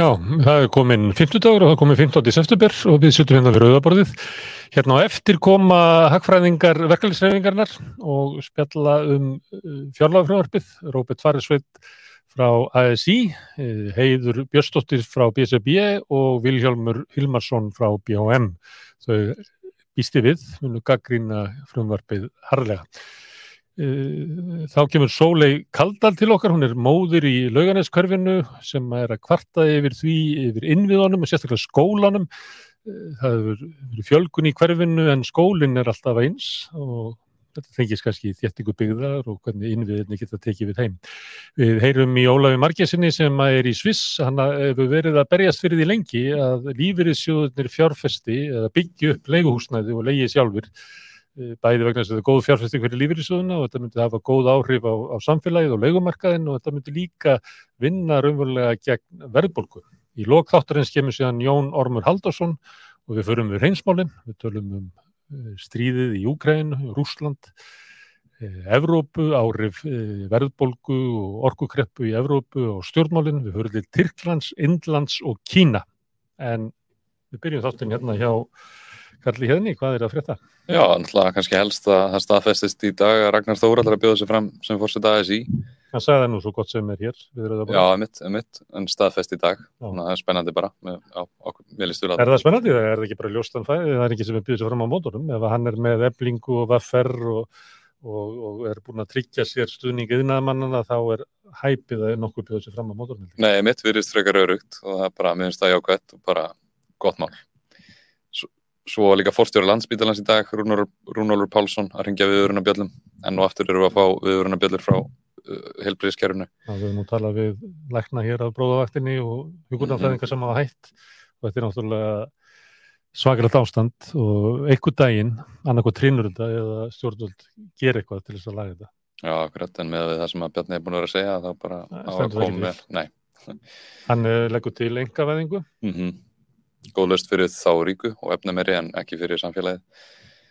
Já, það er komin 50 dagur og það er komin 15. september og við suttum hérna við rauðaborðið. Hérna á eftir koma hagfræðingar verkefliðsreifingarnar og spjalla um fjárlagafröðarpið, Róbert Farisveit frá ASI, eh, Heiður Björnstóttir frá BSB og Viljálmur Hilmarsson frá BHM. Þau býsti við, munu gaggrína frumvarpið harlega. Eh, þá kemur Sólei Kaldal til okkar, hún er móður í lauganeskörfinu sem er að kvarta yfir því, yfir innviðunum og sérstaklega skólanum. Eh, það hefur verið fjölgun í hverfinu en skólinn er alltaf eins og þetta þengis kannski þéttingu byggðar og hvernig innviðinni geta tekið við heim. Við heyrum í Ólafi Margesinni sem er í Sviss, hann hefur verið að berjast fyrir því lengi að lífyrirsjóðunir fjárfesti eða byggju upp leiguhúsnæði og leigi sjálfur bæði vegna þess að þetta er góð fjárfesting fyrir lífyrirsjóðuna og þetta myndi hafa góð áhrif á, á samfélagið og leikumarkaðin og þetta myndi líka vinna raunverulega gegn verðbólku. Í lokþáttarins kemur síðan Jón Ormur Haldarsson og við förum við reynsmálinn, við tölum um stríðið í Úkræn, Rúsland, Evrópu, árif verðbólku og orkukreppu í Evrópu og stjórnmálinn, við förum til Tyrklands, Indlands og Kína. En við byrjum þáttinn hérna hjá Karli Hjöðni, hvað er að frétta? Já, náttúrulega kannski helst að það staðfestist í dag að Ragnar Þóra ætlar að bjóða sig fram sem fórsett ASI. Hann sagði það nú svo gott sem er hér. Já, emitt, emitt, en staðfest í dag. Þannig að það er spennandi bara. Vel í stjórn Er það spennandi? Það er ekki bara ljóstan fæði, það er ekki sem er bjóðið sig fram á mótorum. Ef hann er með eblingu og vaffer og, og, og er búin að tryggja sér stuðning yðnaðamannana, þá er hæpið að nokkuð bjóðið sig fram á mótorum. Nei, emitt virðist frekar örugt og það er bara, mér finnst það jákvæmt og bara gott mál svo líka fórstjóri landsbítalans í dag Rúnólfur Pálsson að ringja viðurunabjöllum en nú aftur eru við að fá viðurunabjöllur frá uh, helbriðskerfunu Við höfum nú talað við lækna hér á bróðavaktinni og hugurnafæðingar mm -hmm. sem hafa hætt. Og þetta er náttúrulega svakilegt ástand og einhver daginn annarkoð trínurunda eða stjórnvöld ger eitthvað til þess að laga þetta. Já, akkurat, en með það sem að Bjarni er búin að vera að segja þá bara á að koma með Nei. Hann leggur til engavæðingu mm -hmm góðlöst fyrir þá ríku og efna meiri en ekki fyrir samfélagið.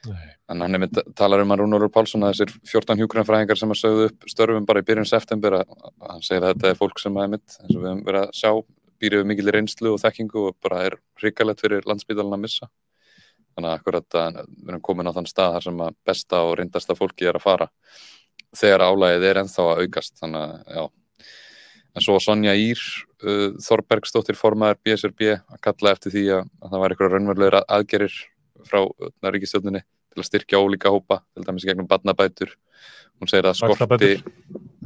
Nei. en hann er talar um að Rúnólfur Pálsson að þessir 14 hjúkrunafræðingar sem að sögðu upp störfum bara í byrjun september að, hann segir að þetta er fólk sem að mitt eins og við höfum verið að sjá býrið við mikil reynslu og þekkingu og bara er ríkalett fyrir landsbítalinn að missa. Þannig að akkurat að við erum komin á þann stað þar sem að besta og reyndasta fólki er að fara þegar álægið er enþá að aukast. Þannig að já en svo Sonja Ír uh, Þorbergsdóttir formaður BSRB að kalla eftir því að, að það var eitthvað raunverulegur aðgerir frá uh, ríkistjóninni til að styrkja ólíka hópa til dæmis gegnum badnabætur hún segir að skorti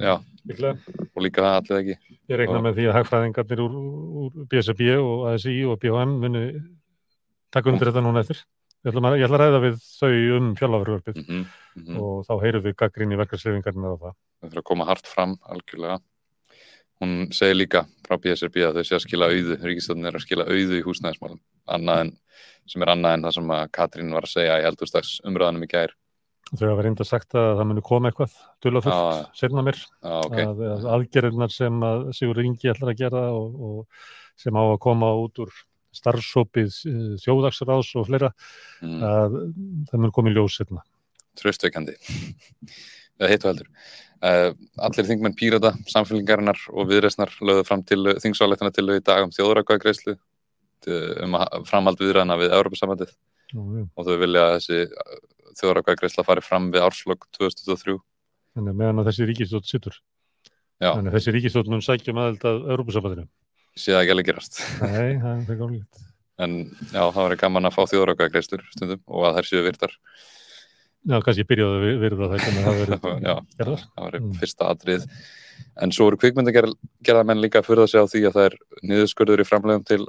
já, og líka það allir ekki? Ég reikna og, með því að hagfræðingarnir úr, úr BSRB og ASI og BHM muni taka undir þetta núna eftir. Ég ætla, að, ég ætla að ræða við þau um fjallafurvörpið mm -hmm, mm -hmm. og þá heyrum við gaggrín í verkarsleifingarnir á það. Það fyrir að koma hart fram algjörlega hún segir líka frá BSRB að þau sé að skila auðu, Ríkistöldin er að skila auðu í húsnæðismálum, annað en sem er annað en það sem að Katrín var að segja í eldurstags umröðanum í gær. Þau hafa reynda sagt að það muni koma eitthvað dölafullt, sérna mér, ah, okay. að, að aðgerðinar sem að Sigur Ringi ætlar að gera og, og sem á að koma út úr starfsópið eh, þjóðagsráðs og fleira, mm. að það mun komið ljós sérna. Tröstveikandi, það heitu heldur. Uh, allir þingmenn Pírata, samfélgingarinnar og viðreysnar lögðu fram til þingsáleitana til í dag um þjóðrakvæðagreyslu um að framhald viðræðina við Európa-samvætið mm. og þau vilja að þessi þjóðrakvæðagreysla fari fram við árslokk 2023 Þannig að meðan að þessi ríkistótt sittur Þannig að þessi ríkistótt mun sækjum aðeld að Európa-samvætinu Sér það ekki alveg gerast. Nei, það er ekki alveg En já, það var gaman að fá þjóðrakvæðagreislur stundum og að þær séu virtar Já, kannski byrjaðu að verða það hvernig það verið Já, gerðar. það var mm. fyrsta atrið en svo eru kvikmyndagerðamenn líka að fyrða sig á því að það er niðurskurður í framlegum til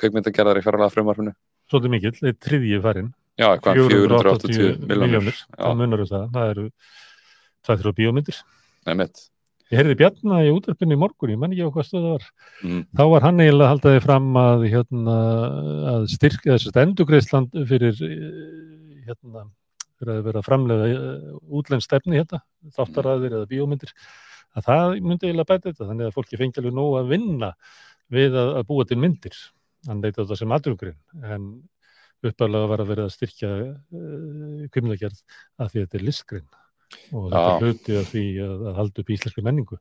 kvikmyndagerðar í fjárlega frumarfinu Svolítið mikill, það er triðji farin Já, hvað, 480 miljónir Það munur það, það eru það þrjá bíómyndir Nei, mitt Ég heyrði Bjarna í útverfinu í morgun, ég man ekki á hvað stöðu það var. Mm. Þá var hann eiginlega haldaði fram að, hérna, að styrka þessast endugreisland fyrir hérna, fyrir að vera að framlega eh, útlensk stefni hérna, þáttaræðir eða bíómyndir, að það myndi eiginlega bæta þetta, þannig að fólki fengi alveg nóg að vinna við að, að búa til myndir, hann leita þetta sem aðrungurinn, en uppálega var að vera að styrkja uh, kvimlagerð að því að þetta er listgrinn og þetta er hluti af því að, að halda upp íslensku menningu.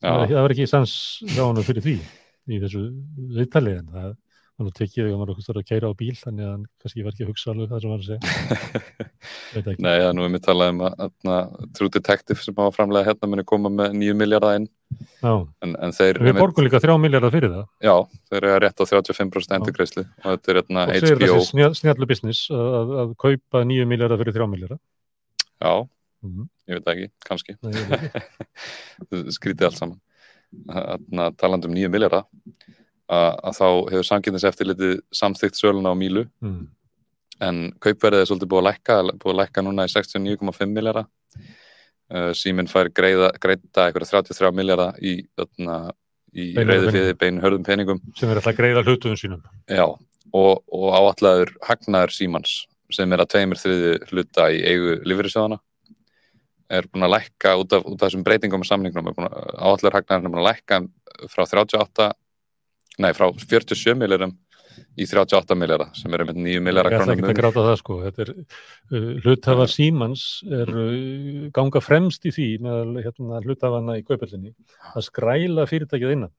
Það var, það var ekki sanns hjá hann fyrir því. í þessu viðtali en það var nú tekið þegar maður okkur að keira á bíl þannig að hann kannski var ekki að hugsa alveg það sem að segja. Nei, það er nú um við talað um að, að True Detective sem hafa framlega hérna muni koma með 9 miljardar inn. En, en þeir, við borgum líka þrjá miljardar fyrir það. Já, þeir eru rétt á 35% endurgreislu og þetta er hérna og segir HBO þessi snjall, snjallu business að, að, að kaupa nýju miljardar fyrir þrjá miljardar Já, mm ég veit ekki, kannski. Nei, skrítið allt saman. Þannig að talandi um 9 miljardar að, þá hefur samkynnis eftirlitið samþygt söluna á Mílu. Mm. en kaupverðið er svolítið búið að lækka búið að lækka núna í 69,5 miljardar uh, Síminn fær greiða, greiða eitthvað 33 miljardar í, í reyði fyrir beinu hörðum peningum. Sem er alltaf að greiða hlutuðum sínum. Já, og, og áallaður hagnaður Símans sem er að tveimur þriði hluta í eigu lífyrirsjóðana er búin að lækka út af, út af þessum breytingum og samningnum áallaður hagnaður er búin að lækka frá 38 nei, frá 47 miljarum í 38 miljara sem eru með 9 miljara ég ætla ekki að krónum gráta það sko. Þetta er, uh, hluthafar Símans er uh, ganga fremst í því með hérna, hluthafana í kaupallinni að skræla fyrirtækið innan.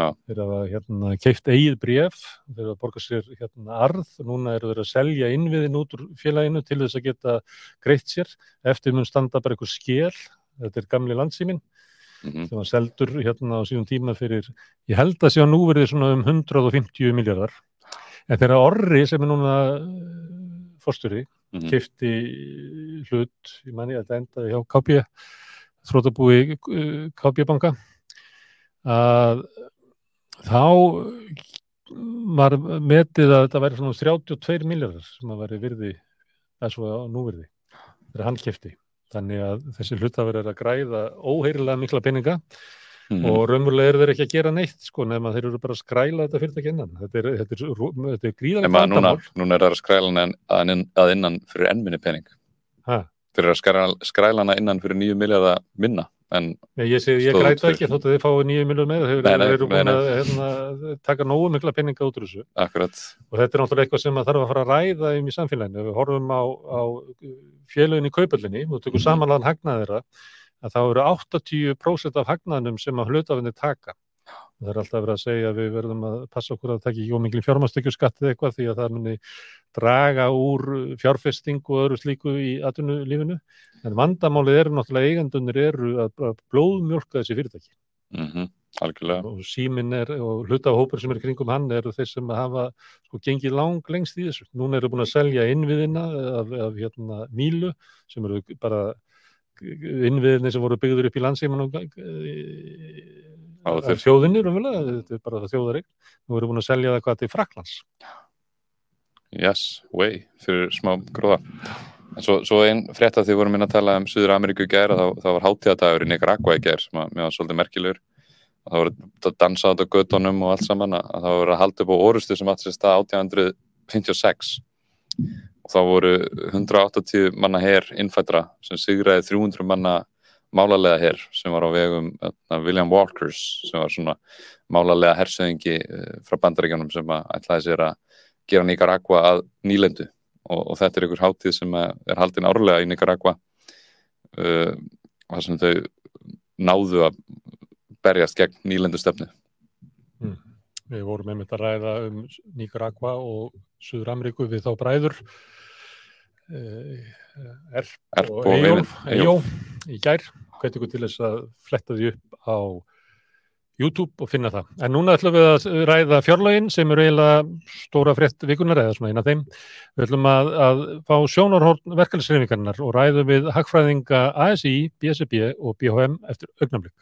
Þeir hafa hérna, keift eigið bref þeir hafa borgað sér hérna, arð. Núna eru þeir að selja innviðin út úr félaginu til þess að geta greitt sér. Eftir mun standa bara einhver skél þetta er gamli landsýmin Mhm. sem var seldur hérna á síðan tíma fyrir, ég held að sé á nú verið svona um 150 miljardar en þegar Orri sem er núna fórsturi, Mhm. kifti hlut, ég manni að þetta endaði hjá KB þrótabúi KB banka að þá var metið að þetta væri svona 32 miljardar sem að væri virði það svo á núvirði þegar hann kifti þannig að þessi hlutafur er að græða óheirilega mikla peninga Mhm. og raunverulega eru þeir ekki að gera neitt sko nema þeir eru bara að skræla þetta fyrirtæki innan þetta er, þetta er, þetta er gríðarlega Nema núna, núna er það að skræla hana að, inn- að innan fyrir enn minni pening Ha? þeir eru að skræla, hana innan fyrir 9 miljardar minna en Nei, ég, ég Stóð græta fyrir. ekki þótt að þið fáið nýju miljón meira þeir eru búin að hérna, taka nógu mikla peninga út úr þessu akkurat og þetta er náttúrulega eitthvað sem þarf að fara að ræða um í samfélaginu. Við horfum á, á félögin í kaupallinni og tökum Mhm. samanlega hagnaði þeirra að þá eru 80% af hagnaðinum sem að hlutafinni taka. Það er alltaf verið að segja að við verðum að passa okkur að taka ekki ómikli fjármastökjuskatt eða eitthvað því að það muni draga úr fjárfestingu og öðru slíku í atvinnulífinu. En vandamálið eru náttúrulega eigendunir eru að, blóðmjólka þessi fyrirtæki mm algjörlega og síminn er og hlutahópur sem er kringum hann eru þeir sem hafa sko gengið lang lengst í þessu. Núna eru búin að selja innviðina af, af hérna Mílu sem eru bara innviðinni sem voru byggður upp í landsíman og þjóðinni þetta er bara það þjóðarig nú eru búin að selja það hvað til Fraklands yes, way, fyrir smá gróða. En svo, svo einn frétt að því vorum minna að tala um Suður Ameríku í gær og þá, þá var hátíðadagur í Nicaragua í gær sem að mér var svolítið merkilegur. Og það voru að dansa á göttunum og allt saman að það voru að halda upp á orustu sem átti sér stað 1856 og þá voru 180 manna her innfættra sem sigraði 300 manna málalega her sem var á vegum þarna, William Walkers sem var svona málalega hersöðingi eh, frá bandaríkjónum sem að ætlaði sér að gera Nicaragua að nýlendu. Og, og þetta er einhver hátíð sem er haldin árlega í Nicaragua uh, þar sem þau náðu að berjast gegn nýlendu stefnu Við vorum einmitt að ræða um Nicaragua og Suður Ameríku við þá bræður Erp Erp og Eyvind- Eyjólf í gær, hveti ykkur til þess að fletta því upp á YouTube og finna það. En núna ætlum við að ræða fjárlögin sem eru eiginlega stóra frétt vikunar eða svona eina þeim. Við ætlum að, að fá sjónarhorn verkefnisreifingarnar og ræðum við hagfræðinga ASI, BSB og BHM eftir augnablik.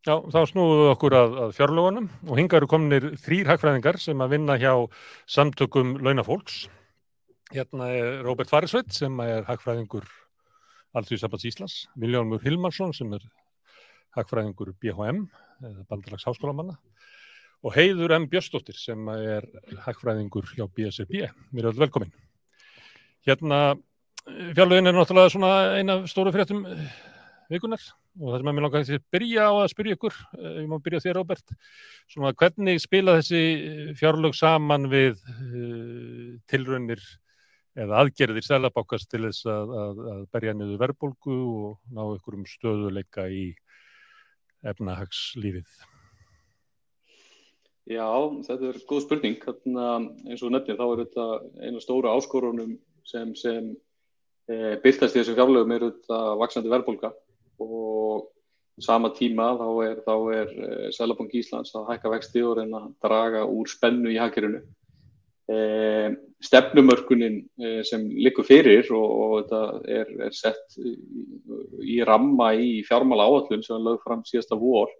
Já, þá við okkur að, að fjárlögunum og hinga eru kominir þrýr hagfræðingar sem að vinna hjá samtökum launafólks. Hérna er Róbert Farisveit sem er hagfræðingur Alþjóðsambands Íslands, Viljálmur Hilmarsson sem er hagfræðingur BHM, Bandalags Háskólamanna og Heiður M. Björstóttir sem er hagfræðingur hjá BSRB. Mér er öll velkomin. Hérna, fjárlögin er náttúrulega svona eina stóru fréttum eh, vikunar og það sem að mér langar að byrja á að spyrja ykkur, eh, ég má byrja þér Róbert, svona hvernig spila þessi fjárlög saman við uh, tilraunir eða aðgerðir selabákast til þess að, að, að berja niður verðbólgu og ná einhverjum stöðuleika í efnahagslífið? Já, þetta er góð spurning. Þannig eins og nefnir þá er þetta eina stóra áskorunum sem, sem e, byrtast í þessu fjárlegum er þetta vaksandi verðbólka og sama tíma þá er, er e, Sælabank Íslands að hækka vexti og reyna að draga úr spennu í hakkerinu. E, stefnumörkunin e, sem likur fyrir og, og þetta er, er sett í, í ramma í fjármála áallun sem er lögð fram síðasta vor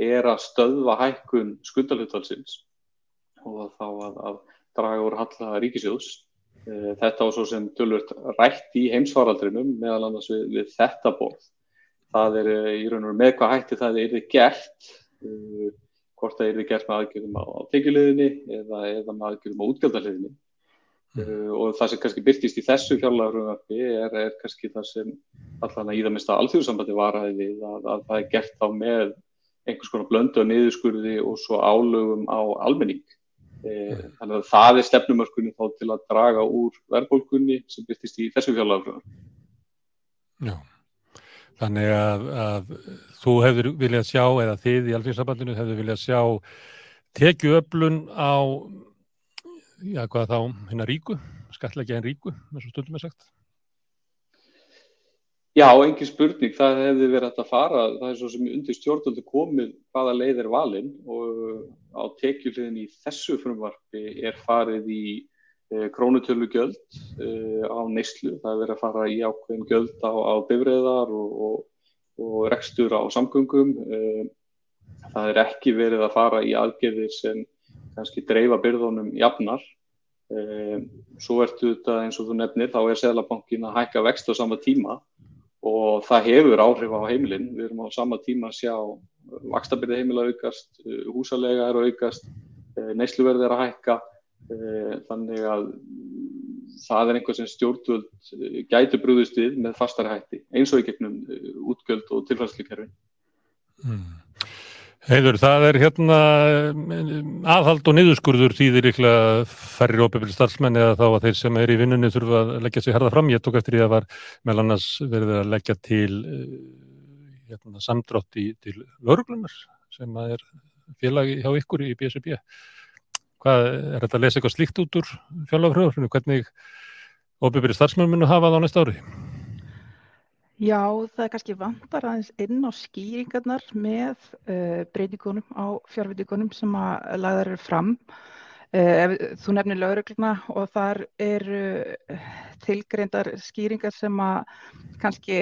er að stöðva hækkun skuldaluttalsins og þá að, að draga úr halla ríkisjóðs. E, þetta var svo sem tölvört rætt í heimsvaraldrinum meðal annars við, við þetta borð. Það er í raun og með hvað hætti það er gert, uh, hvort það er gert með aðgjörðum á tekjuleginni eða, eða með aðgjörðum á útgjaldaleginni. Mm. Uh, og það sem kannski byrtist í þessu fjárlagaröðarfi er, er kannski það sem allan að í það mista alþjóðsambandi varaði við að, að það er gert á með einhvers konar blöndu á niðurskurði og svo álögum á almenning. E, þannig að það er stefnumörkunni þá til að draga úr verðbólkunni sem byrtist í þessu fjárlagafröðan. Þannig að, að þú hefur viljað sjá, eða þið í alþjóðsambandinu hefur viljað sjá tekjuöflun á, já hvað þá, hérna ríku, skatleggja en ríku, eins og stundum er sagt. Já, engin spurning, það hefði verið hægt að fara, það er svo sem undir stjórnvöldu komið hvaða leið er valinn og á tekjulegin í þessu frumvarfi er farið í e, krónutölu göld e, á neyslu, það er verið að fara í ákveðin göld á, á bifræðar og, og, og rekstur á samgöngum, e, það er ekki verið að fara í aðgerðir sem kannski dreifa byrðunum jafnar, svo ertu þetta eins og þú nefnir, þá er Sælabankin að hækka vext á sama tíma og það hefur áhrif á heimilin. Við erum á sama tíma að sjá vakstabyrði heimila aukast, eh, húsalega er aukast, eh, neysluverði er að hækka, eh, þannig að það er einhver sem stjórnvöld gæti brúðist við með fastari hætti, eins og í gegnum útgjöld og tilfærsleikerfin. Mm. Heiður, það er hérna aðhald og niðurskurður þýðir ykkurlega færri óbefili starfsmenn eða þá að þeir sem er í vinnunni þurfa að leggja sig herða fram. Ég tók eftir því að var meðal annars verið að leggja til eh, hérna, samdrátt í, til lauruglunar sem er félagi hjá ykkur í BSB. Hvað er þetta að lesa eitthvað slíkt út úr fjárlagafröðurfinu? Hvernig óbefili starfsmenn munu hafa það á næsta ári? Já, það er kannski vantar aðeins inn á skýringarnar með uh, breytingunum á fjárvitingunum sem að lagðar eru fram. Uh, þú nefnir laurugluna og þar eru uh, tilgreindar skýringar sem að kannski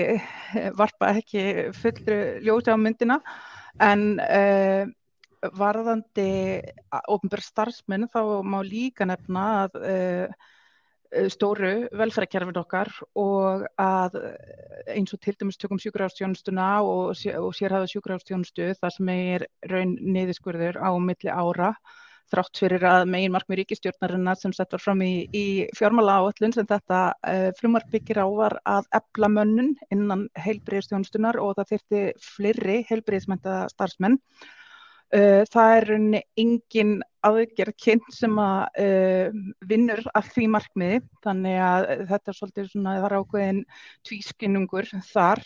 varpa ekki fullri ljóti á myndina en varðandi ofnbjörn starfsmenn þá má líka nefna að uh, stóru velferðarkerfin okkar og að eh, eins og til dæmis tökum sjúkrafstjónustuna og, og sérhafa sjúkrafstjónustu þar sem er raun niðurskurður á milli ára þrátt fyrir að megin markmið ríkistjórnarinnar sem sett var fram í, í fjármála áallun sem þetta uh, frumar byggir á var að ebla mönnun innan heilbriðstjónustunar og það þurfti fleiri heilbriðsmænta starfsmenn Uh, það er engin aðgerð kynnt sem að uh, vinnur af því markmiði þannig að þetta er svolítið svona það er ákveðin tvískinnungur þar.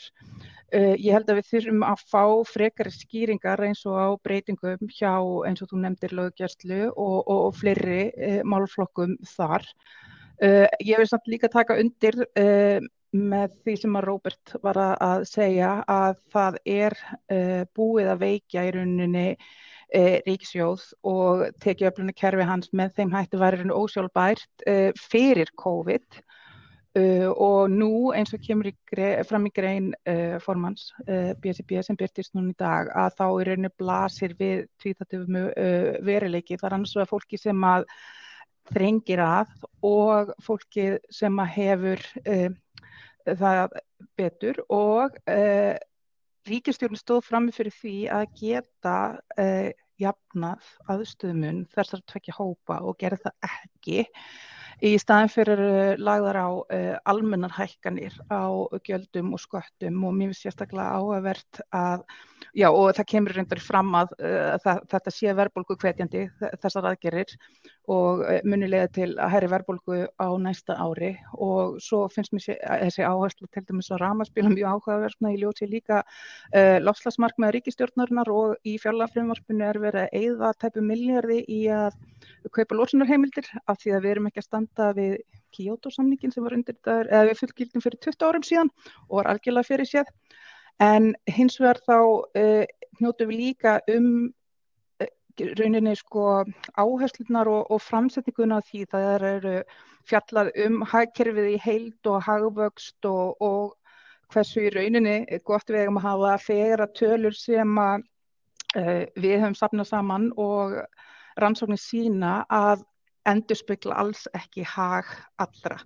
Uh, ég held að við þurfum að fá frekari skýringar eins og á breytingum hjá eins og þú nefndir löggjastlu og, og, og fleiri málflokkum þar. Ég vil samt líka taka undir með því sem að Róbert var að segja að það er uh, búið að veikja í rauninni uh, ríksjóð og tekið öflunni kerfi hans með þeim hætti værið ósjálfbært uh, fyrir COVID og nú eins og kemur í fram í grein formans BSB sem byrtist núna í dag að þá í rauninni blasir við tvítatöfum veruleiki. Þar annars vegar fólki sem að þrengir að og fólki sem að hefur það betur og uh, ríkistjórn stóð fram fyrir því að geta uh, jafnað aðstöðumun þessar tvekja hópa og gera það ekki í staðin fyrir uh, lagðar á uh, almennar hækkanir á gjöldum og sköttum og finnst sérstaklega áhugavert að Já og það kemur reyndar fram að uh, það, þetta sé verðbólgu hvetjandi þessar aðgerir og munilega til að hæri verðbólgu á næsta ári og svo finnst mér þessi áherslu til dæmis að ramaspíla mjög áhugaverðna í ljóti líka uh, lofslagsmark með ríkistjórnarinnar og í fjárlagfrumvarpinu er verið að eigða tæpu miljardi í að kaupa lósunarheimildir af því að við erum ekki að standa við Kyoto samningin sem var undir þetta, eða við fullgildum fyrir 20 árum síðan og var algjörlega fyrir séð En hins vegar þá uh, hnjótu við líka um uh, rauninni sko áherslunar og, og framsetninguna því. Það eru fjallað um hagkerfið í heild og hagvöxt og, og hversu í rauninni gott við hefum að hafa fegra tölur sem að uh, við hefum sapnað saman og rannsóknir sína að endur spekla alls ekki hag allra.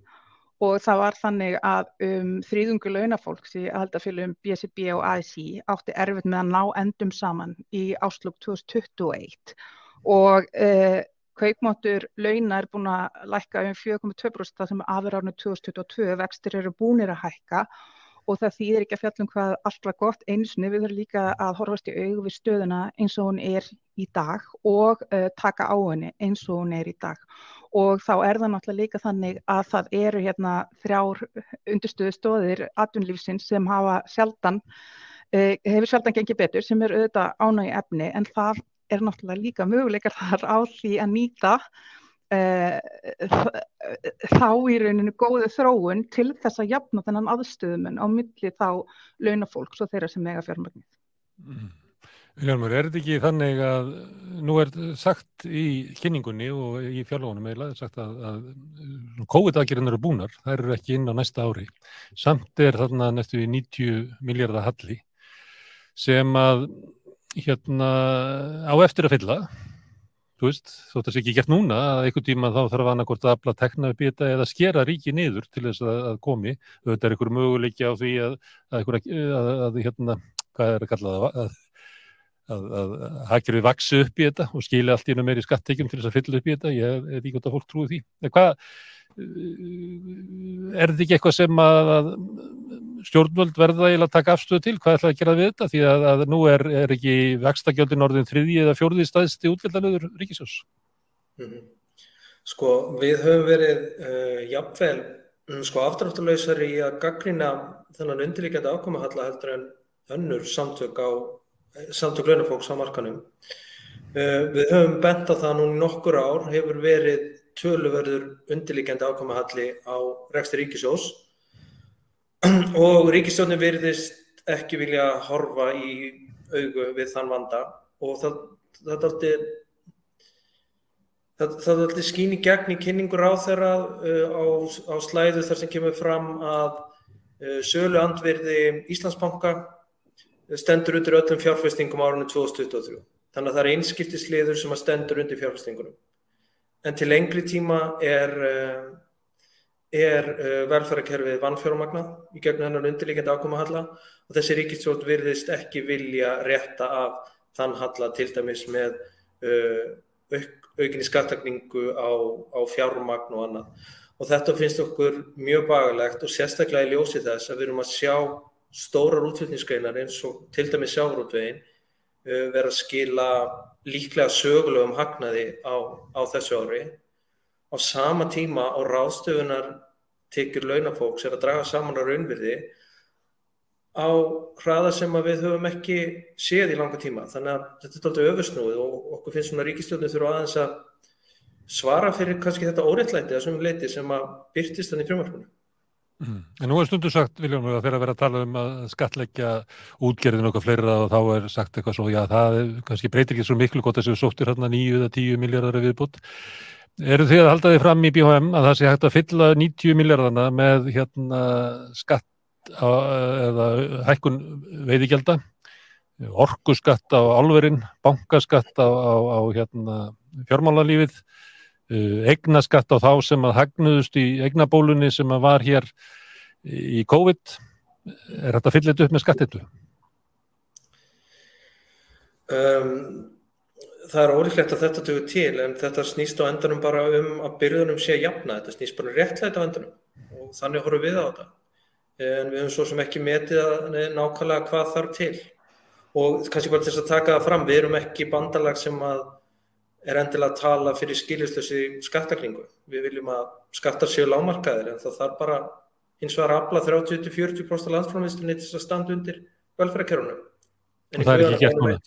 Og það var þannig að um, þrýðungu launafólks í aðaldafélagum BSB og ASI átti erfitt með að ná endum saman í áslug 2021 og uh, kaupmáttur launa er búin að lækka um 4,2% það sem aður árinu 2022 vextir eru búinir að hækka og það þýðir ekki að fjallum hvað allt var gott einsinni, við þurfum líka að horfast í augu við stöðuna eins og hún er í dag og uh, taka á henni eins og hún er í dag. Og þá er það náttúrulega líka þannig að það eru hérna þrjár undirstöðu stóðir atvinnlífsins sem hafa sjaldan, uh, hefur sjaldan gengið betur sem er auðvitað ánægi efni en það er náttúrulega líka möguleikar þar á því að nýta þá í rauninu góðu þróun til þess að jafna þennan aðstöðumun á milli þá launafólks og þeirra sem eiga fjármagnir. Mm. Viljálmur, er þetta ekki þannig að nú er sagt í kynningunni og í fjárlónum eða sagt að, að COVID-aðgerðin eru búnar, það eru ekki inn á næsta ári. Samt er þarna næstu í 90 miljardar halli sem að hérna á eftir að fylla, þú veist, þótt að það sé ekki gert núna að einhver tíma þá þarf annarkort að afla tekna upp í þetta eða skera ríki niður til þess að, að komi. Þetta er einhver möguleiki á því að, að hérna, hvað er að kalla það, að að, að hagkerfið vaksu upp í þetta og skilja allt í ennum meiri skattekjum til þess að fylla upp í þetta, ég er ekki gott að fólk trúi því. En hvað, eh, er þetta ekki eitthvað sem að, að stjórnvöld verða að taka afstöðu til, hvað ætlaði að gera við þetta? Því að, að nú er, er ekki vextagjöldin orðin þriðji eða fjóruði staðsti útveldanöður Ríkisjós. Mm -hmm. Sko, við höfum verið uh, jafnvel, um, sko, aftráttuleysar í að gaggrina þennan undirlíkjandi ákomahalla heldur en önnur samtök á samtök launafólks á markanum. Uh, við höfum bent á það núna nokkur ár hefur verið töluverður undirlíkjandi ákomahalli á reksti ríkisjós og ríkisjónin veriðist ekki vilja horfa í augu við þann vanda og það, það er alltaf skín í gegn í kynningur á þeirra uh, á, á slæðu þar sem kemur fram að uh, sölu andverði Íslandsbanka stendur undir öllum fjárfestingum árunni 2023. Þannig að það er einskiptisliður sem stendur undir fjárfestingunum. En til lengri tíma er, eh, er eh, velferðarkerfið vannfjármagnað í gegnum hennar undirlíkjandi ákoma halla og þessi ríkistjórn virðist ekki vilja rétta af þann halla til dæmis með uh, auk, aukinni skattakningu á, á fjármagn og annað. Og þetta finnst okkur mjög bagalegt og sérstaklega í ljósi þess að við erum að sjá stórar útflutningsgreinar eins og til dæmi sjárótvegin uh, vera að skila líklega sögulegum hagnaði á, á þessu ári. Á sama tíma á ráðstöfunar tekjur launafólks er að draga saman á raunvirði á hraða sem við höfum ekki séð í langa tíma. Þannig að þetta er alltaf öfusnúið og okkur finnst svona ríkistjóðinu þurfa aðeins að svara fyrir kannski þetta óreittlæti að svömmum leiti sem að byrtist þannig í frumvarpunum Mm. En nú er stundu sagt, Viljón, að þeirra verið að tala um að skatleggja útgerðin okkar fleira og þá er sagt eitthvað svo, já það er, kannski breytir ekki svo miklu gott að þessu sóttir hérna nýju eða tíu miljardar viðbútt. Eru þið að halda þið fram í BHM að það sé hægt að fylla 90 miljardarna með hérna skatt á, eða hækkun veiðigjaldar, orkuskatt á alverinn, bankaskatt á, á, á hérna fjármálalífið eignaskatt á þá sem að hagnuðust í eignabólunni sem að var hér í COVID. Er þetta fyllit upp með skattitu? Um, það er ólíklegt að þetta tökur til en þetta snýst á endanum bara um að byrjunum sé jafna, þetta snýst bara um réttlægt á endanum og þannig horfum við á þetta. En við höfum svo sem ekki metið að nákvæmlega hvað þarf til. Og kannski bara til þess að taka það fram við erum ekki bandalag sem að er endilega að tala fyrir skiljuslösi skattaklingu, við viljum að skattar séu lámarkaðir en það þarf bara hins vegar að afla 30-40% landsframvistunni til þess að standa undir velferðarkerunum og það er ekki gert núna.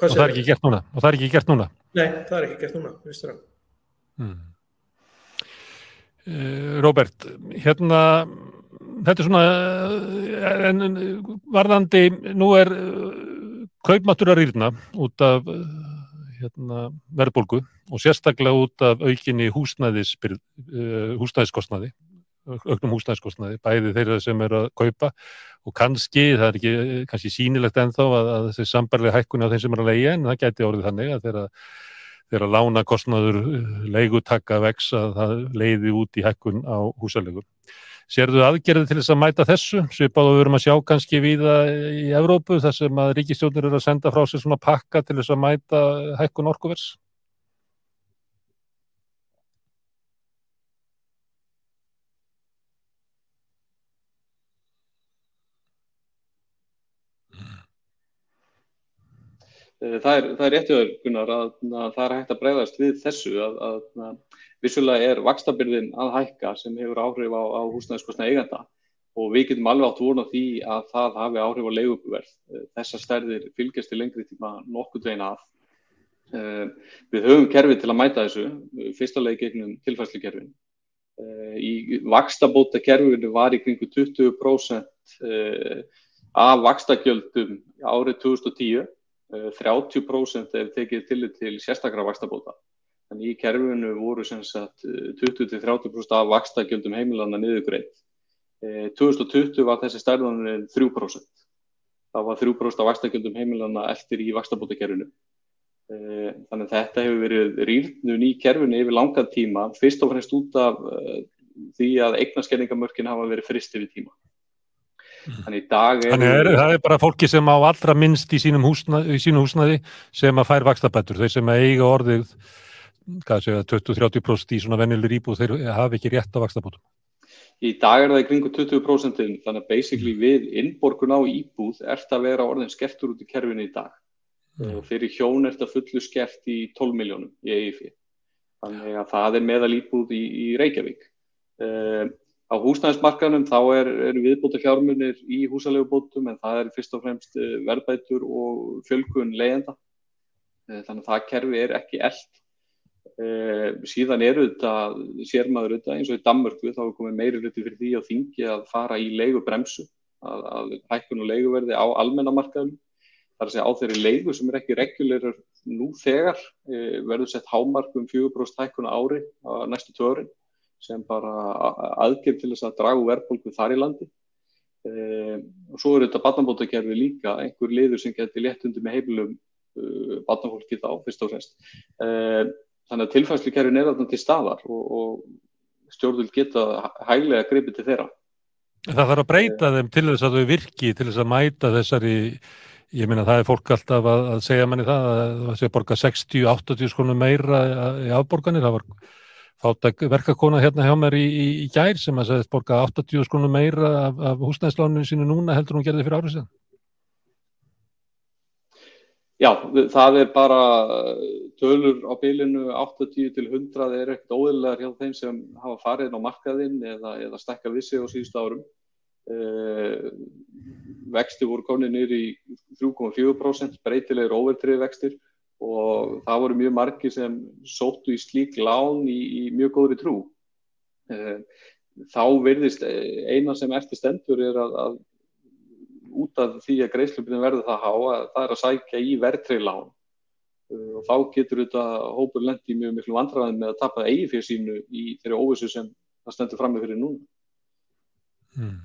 og það er ekki gert núna. Og það er ekki gert núna. Nei, það er ekki gert núna hmm. uh, Robert hérna þetta er svona eh, en varðandi nú er uh, kaupmáttur að rýrna út af hérna, verðbólgu og sérstaklega út af aukinni húsnæðiskostnaði auknum húsnæðiskostnaði, bæði þeirra sem er að kaupa og kannski, það er ekki kannski sínilegt ennþá að, að þessi sambarlega hækkuni á þeim sem er að leia en það geti orðið þannig að þeirra, þeirra lána kostnaður leigutakka vex að það leiði út í hækkun á húsalegu. Serðu aðgerði til þess að mæta þessu? Svipað og við verum að sjá kannski viða í Evrópu þar sem að ríkistjónir eru að senda frá sér svona pakka til þess að mæta hækkun orkuvers? Eh, það er, það er réttuður Gunnar að, að það er hægt að breyðast við þessu að, að vissulega er vakstabyrðin að hækka sem hefur áhrif á, á húsnæðiskostna eiganda og við getum alveg átt vorna því að það hafi áhrif á leiguverð. Eh, þessar stærðir fylgjast í lengri tíma nokkuð dveina að. Uh, við höfum kerfi til að mæta þessu, fyrsta leið gegnum tilfærslukerfin. Uh, í vakstabóta kerfinu var í kringu 20% uh, af vakstakjöldum árið 2010 30% ef tekið tillit til sérstakra vakstabóta. Þannig í kerfinu voru sem sagt 20-30% af vakstakjöldum heimilana niðurgreitt. 2020 var þessi stærðanir 3%. Það var 3% af vakstakjöldum heimilana eftir í vakstabótakerfinu. Þannig að þetta hefur verið rýrnun í kerfinu yfir langan tíma, fyrst og fremst út af því að eignaskerningamörkin hafa verið frist yfir tíma. Þannig, Þannig er, það er bara fólki sem á allra minnst í sínum húsnaði, í sínu húsnaði sem að fær vakstabættur, þeir sem að eiga orðið 20-30% í svona vennilegur íbúð, þeir hafa ekki rétt á vakstabættum. Í dag er það í kringu 20% þannig að basically við innborgun á íbúð ert að vera orðin skertur út í kerfinu í dag mm. og fyrir hjón ert að fullu skert í 12 miljónum í EIF þannig að það er meðal íbúð í, í Reykjavík. Uh, Á húsnæðismarkanum þá er, er viðbúta fjármunir í húsalegubótum en það er fyrst og fremst eh, verðbætur og fjölkun leiðenda. Eh, þannig að það kerfi er ekki eld. Eh, síðan eru þetta, sér maður þetta eins og í Danmörku þá er komið meiri hluti fyrir því að þingi að fara í leigubremsu, að, að hækkun og leiguverði á almennamarkaðum. Það er að segja á þeirri leigu sem er ekki regulerar nú þegar eh, verður sett hámarkum 4% hækkun ári á næstu törun sem bara aðgjörð til þess að dragu verðbólku þar í landi e, og svo eru þetta batnabótakerfi líka einhver liður sem getur léttundi með heimilum batnafólki þá fyrst og fremst þannig að tilfæslukerfin er alltaf til staðar og, og stjórnvöld geta hæglega gripið til þeirra Það þarf að breyta þeim til þess að þau virki til þess að mæta þessari Ég minna það er fólk alltaf að, að segja manni það að það sé borga 60-80 skonum meira í afborganir, það var fátak verkakona hérna hjá mér í, í, í gær sem að segja borga 80 skrúnum meira af, af húsnæðisláninu sínu núna heldur hún gerði fyrir árið síðan. Já, það er bara tölur á bylinu 80 til 100 er ekkert óðurlegar hjá þeim sem hafa farið á markaðinn eða, eða stekka vissi á síðust árum. Eh, vexti voru konið nýri í 3,4% breytilegir overtrið vextir og það voru mjög margi sem sóttu í slík lán í, í mjög góðri trú. Eh, þá verðist eh, eina sem eftir stendur er að, að út af því að greiðslupinu verður það há að það er að sækja í verðtrið lán eh, og þá getur þetta hópur lendi mjög miklu vandraðin með að tapa eigi fyrir sínu í þeirri óvissu sem það stendur fram með fyrir núna. Hmm.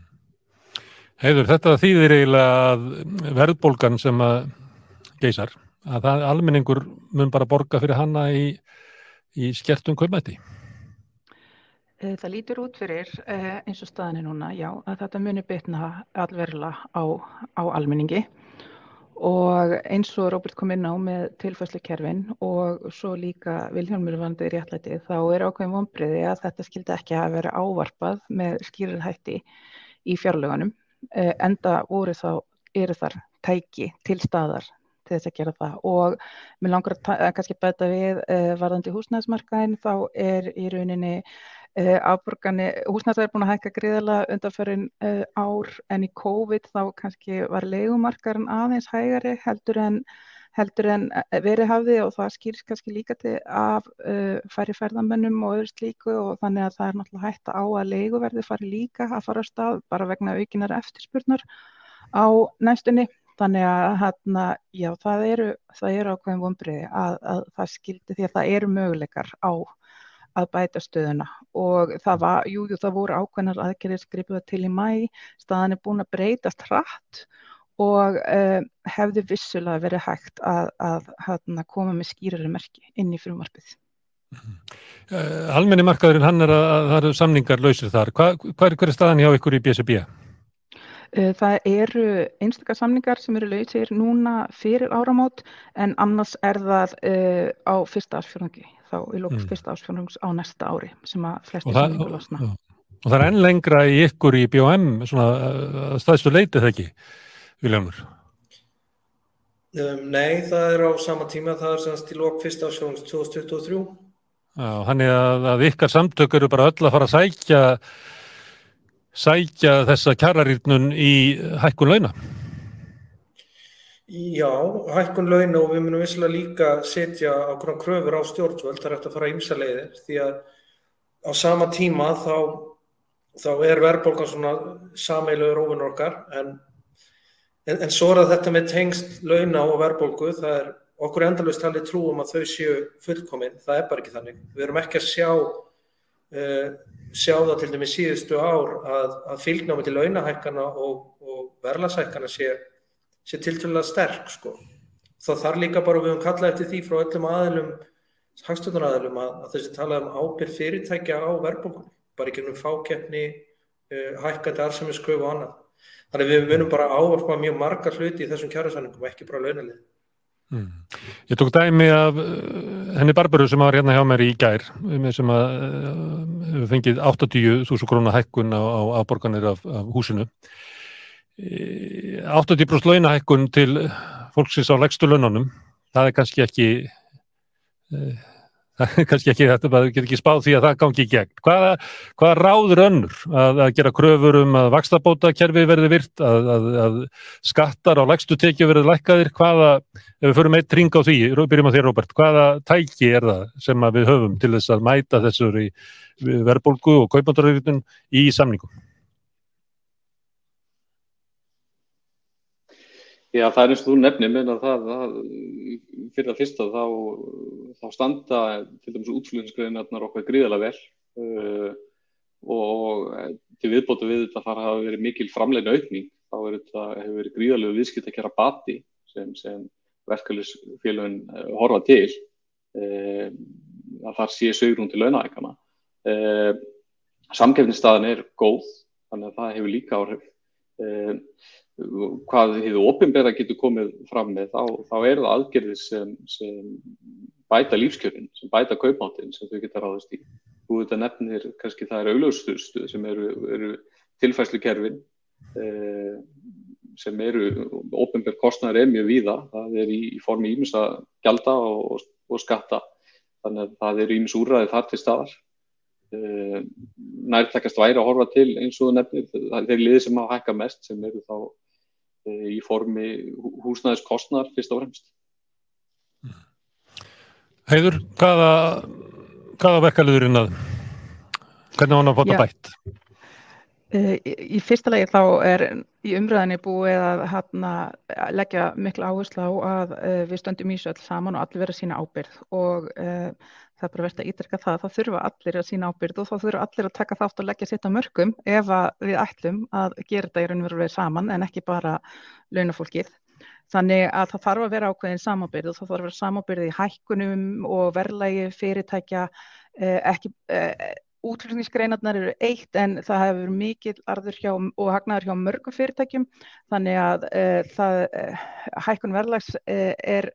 Heiður, þetta þýðir eiginlega verðbólgan sem að geysar að það, almenningur mun bara borga fyrir hanna í, í skertum kaupmætti? Eh, það lítur út fyrir eh, eins og staðinni núna, já, að þetta munir betna alverla á, á almenningi. Og eins og Róbert kom inn á með tilfæslukerfin og svo líka Vilhelmur vandi réttlæti þá er ákveðin vonbriði að þetta skildi ekki að vera ávarpað með skýrið hætti í fjárlöganum eh, enda voru þá eru þar tæki til staðar til þess að gera það. Og mér langar að kannski bæta við uh, varðandi húsnæðismarkaðin þá er í rauninni afborgani, húsnæðismarkaðin er búin að hækka gríðala undanferðin uh, ár en í COVID þá kannski var leigumarkaðin aðeins hægari heldur en heldur en verið hafði og það skýrst kannski líka til af færi ferðamönnum og öðru slíku og þannig að það er náttúrulega hægt á að leiguverði fari líka að fara á stað bara vegna aukinar eftirspurnar á næstunni. Þannig að hérna, já, það eru, það eru ákveðin vonbriði að, að það skildi því að það eru möguleikar á að bæta stöðuna og það var, jú, jú, það voru ákveðnar aðgerðir skrifuða til í mæ, staðan er búin að breytast hratt og uh, hefði vissulega verið hægt að, að hérna, koma með skýrari merki inn í frumarpið. Uh, Almenni markaðurinn hann er að, að það eru samningar lausir þar. Hva, hvað er, hver er staðan hjá ykkur í BSB? Eh, það eru einstakar samningar sem eru lausir núna fyrir áramót en annars er það uh, á fyrsta ásfjörðungi, þá í lóks mm. fyrsta ásfjörðungs á næsta ári sem að flesti samningur losna. Og, og það er enn lengra í ykkur í BOM, svona staðstu leitið ekki, Viljámur? Um, nei, það er á sama tíma, það er semst í lók fyrsta ásfjörðungs 2023. Já, hann er að, að ykkar samtök eru bara öll að fara að sækja sækja þessa kjararýrnun í hækkun launa? Já, hækkun launa og við munum visslega líka setja ákveðan kröfur á stjórnvöld, það er eftir að fara ímsa leiðir því að á sama tíma þá, þá er verðbólgan svona sameiluður ofunur okkar. En, en, en svo er þetta með tengst launa og verðbólgu, það er okkur endalust talið trúum að þau séu fullkominn, það er bara ekki þannig. Við erum ekki að sjá uh, sjá það til dæmi síðustu ár að, að fylgnámi til launahækana og, og verðlasækana sé, sé tiltvöldað sterk sko. Það þarf líka bara við höfum kallað eftir því frá öllum aðilum, hagstunaraðilum að, að þessi talað um ábyrð fyrirtækja á verðbólkunni, bara ekki um fákeppni, uh, hækkandi arsemiskröfu og annað. Þannig við munum bara ávarpa mjög margar hluti í þessum kjærasæningum, ekki bara launalið. Mm. Ég tók dæmi af uh, henni Barbaru sem var hérna hjá mér í gær sem að uh, fengið 80.000 krónar hækkun á, á afborganir af, af húsinu 80% launahækkun til fólksins á legstu laununum það er kannski ekki uh, það er kannski ekki þetta, maður getur ekki spáð því að það gangi í gegn. Hvaða, hvaða ráður önnur að, að gera kröfur um að vakstabóta kerfi verði virt, að, að, að skattar á lægstu tekju verði lækkaðir, hvaða, ef við förum eitt ring á því, byrjum á þér Róbert, hvaða tæki er það sem við höfum til þess að mæta þessur í verðbólgu og kaupandarauðvitun í samningum? Já, það er eins og þú nefnir, menn að það, það fyrir það fyrsta þá, þá standa til dæmis útflutningsgreðinarnar okkar gríðarlega vel uh, og til viðbótu við þetta þar hafa verið mikil framlegin aukning, þá þetta, hefur verið gríðarlega viðskipt að gera bati sem, sem verkefælisfélagin uh, horfa til uh, að þar sé sögrún til launækana. Uh, Samkefnistaðin er góð, þannig að það hefur líka áhrif. Hvað hefur ofinbæra getur komið fram með þá, þá er það aðgerðið sem, sem bæta lífskjörin, sem bæta kaupmáttin sem þau geta ráðast í. Þú veit að nefnir kannski það er auðljóðstuðstu sem eru, eru tilfæslukerfin eh, sem eru ofinbæra kostnæður er mjög víða, það er í, í formi ímis að gjalda og, og skatta þannig að það eru ímis úrraðið þar til staðar. Eh, nærtækast væri að horfa til eins og nefnir þeir liði sem hafa hækka mest sem eru þá í formi húsnæðiskostnar fyrst og fremst. Heiður, hvaða, hvaða verkefliðurinn að, hvernig hann að fóta bætt? Eh, í fyrsta legi þá er í umræðinni búið að hana, leggja miklu áherslu á að uh, við stöndum í söll saman og allir vera sína ábyrð og uh, það er bara verðt að ítrykka það að það þurfa allir að sína ábyrð og þá þurfa allir að taka þátt og leggja sitt á mörgum ef við ætlum að gera þetta í raun og veru saman en ekki bara launafólkið. Þannig að það þarf að vera ákveðin samábyrð og það þarf að vera samábyrð í hækkunum og verðlægi fyrirtækja eh, ekki, eh, útflutningsgreinarnar eru eitt en það hefur mikið arður hjá og hagnaður hjá mörgum fyrirtækjum þannig að uh, það, uh, hækkun verðlags uh, er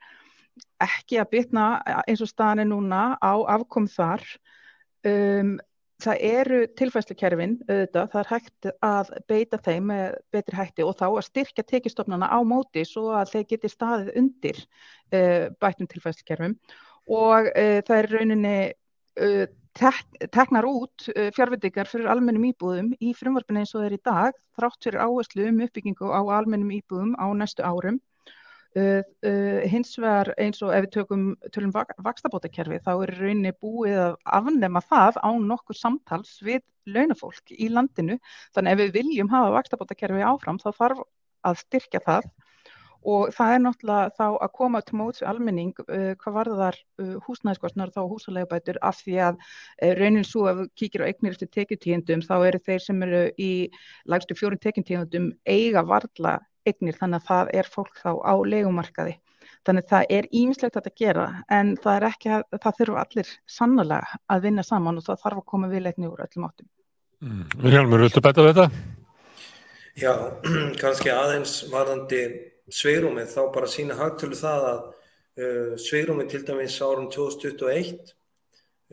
ekki að bytna eins og staðan er núna á afkom þar. Um, það eru tilfæslukerfin auðvitað, það er hægt að beita þeim með betri hætti og þá að styrkja tekistofnana á móti svo að þeir geti staðið undir bættum tilfæslukerfum og það er rauninni tek, teknar út uh, fjárveitingar fyrir almennum íbúðum í frumvarpinu eins og þeir í dag þrátt fyrir áherslu um uppbyggingu á almennum íbúðum á næstu árum. Uh, uh, hins vegar eins og ef við tökum tölum vak vakstabótakerfi þá er rauninni búið að afnema það á nokkur samtals við launafólk í landinu. Þannig ef við viljum hafa vakstabótakerfi áfram þá þarf að styrkja það. Og það er náttúrulega þá að koma til móts við almenning uh, hvað varðar húsnæðiskostnar þá húsalegabætur af því að raunin svo ef við kíkir á eignir eftir tekjutíðendum þá eru þeir sem eru í lagstu fjórum tekjutíðendum eiga varla eignir þannig að það er fólk þá á legumarkaði þannig að það er ímislegt að þetta gera en það er ekki að það þurfa allir sannlega að vinna saman og það þarf að koma viðleikni úr öllum áttum mm. Vilhelmur, viltu betta þetta? Já, kannski aðeins varðandi sveirúmið þá bara sína hagtölu það að uh, sveirúmið til dæmis árum 2021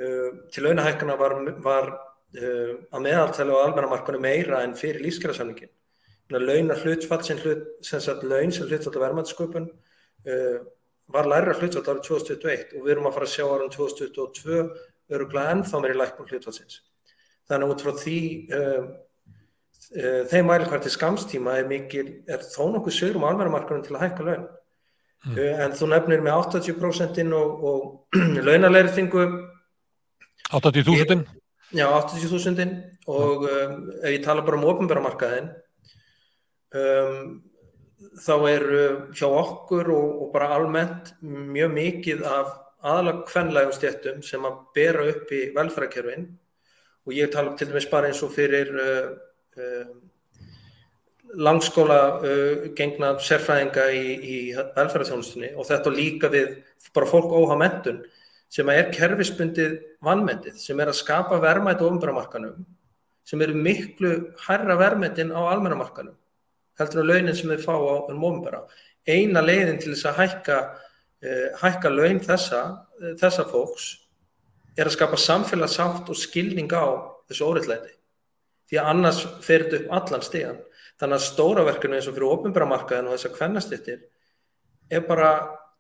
uh, til launahækana var, var uh, að meðaltælu á almennamarkunum meira en fyrir lífskjærasamningin. Launar hlutfall sem hlut, sem sagt laun sem hlutfall af verðmættsköpun uh, var læra hlutfall árið 2021 og við erum að fara að sjá árum 2022 öruglega ennþá meiri læknum hlutfallsins. Þannig út frá því uh, Eh, þeim mælikvært til skamstíma er mikil, er þó nokkuð sögurum á almennamarkaðum til að hækka laun mm. en þú nefnir með 80% og, og launalegriðingu 80.000? Já, 80.000 og mm. um, ef ég tala bara um ofnbæramarkaðin um, þá er hjá okkur og, og bara almennt mjög mikið af aðalega kvenlægum stjættum sem að bera upp í velfærakerfin og ég tala til dæmis bara eins og fyrir uh, Um, langskóla uh, gengna sérfræðinga í, í velferðarþjónustunni. Og þetta líka við bara fólk óha mentun sem er kerfisbundið vannmendið sem er að skapa verðmætt á umbramarkanum sem eru miklu hærra verðmættin á almennamarkanum heldur á launin sem við fá á umbra. Eina leiðin til þess að hækka, uh, hækka laun þessa, uh, þessa fólks er að skapa samfélagsátt og skilning á þessu óriðleiti því að annars fer þetta upp allan stíðan þannig að stóra verkefni eins og fyrir ofinbæramarkaðin og þess að kvennastittir er bara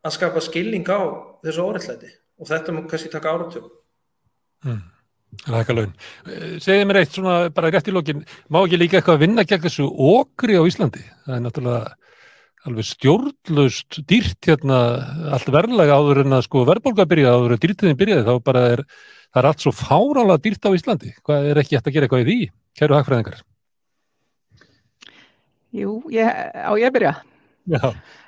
að skapa skilning á þessu óriðleiti og þetta múið kannski taka áratugum mm. Það er eitthvað laun. Segði mér eitt svona bara rétt í lókin, má ekki líka eitthvað að vinna gegn þessu okri á Íslandi? Það er náttúrulega alveg stjórnlaust dýrt hérna allt verðlega áður en að sko verðbólka byrjaði áður en dýrtiðin byrjaði þá bara er það er allt svo fárálega dýrt á Íslandi. Hvað er ekki hægt að gera eitthvað í því? Kæru hagfræðingar. Jú, ég, á ég byrja. Já.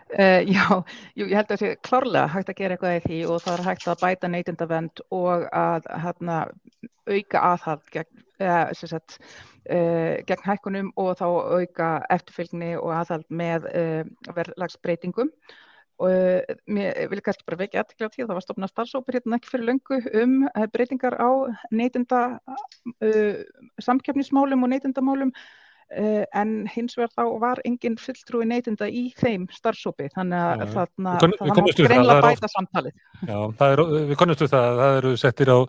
Uh, já, jú, ég held að það sé klárlega hægt að gera eitthvað í því og það er hægt að bæta neytindavend og að hérna, auka aðhald gegn, uh, sagt, uh, gegn hækkunum og þá auka eftirfylgni og aðhald með verðlagsbreytingum. Og mér vil kannski bara vekja aðtikla á því að það var stofnað starfsópur hérna ekki fyrir löngu um breytingar á neytinda samkjöfnismálum og neytindamálum Uh, en hins vegar þá var enginn fulltrúi neytinda í þeim starfsópi þannig að ja, þarna, kon, það má greinlega bæta oft, samtalið. Já, er, við konumstu það að það eru settir á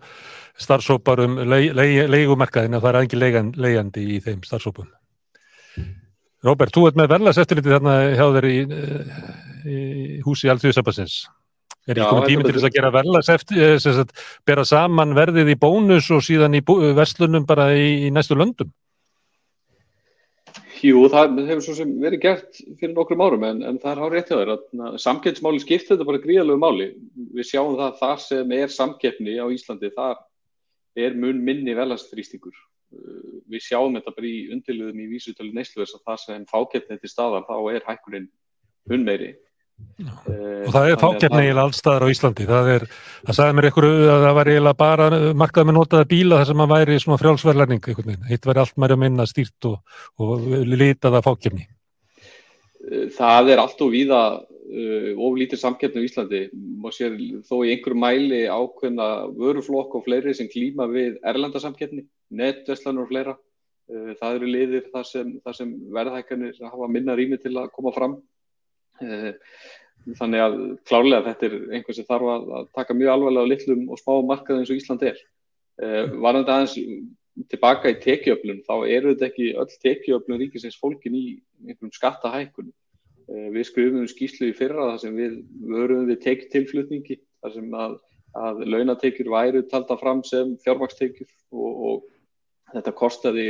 starfsópar um leigumarkaðin og það er engin leigjandi í þeim starfsópum Róbert, þú ert með verðlagseftirliti þarna hjá þeir í, í húsi Alþjóðsabassins er ekki komið tími til þess að gera verðlagseftir eh, bera saman verðið í bónus og síðan í verslunum bara í, í næstu löndum Jú, það hefur svo sem verið gert fyrir nokkrum árum en, en það er hár rétt hjá að samkeppnismáli skipt þetta bara gríðalögu máli. Við sjáum það að það sem er samkeppni á Íslandi, það er mun minni velastþrýstingur. Við sjáum þetta bara í undirluðum í vísutölu neysluverðs að það sem fákeppni til staðar þá er hækkurinn mun meiri. Og það er fákjafni eiginlega allstaðar á Íslandi. Það, er, það sagði mér ykkur að það var eiginlega bara markað með notaða bíla þar sem að væri svona frjálsverðlæning. Hitt væri allt mæri að minna stýrt og, og litaða fákjafni. Það er allt og víða uh, oflítið samkeppni í Íslandi og sér þó í einhverju mæli ákveðna vöruflokk og fleiri sem klíma við erlendasamkeppni, netverslanur og fleira. Uh, það eru liðir þar sem, sem verðhækkanir hafa minna rými til að koma fram. Uh, þannig að klárlega þetta er einhvers sem þarf að taka mjög alvarlega á litlum og spá markað eins og Ísland er. Uh, Varðandi aðeins tilbaka í tekiöflun, þá eru þetta ekki öll tekiöflun ríkisins fólkin í einhverjum skattahækkunum. Uh, við skrifum skýslu í fyrra þar sem við vöruðum við tekitilflutningi, þar sem að, að launatekjur væru talda fram sem fjármakstekjur og, og þetta kostiði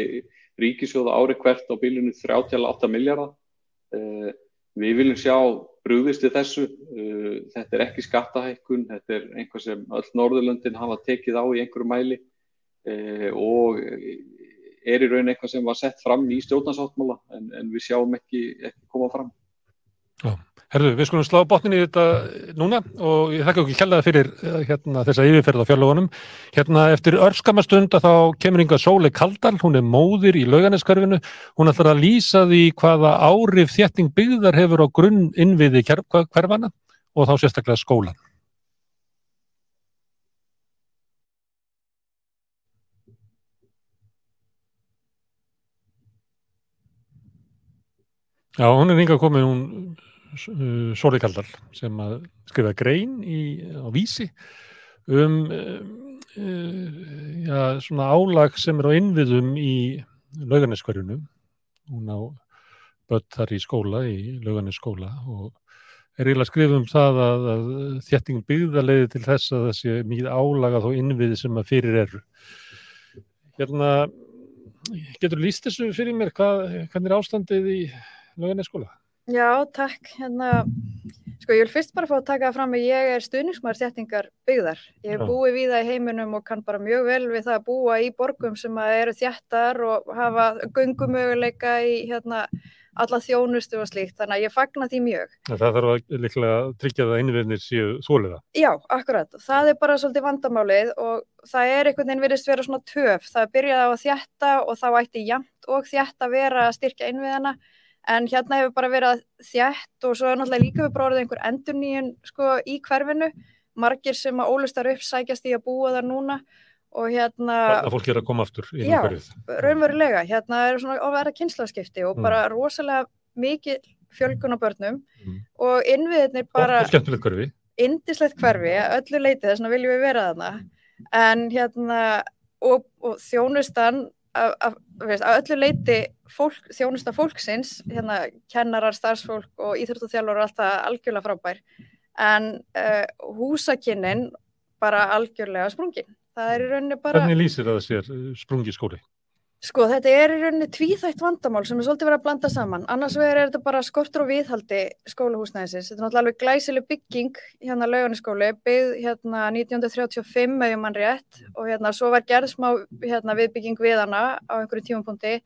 ríkisjóða ári hvert á bílunum 38 miljardar. Við viljum sjá brúðist við þessu. Uh, þetta er ekki skattahækkun, þetta er einhver sem öll Norðurlöndin hafa tekið á í einhverju mæli uh, og er í raun eitthvað sem var sett fram í stjórnarsáttmála en, en við sjáum ekki, ekki koma fram. Já, herðu, við skulum slá botnin í þetta núna og ég þakka ekki kjallaði fyrir hérna, þessa yfirferð á fjárlógunum. Hérna eftir örskamastund að þá kemur yngar Sóli Kaldal, hún er móðir í lauganiskarfinu, hún ætlar að lýsa því hvaða árif þétting byggðar hefur á grunn innviði hverfana og þá sérstaklega skólan. Já, hún er yngar komið, hún Sóli Kaldal sem að skrifa grein í, á vísi um uh, já, svona álag sem er á innviðum í laugarneskverjunum hún á börn þar í skóla í laugarneskóla og er eiginlega að skrifa um það að, að þétting byggðarleiði til þess að það sé mikið álagað og innviði sem að fyrir eru. Hérna getur líst þessu fyrir mér? Hvað, hvernig er ástandið í laugarneskóla? Já, takk. Hérna, sko, ég vil fyrst bara fá að taka það fram að ég er stuðningsmæður þéttingar byggðar. Ég hef búið við það í heiminum og kann bara mjög vel við það að búa í borgum sem eru þéttar og hafa gungumöguleika í hérna, alla þjónustu og slíkt. Þannig að ég fagna því mjög. Það þarf að líklega tryggja það innviðnir séu þóliða. Já, akkurat. Það er bara svolítið vandamálið og það er einhvern veginn að vera svona töf. Það byrjaði á að þétta og þá ætti jæmt og þétt að vera að styrkja innviðana en hérna hefur bara verið þjætt og svo er náttúrulega líka við bara orðið einhver endurníun sko í hverfinu. Margir sem að ólustar upp sækjast í að búa þar núna og hérna að fólk er að koma aftur í umhverfið raunverulega, hérna er svona að vera kynslaskipti og mm. bara rosalega mikið fjölgun á börnum mm. og innviðinir bara indislegt hverfi, öllu leiti þess að viljum við vera þarna. En hérna og, og þjónustan að öllu leiti fólk, þjónusta fólksins, hérna kennarar, starfsfólk og íþróttuþjálfur er alltaf algjörlega frábær en uh, húsakinnin bara algjörlega sprungin. Það er í rauninni bara... Hvernig lýsir það sér sprungi skóli? Sko þetta er í rauninni tvíþætt vandamál sem er svolítið verið að blanda saman. Annars vegar er þetta bara skortur og viðhaldi skólahúsnæðisins. Þetta er náttúrulega alveg glæsileg bygging hérna lauganiskóli, byggð hérna 1935 ef mann rétt og hérna svo var gerð smá hérna, viðbygging við hana á einhverju tímapunkti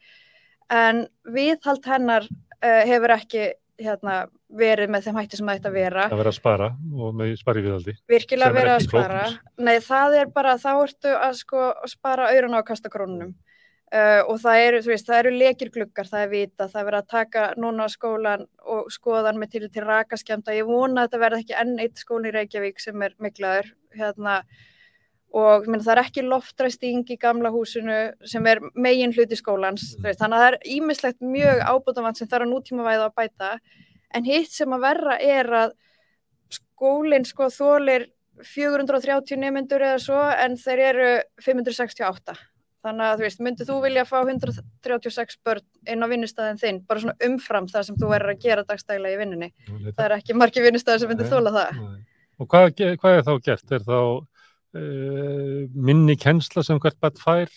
en viðhald hennar uh, hefur ekki hérna, verið með þeim hætti sem það ætti að vera. Að spara og með spari viðhaldi. Virkilega verið að spara. Nei það er bara þá ertu að sko spara auðrun á kastakrónunum. Uh, og það eru, veist, það eru lekir glukkar, það er vita, það er verið að taka núna skólan og skoðan með til til rakaskjönda, ég vona að þetta verði ekki enn eitt skólin í Reykjavík sem er miklaður hérna, og minna, það er ekki loftræsting í gamla húsinu sem er megin hluti skólans, mm. veist, þannig að það er ímislegt mjög ábútafand sem þarf að nútíma væða að bæta, en hitt sem að verra er að skólinn sko þólir 430 nemyndur eða svo en þeir eru 568 Þannig að þú veist, myndið þú vilja fá 136 börn inn á vinnustæðin þinn, bara svona umfram það sem þú verður að gera dagstæla í vinninni. Það er ekki margi vinnustæðir sem myndið þóla það. Nei. Og hvað, hvað er þá gert? Er þá uh, minni kennsla sem hvert bætt fær?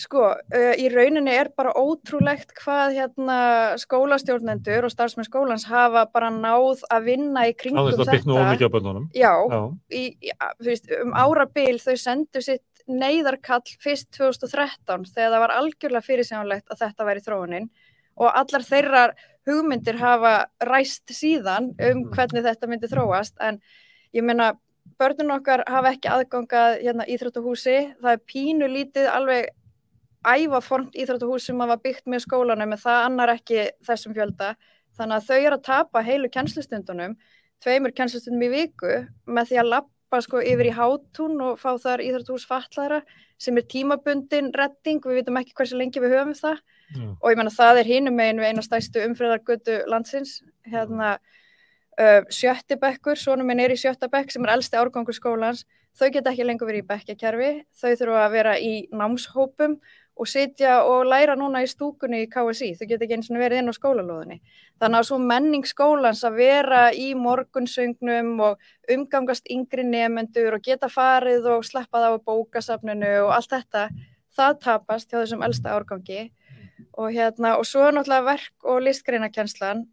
Sko, uh, í rauninni er bara ótrúlegt hvað hérna skólastjórnendur og starfsmenn skólans hafa bara náð að vinna í kringum þetta. Á þess að byggna ómikið á börnunum. Já, Já. Í, í, veist, um árabil þau sendu sitt neyðarkall fyrst 2013 þegar það var algjörlega fyrirsjónlegt að þetta væri þróunin. Og allar þeirra hugmyndir hafa ræst síðan um mm. hvernig þetta myndi þróast. En ég meina börnun okkar hafa ekki aðgangað hérna íþróttahúsi, það er pínu lítið alveg ævaformt íþróttahús sem hafa byggt með skólanum en það annar ekki þessum fjölda. Þannig að þau eru að tapa heilu kennslustundunum, tveimur kennslustundum í viku með því að lappa sko yfir í hátún og fá þar íþróttús fallara sem er tímabundin redding, við vitum ekki hversu lengi við höfum það. Já. og ég menna það er hinum megin við eina stæstu umfriðargötu landsins, hérna uh, sjötti bekkur, svonum minn er í sjötta bekk sem er elsti árgangur skólans, þau geta ekki lengur verið í bekkjakerfi, þau þurfa að vera í námshópum og sitja og læra núna í stúkunni í KSI, þau geta ekki eins og verið inn á skólalóðinni. Þannig að svo menning skólans að vera í morgunsöngnum og umgangast yngri nefendur og geta farið og sleppað á bókasafninu og allt þetta, það tapast hjá þessum elsta árgangi. Og hérna og svo er náttúrulega verk og listgreinakenslan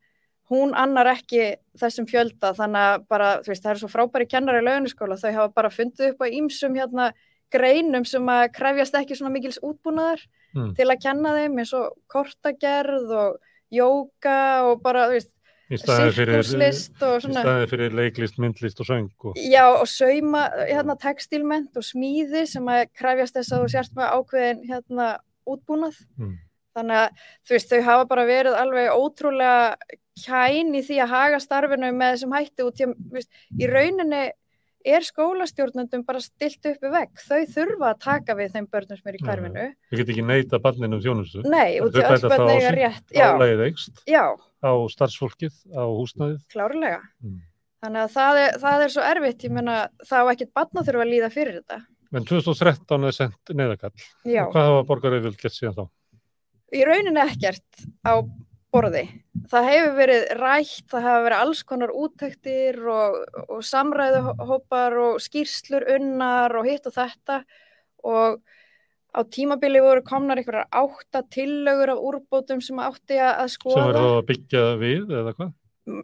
hún annar ekki þessum fjölda þannig að bara, þú veist, það eru svo frábæri kennar í launuskóla, þau hafa bara fundið upp á ýmsum hérna greinum sem að krefjast ekki svona mikils útbúnaðar Mm. til að kenna þeim eins og kortagerð og jóka og bara, þú veist, Í sirkuslist og í svona staðið fyrir leiklist, myndlist og söng og, Já, og sauma, hérna, textilment og smíði sem að krefjast þess að þú sért með ákveðin, hérna, útbúnað. Mm. Þannig að, þú veist, þau hafa bara verið alveg ótrúlega kæn í því að haga starfinu með þessum hætti út í, í rauninni er skólastjórnundum bara stilt upp við vegg. Þau þurfa að taka við þeim börnum sem er í hverfinu. Þau get ekki neita barninu um þjónustu. Nei, Þau í bæta öll það á. Já, Álægið eikst á starfsfólkið, á húsnæðið. klárlega. Mm. Þannig að það er, það er svo erfitt, ég meina, það á ekkert barn að þurfa að líða fyrir þetta. En 2013 er sendt neðakall. Og hvað hafa borgarauðvöld gett síðan þá? í rauninni ekkert á borði. Það hefur verið rætt, það hafa verið alls konar úttektir og, og samræðuhópar og skýrslur unnar og hitt og þetta og á tímabili voru komnar einhverjar átta tillögur af úrbótum sem átti að Sem skoða. er þá að byggja við eða hvað?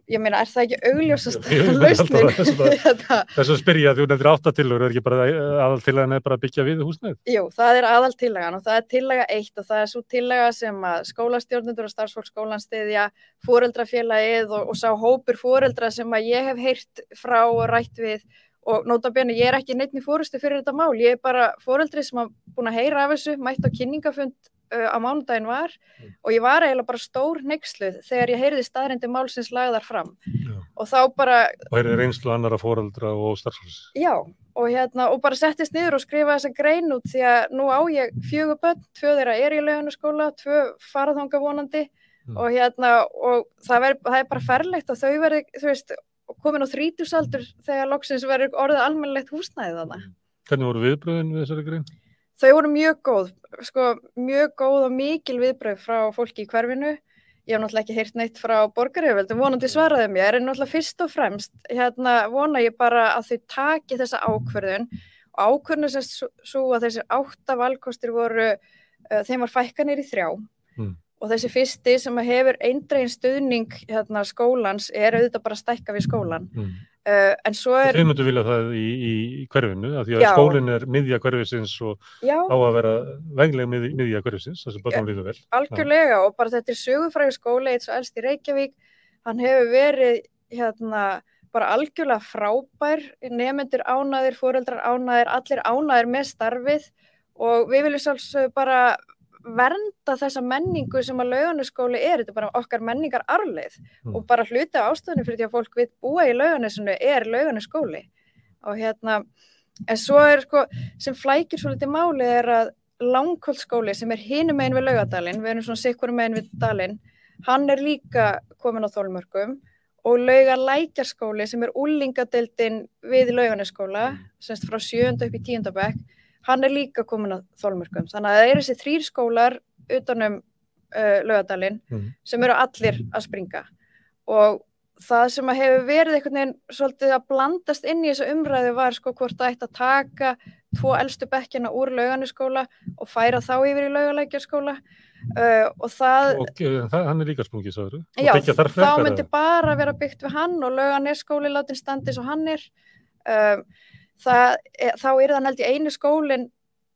Ég meina, er það ekki augljósast Ég veit lausnin? alltaf þess að- Þess að spyrja að þú nefndir áttatillur, er ekki bara aðal til að bara að byggja við húsnæðið? Jú, það er aðal tillagan og það er tillaga eitt og það er svo tillaga sem að skólastjórnundur og starfsfólk skólan stiðja fóreldrafélagið og, og sá hópur fóreldra sem að ég hef heyrt frá og rætt við og nota bene, ég er ekki neitt í fórustu fyrir þetta mál, ég er bara fóreldri sem að búin að heyra af þessu, mætt á kynningafund uh, á mánudaginn var Mm. og ég var eiginlega bara stór neyksluð þegar ég heyrði staðrindi málsins lagðar fram Já. og þá bara Og er reynslu annara fóreldra og starfsfólks? Já, og, hérna, og bara settist niður og skrifa þessa grein út því að nú á ég fjögur börn, tvö þeirra er í launaskóla, tvö faraþanga vonandi Mm. og, hérna, og það, veri, það er bara ferlegt að þau verði, þú veist, komin á þrítusaldur þegar loksins verður orðið almennilegt húsnæðið þarna. Hvernig voru viðbröðin við þessari grein? Þau voru mjög góð, sko, mjög góð og mikil viðbröð frá fólki í hverfinu. Ég hef náttúrulega ekki heyrt neitt frá borgarjöfveldum, vonandi svaraði mér, en náttúrulega fyrst og fremst hérna, vona ég bara að þau taki þessa ákverðun og ákverðun sem svo að þessir átta valkostir voru, uh, þeim var fækkanir í þrjá Mm. og þessi fyrsti sem hefur eindregin stuðning hérna, skólans er auðvitað bara stækka við skólan. Mm. Uh, en svo er, Þið myndu vilja það í, í, hverfinu, af því að Já. skólinn er miðja hverfisins og já, á að vera veglega miðja, miðja hverfisins, þess að börnum líður vel. algjörlega og bara þetta er sögufræði skóli eitt svo elst í Reykjavík hann hefur verið hérna bara algjörlega frábær nefnendur ánæðir, fóreldrar ánæðir allir ánæðir með starfið og við viljum svolítið bara vernda þessa menningu sem að laugarnaskóli er, þetta er bara okkar menningar arleið Mm. og bara hluti af ástöðunum fyrir því að fólk við búa í laugarnesinu er laugarnaskóli og hérna en svo er sko, sem flækir svo litið máli er að langkvöldskóli sem er hinum megin við laugadalinn, við erum svona sikkur megin við dalinn, hann er líka komin á þólmörkum. Og laugar lækjarskóli sem er úlingadeildin við laugarnaskóla, semst frá sjönda upp í tíundabæk, hann er líka komin á þólmörkum. Þannig að það eru þessi þrýr skólar utanum uh, laugadalinn Mm. sem eru allir að springa. Og það sem að hefur verið einhvern veginn svolítið að blandast inn í þessu umræðu var sko hvort það ætti að taka tvo elstu bekkjana úr lauganiskóla og færa þá yfir í laugalækjarskóla uh, og það, Og uh, það, hann er líka sprungið, og byggja þar þá myndi bara vera byggt við hann og lauganesskóli látin standi svo hann er. Um, það, þá er það held í einu skólin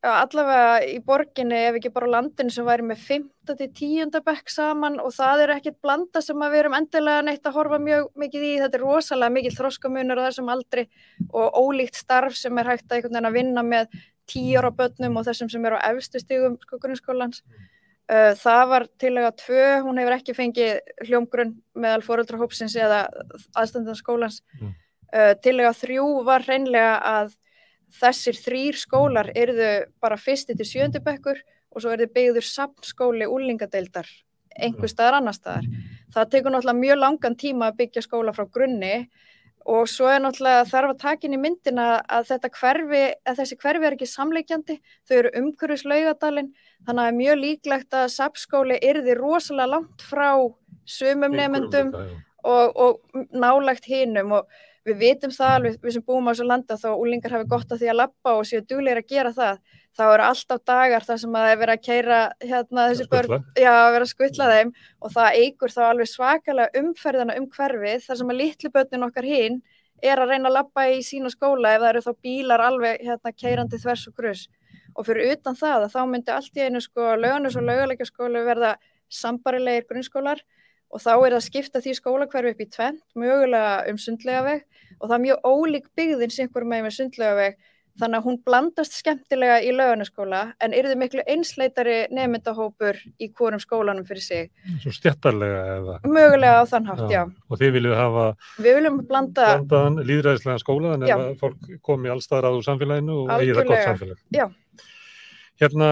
allavega í borginni ef ekki bara á landinu sem væri með 5. til 10. bekk saman og það er ekkert blanda sem við erum endilega neitt að horfa mjög mikið í, þetta er rosalega mikil þroskamunur á þessum aldri og ólíkt starf sem er hægt að að vinna með tíur á börnum og þessum sem eru á efstu stigum sko grunnskólans Uh, það var tilega tvö, hún hefur ekki fengið hljómgrunn meðal fóröldrahópsins eða aðstandanskólans. Mm. Uh, tilega þrjú var reynlega að þessir þrýr skólar eruðu bara fyrsti til sjöndubekkur og svo er þið byggður samskóli úlingadeildar einhver staðar annar staðar. Það tekur náttúrulega mjög langan tíma að byggja skóla frá grunni og svo er náttúrulega þarf að taka inn í myndina að þetta hverfi, að þessi hverfi er ekki samleikjandi, þau eru umhverfis laugadalinn, þannig að er mjög líklegt að sapskóli erði rosalega langt frá sumum nefnendum og, og nálagt hinnum og við vitum það alveg, við sem búum á þessu landa þá úlingar hafi gott að því að lappa og séu dugleir að gera það, þá eru alltaf dagar þar sem að það er verið að keira hérna þessi börn, já að vera að skvilla þeim. Og það eigur þá alveg svakalega umferðina um hverfið þar sem að litlu börnin okkar hinn er að reyna að lappa í sína skóla ef það eru þá bílar alveg hérna keirandi þvers og grus og fyrir utan það að þá myndi allt í einu sko lögunus og löguleika skólu verða sambarilegir grunnskólar og þá er það skipta því skólakverfi upp í tvent, mögulega um sundlega veg og það er mjög ólík byggðin sem einhver með með sundlega veg þannig að hún blandast skemmtilega í löganaskóla en er þið miklu einsleitari nefndahópur í hvorum skólanum fyrir sig. Svo stjættarlega eða? Mögulega á þann hátt, já. já. Og þið viljum hafa Við viljum blanda blandaðan líðræðislega skóla en ef fólk komi allstaðar á samfélaginu og eigi það gott samfélag. Já. Hérna,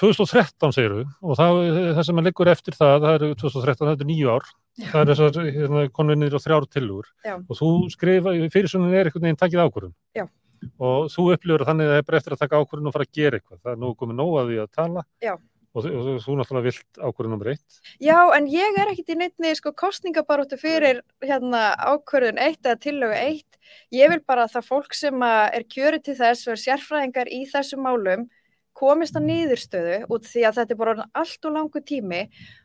2013 segir við og það, það sem liggur eftir það, það eru 2013, það eru nýju ár, Já. það er þessar hérna, konvinir og þrjár tilur og þú skrifa, fyrirsunin er einhvern veginn takkið ákvörðun Já. og þú upplifur þannig að það er bara eftir að taka ákvörðun og fara að gera eitthvað, það er nú komið nóg að því að tala Já. og þú, náttúrulega vilt ákvörðun nummer eitt. Já, en ég er ekkit í neittni sko kostningabaróttu fyrir hérna ákvörðun eitt eða tillögu eitt, ég vil bara að það fólk sem er kjörið til þess og er sérfræðingar í þessum málum komist að niðurstöðu út því að þetta er bara allt og langu tími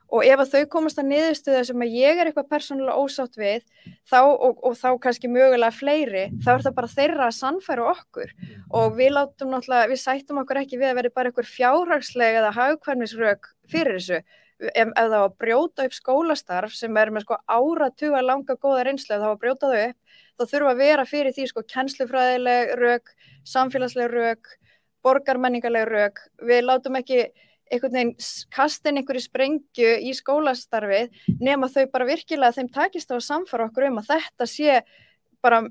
og ef að þau komast að niðurstöðu sem að ég er eitthvað persónulega ósátt við þá, og, og þá kannski mögulega fleiri, þá er það bara þeirra að sannfæra okkur. Og við látum náttúrulega, við sættum okkur ekki við að vera bara eitthvað fjárhagslega eða haugkvæmnisrök fyrir þessu. Ef, ef það var að brjóta upp skólastarf sem er með sko áratuga langa góða það var að brjóta þau upp þá þurfa að vera fyrir því sko kennslufræðileg rök, samfélagsleg rök borgarmenningarlega rauk, við látum ekki einhvern veginn kastin einhverju sprengju í skólastarfið nema þau bara virkilega þeim takist á að samfara okkur um að þetta sé bara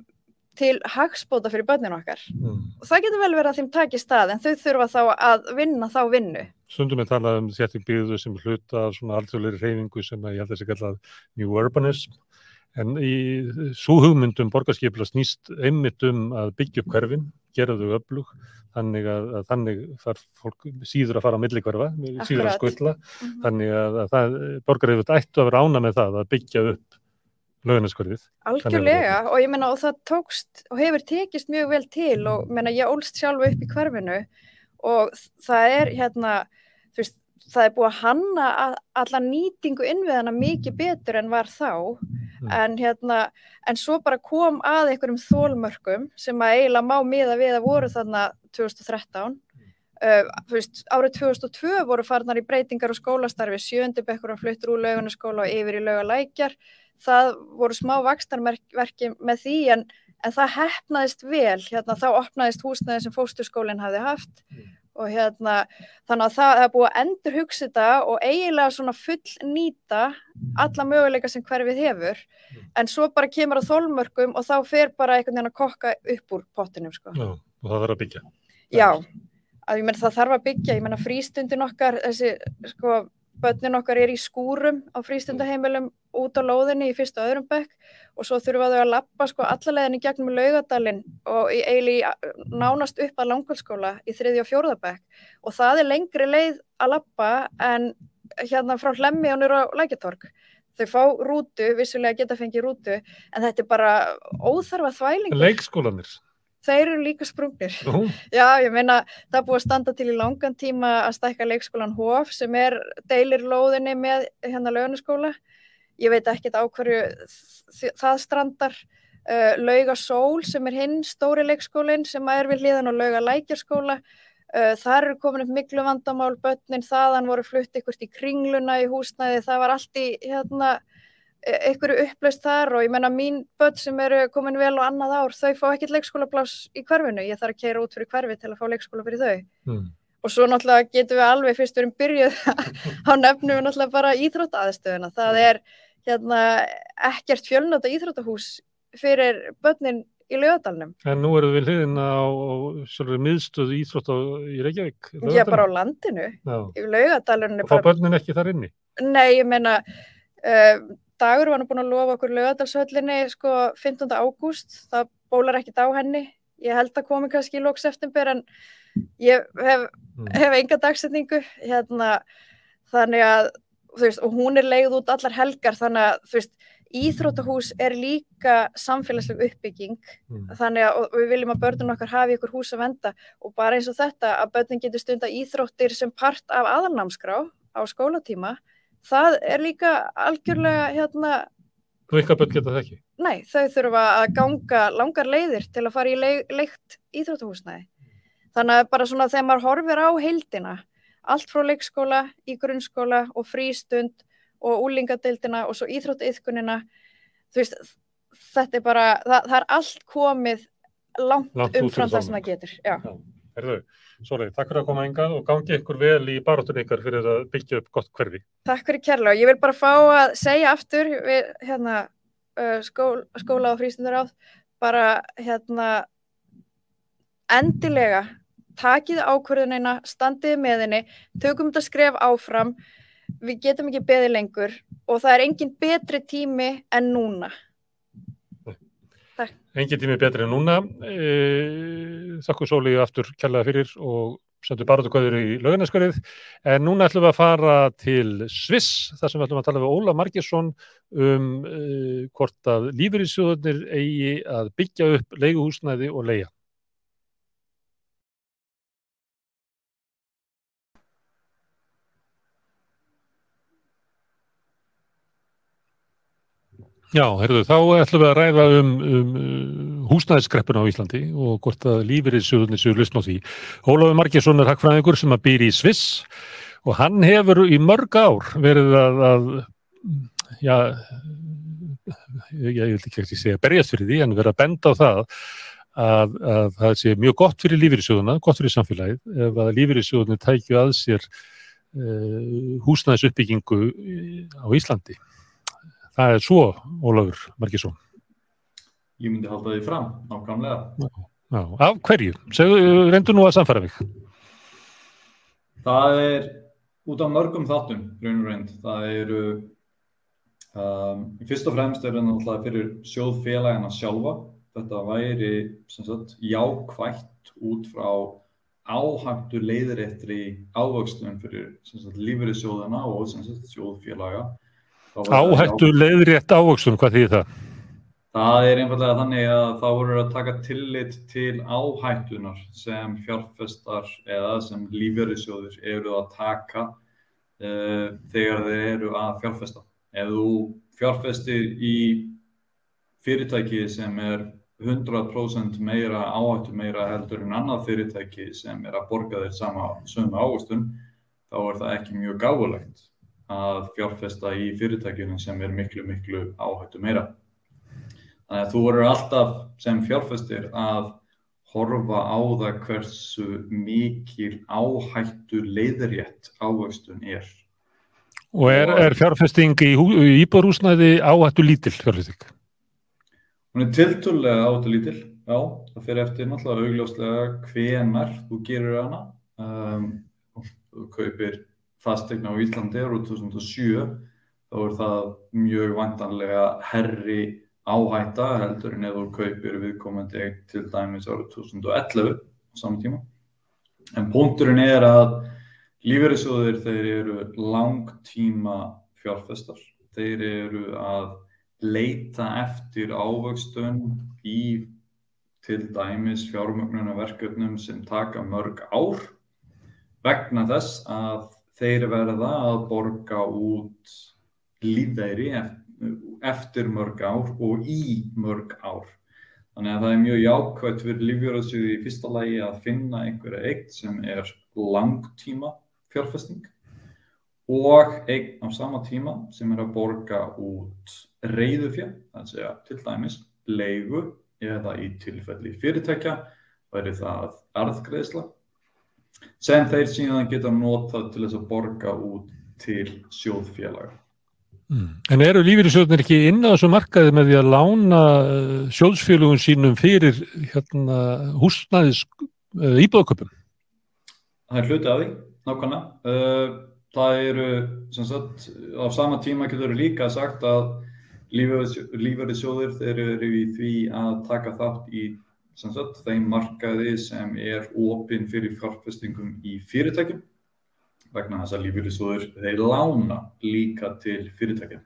til hagspóta fyrir börninu okkar. Mm. og það getur vel verið að þeim takist það en þau þurfa þá að vinna þá vinnu. Sundum við talað um þétting byggðu sem hluta af svona alþjóðleiri reyfingu sem ég held að sé kallað New Urbanism en í svo hugmyndum borgarskipla snýst einmitt um að byggja upp hverfin, gera þau öflug þannig að, að þannig þarf fólk síður að fara á millikverfa, síður að skvilla, mm -hmm. þannig að, að það, borgarífut ættu að vera ána með það að byggja upp lögnaskverfið. Algjörlega og ég menna og það tókst og hefur tekist mjög vel til og menna ég ólst sjálfu upp í hverfinu og það er hérna, þú veist, það er búið að hanna alla nýtingu innviðana mikið betur en var þá mm. en hérna, en svo bara kom að einhverjum þólmörkum sem að eiginlega má miða við að voru þarna 2013 mm. uh, veist, árið 2002 voru farnar í breytingar og skólastarfi, sjöndibekkur og fluttur úr laugunaskóla og yfir í laugalækjar. Það voru smá vakstarverki með því en, en það hefnaðist vel, hérna þá opnaðist húsnaði sem fósturskólinn hafði haft. Mm og hérna þannig að það er búið að endur hugsa þetta og eiginlega svona full nýta alla möguleika sem hverfið hefur en svo bara kemur að þólmörkum og þá fer bara einhvern veginn að kokka upp úr pottinum sko. Já, og það þarf að byggja. Já, að ég menna það þarf að byggja, ég menna frístundin okkar, þessi sko börnin okkar er í skúrum á frístundaheimilum út á lóðinni í fyrsta og öðrum bekk og svo þurfa þau að lappa sko allalegðinni gegnum laugadalinn og eili nánast upp að langkvöldskóla í þriði og fjórða bekk og það er lengri leið að lappa en hérna frá hlemmi og nýra á lækjartorg. Þau fá rútu, vissulega geta fengið rútu en þetta er bara óþarfa þvælingur. Leikskólanir? Þeir eru líka sprungnir. Uh. Já, ég meina, það búið að standa til í langan tíma að stækka leikskólan HOF sem er deilir lóðinni með hérna lögnaskóla ég veit ekki á hverju það strandar uh, lauga sól sem er hinn stóri leikskólinn sem er við hliðan og lauga lækjarskóla uh, þar eru komin upp miklu vandamál börnin þaðan voru flutt ykkurt í kringluna í húsnæði það var allt í hérna einhverju upplaust þar og ég menna mín börn sem eru komin vel og annað ár þau fá ekkert leikskólaplás í hverfinu, ég þarf að keira út fyrir hverfi til að fá leikskóla fyrir þau mm. og svo náttúrulega getum við alveg fyrst við erum byrjuð á nefnum við náttúrulega bara íþróttaðstöðuna. Það er hérna ekkert fjölnöta íþróttahús fyrir börnin í laugadalunum. En nú eru við hliðin á, á sjálfur miðstöðu íþrótt í Reykjavík. Já, bara á landinu. Já. Í laugadalunum. Og fá bara... börnin ekki þar inni? Nei, ég meina, uh, Dagur var nú búin að lofa okkur laugadalshöllinni sko 15. ágúst. Það bólar ekkit á henni. Ég held að komi kannski í lóks eftir en ég hef, mm. hef enga dagsetningu. Hérna, þannig að, veist, og hún er leið út allar helgar þannig að, þú veist, Íþróttahús er líka samfélagsleg uppbygging mm. þannig að við viljum að börnun okkar hafi ykkur hús að venda og bara eins og þetta að börnun getur stunda íþróttir sem part af aðalnámskrá á skólatíma það er líka algjörlega hérna Þú eitthvað börn geta það ekki? Nei, þau þurfa að ganga langar leiðir til að fara í le leikt íþróttahúsnæði þannig að bara svona þegar maður horfir á heildina allt frá leikskóla í grunnskóla og frístund og úlingadeildina og svo íþróttaiðkunina þú veist, þetta er bara það, það er allt komið langt, langt umfram það sem það getur Já, Já. Herðu, sorry, takk fyrir að koma engað og gangi ykkur vel í baróttunni ykkar fyrir að byggja upp gott hverfi. Takk fyrir kærlega. Og ég vil bara fá að segja aftur við hérna uh, skól, skóla og frístundur áð bara hérna endilega takið ákvörðunina, standið með henni tökum þetta skref áfram. Við getum ekki beðið lengur og það er engin betri tími en núna Takk. Engin tími betri en núna. E, Þakku Sóli aftur kjallaði fyrir og sendu barðugöður í lauginaskarið en núna ætlum við að fara til Sviss þar sem við ætlum að tala við Óla Margesson um e, hvort að lífeyrinsjóðunir eigi að byggja upp leiguhúsnæði og leia Já, heyrðu, þá ætlum við að ræða um, um húsnæðiskreppuna á Íslandi og hvort að lífeyriðsjóðunni séu lusn á því. Ólafur Margesson er hagfræðingur sem að býr í Sviss og hann hefur í mörg ár verið að, að já, ég, ég vil ekki ekki segja berjast fyrir því, en verið að benda á það að, að það sé mjög gott fyrir lífeyriðsjóðuna, gott fyrir samfélagið, ef að lífeyriðsjóðunni tækju að sér uh, húsnæðisuppbyggingu á Íslandi. Það er svo, Ólafur Markísson. Ég myndi halda því fram, nákvæmlega. Já. Af hverju? Reyndu nú að samfæra mig. Það er út af mörgum þáttum, raun og reynd. Það eru, um, fyrst og fremst er það náttúrulega fyrir sjóðfélagana sjálfa. Þetta væri sagt, jákvægt út frá áhættu leiðréttri ávöxtunum fyrir lífeyrisjóðana og sagt, sjóðfélaga Áhættu leiðrétt ávöxtum, hvað þýðir það? Það er einfallega þannig að þá voru að taka tillit til áhættunar sem fjárfestar eða sem lífverðisjóður eru að taka uh, þegar þeir eru að fjárfesta. Ef þú fjárfestir í fyrirtæki sem er 100% meira áhættu meira heldur en annað fyrirtæki sem er að borga þeir sama sömu ávöxtun, þá er það ekki mjög gáðulegt að fjárfesta í fyrirtækjunum sem er miklu, miklu áhættu meira. Þannig að þú verður alltaf sem fjárfestir að horfa á það hversu mikil áhættu leiðrétt ávöxtun er. Og er, er fjárfesting í, í íbúrúsnæði áhættu lítill fjárfesting? Hún er tilturlega áhættu lítill, já. Það fyrir eftir náttúrulega augljóslega hvenar þú gerur hana. Um, þú kaupir fastegna á Íslandi árið 2007 þá er það mjög vantanlega herri áhætta heldur en ef þú kaupir viðkomandi til dæmis árið 2011 á saman tíma. En punkturinn er að lífeyrisjóðir þeir eru langtíma fjárfestar. Þeir eru að leita eftir ávöxtun í til dæmis fjármögnunarverkefnum sem taka mörg ár vegna þess að þeir verða að borga út lífeyri eftir mörg ár og í mörg ár. Þannig að það er mjög jákvæmt fyrir lífjörðsjóði í fyrsta lagi að finna einhverja eign sem er langtíma fjárfesting og eign á sama tíma sem er að borga út reyðufjö, það er að til dæmis leigu eða í tilfelli fyrirtækja væri það arðgreðsla sem þeir síðan geta notað til þess að borga út til sjóðfélaga. Mm. En eru lífyrirsjóðnir ekki inn á þessu markaði með því að lána eh, sjóðsfélugum sínum fyrir hérna, húsnæðis uh, íbúðaköpum? Það er hluti af því, nákvæmlega. Uh, það eru, sem sagt, á sama tíma getur líka sagt að lífyrirsjóðir þeir eru í því að taka þátt í sagt, þeim markaði sem er opinn fyrir fjárfestingum í fyrirtækjum vegna þess að lífyrirsjóður þeir lána líka til fyrirtækja.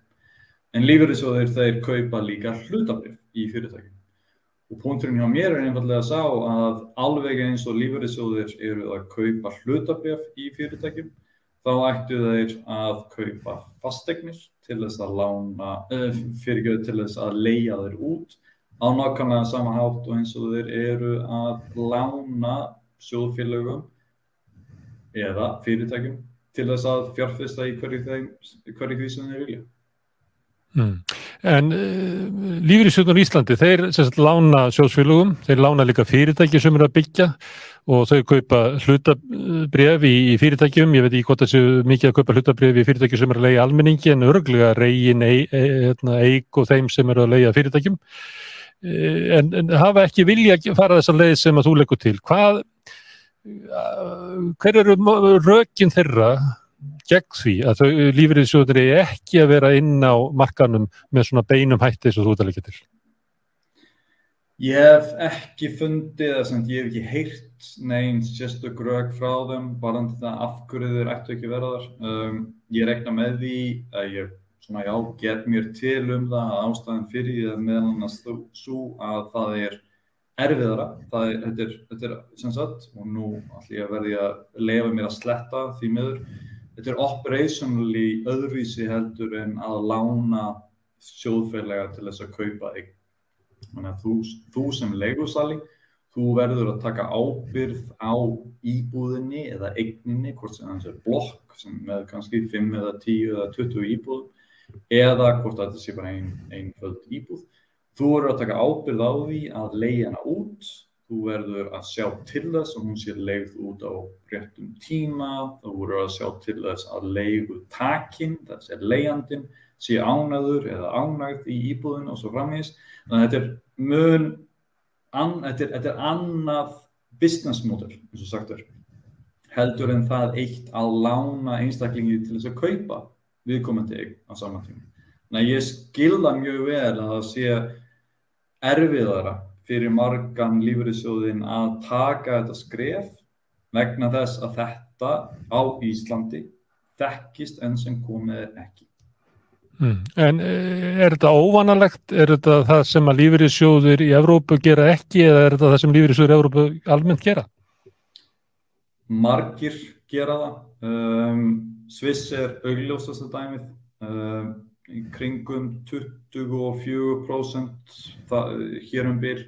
En lífyrirsjóður þeir kaupa líka hlutabrif í fyrirtækjum. Og punkturinn hjá mér er einfallega sá að alveg eins og lífyrirsjóður eru að kaupa hlutabrif í fyrirtækjum, þá ættu þeir að kaupa fastegnir til þess að lána, uh, fyrirgjöð til þess að leia þeir út á nákvæmlega sama hátt og eins og þeir eru að lána sjóðfélögum eða fyrirtækjum til þess að fjárfesta í hverju, því sem þeir vilja. Mm. En uh, lífyrirsjóðunar í Íslandi, þeir sagt, lána sjóðsfélögum, þeir lána líka fyrirtæki sem eru að byggja og þau kaupa hlutabref í, í fyrirtækjum, ég veit ekki hvort þessu mikið að kaupa hlutabref í fyrirtæki sem eru að leiða almenningi en örglega reygin, eig e, hérna, og þeim sem eru að leiða fyrirtækjum. Uh, en, en hafa ekki vilja að fara þessa leið sem að þú leggur til. Hvað hver eru rökin þeirra gegn því að lífriðsjóður er ekki að vera inn á markanum með svona beinum hætti eins og þú að leggja til? Ég hef ekki fundið þess að ég hef ekki heyrt neins sérstök rök frá þeim varandi það af hverju þeir ættu ekki vera þar. Um, ég rekna með því að ég svona já, get mér til um það að ástæðan fyrir því að meðan að svo að það er erfiðara, það er, þetta er, þetta er sem sagt, og nú ætlum ég að verði að lefa mér að sletta því miður, þetta er operationally öðruvísi heldur en að lána sjóðfélaga til þess að kaupa eign. Þannig að þú, þú sem leigusali, þú verður að taka ábyrð á íbúðinni eða eigninni, hvort sem það er blokk sem með kannski 5 eða 10 eða 20 íbúðum, eða hvort þetta sé bara einn ein föld íbúð. Þú verður að taka ábyrð á því að leiða hana út, þú verður að sjá til þess að hún sé leigð út á réttum tíma, þú verður að sjá til þess að leiðu takinn, þess að leiðandinn sé ánæður eða ánægð í íbúðin og svo framvís. Þannig að þetta er mun, an, þetta er, þetta er annað business model, eins og sagt er, heldur en það eitt að lána einstaklingi til þess að kaupa viðkomandi eign á saman tíma. Þannig að ég skilða mjög vel að það sé erfiðara fyrir margan lífriðsjóðin að taka þetta skref vegna þess að þetta á Íslandi þekkist enn sem komið ekki. Mm. En eh, er þetta óvanalegt? Er þetta það sem að lífriðsjóður í Evrópu gera ekki eða er þetta það sem lífriðsjóður í Evrópu almennt gera? Margir gera það. Um, Sviss er augljósast að dæmið. Um, í kringum 24% það, hér um byr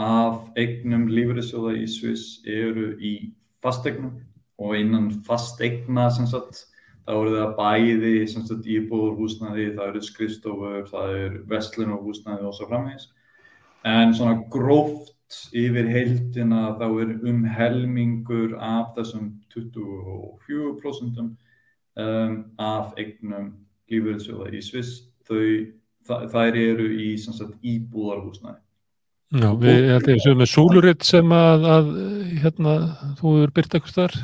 af eignum lífriðsjóða í Sviss eru í fastegnum og innan fastegna sem sagt þá eru það bæði sem sagt íbúður húsnæði, það eru skrifstofur, það eru vestlun og húsnæði og svo framvegis en svona gróft yfir heildina þá er um helmingur af þessum 24% um, af eignum lífverðsjóða í Sviss, þau, það, þær eru í sagt, íbúðarhúsnæði. Já, við heldum sem með Súluritt sem að, að hérna, þú eru byrt eitthvað þar,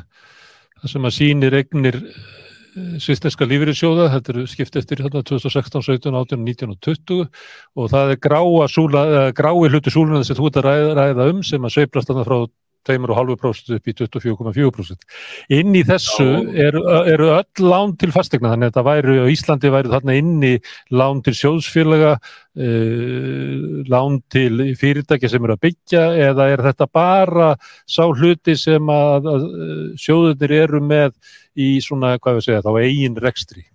það sem að sínir egnir eh, svisneska lífverðsjóða, þetta eru skipt eftir hérna, 2016, 17, 18, 19 og 20 og það er súla, grái hluti súluna að þú ert að ræða, ræða um sem að sveiplast þarna frá 2,5% upp í 24,4%. Inn í þessu eru, eru öll lán til fastegna, þannig að þetta væri, á Íslandi væri þarna inni lán til sjóðsfélaga, uh, lán til fyrirtæki sem eru að byggja eða er þetta bara sá hluti sem að, að sjóðunir eru með í svona, hvað við segja, þá eigin rekstri?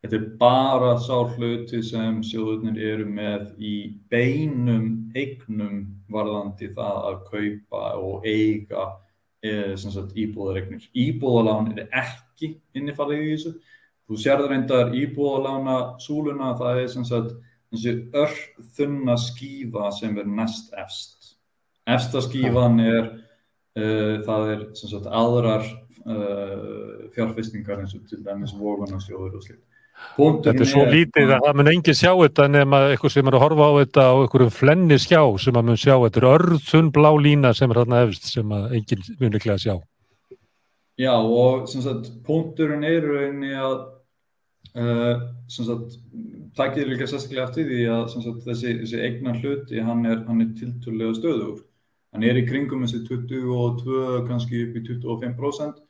Þetta er bara sá hluti sem sjóðurnir eru með í beinum eignum varðandi það að kaupa og eiga e, íbúðaregnir. Íbúðalán er ekki innifallið í þessu. Þú sérður reyndar íbúðalána súluna, það er sem sagt þessi örþunna skífa sem er næst efst. Efsta skífan er uh, það er sem sagt aðrar uh, fjárfestingar eins og til dæmis vogunarsjóður og slikt. Þetta er svo lítið að það mun engin sjá þetta nema eitthvað sem er að horfa á þetta á einhverjum flenni skjá sem að mun sjá. Þetta er örðun blá lína sem er þarna efst sem að engin mun ekki að sjá. Já og sem sagt punkturinn er rauninni að uh, sem sagt takkið líka sérstaklega eftir því að sagt, þessi, þessi eignan hluti hann er, hann er tilturlega stöður. Hann er í kringum þessi 22 kannski upp í 25%.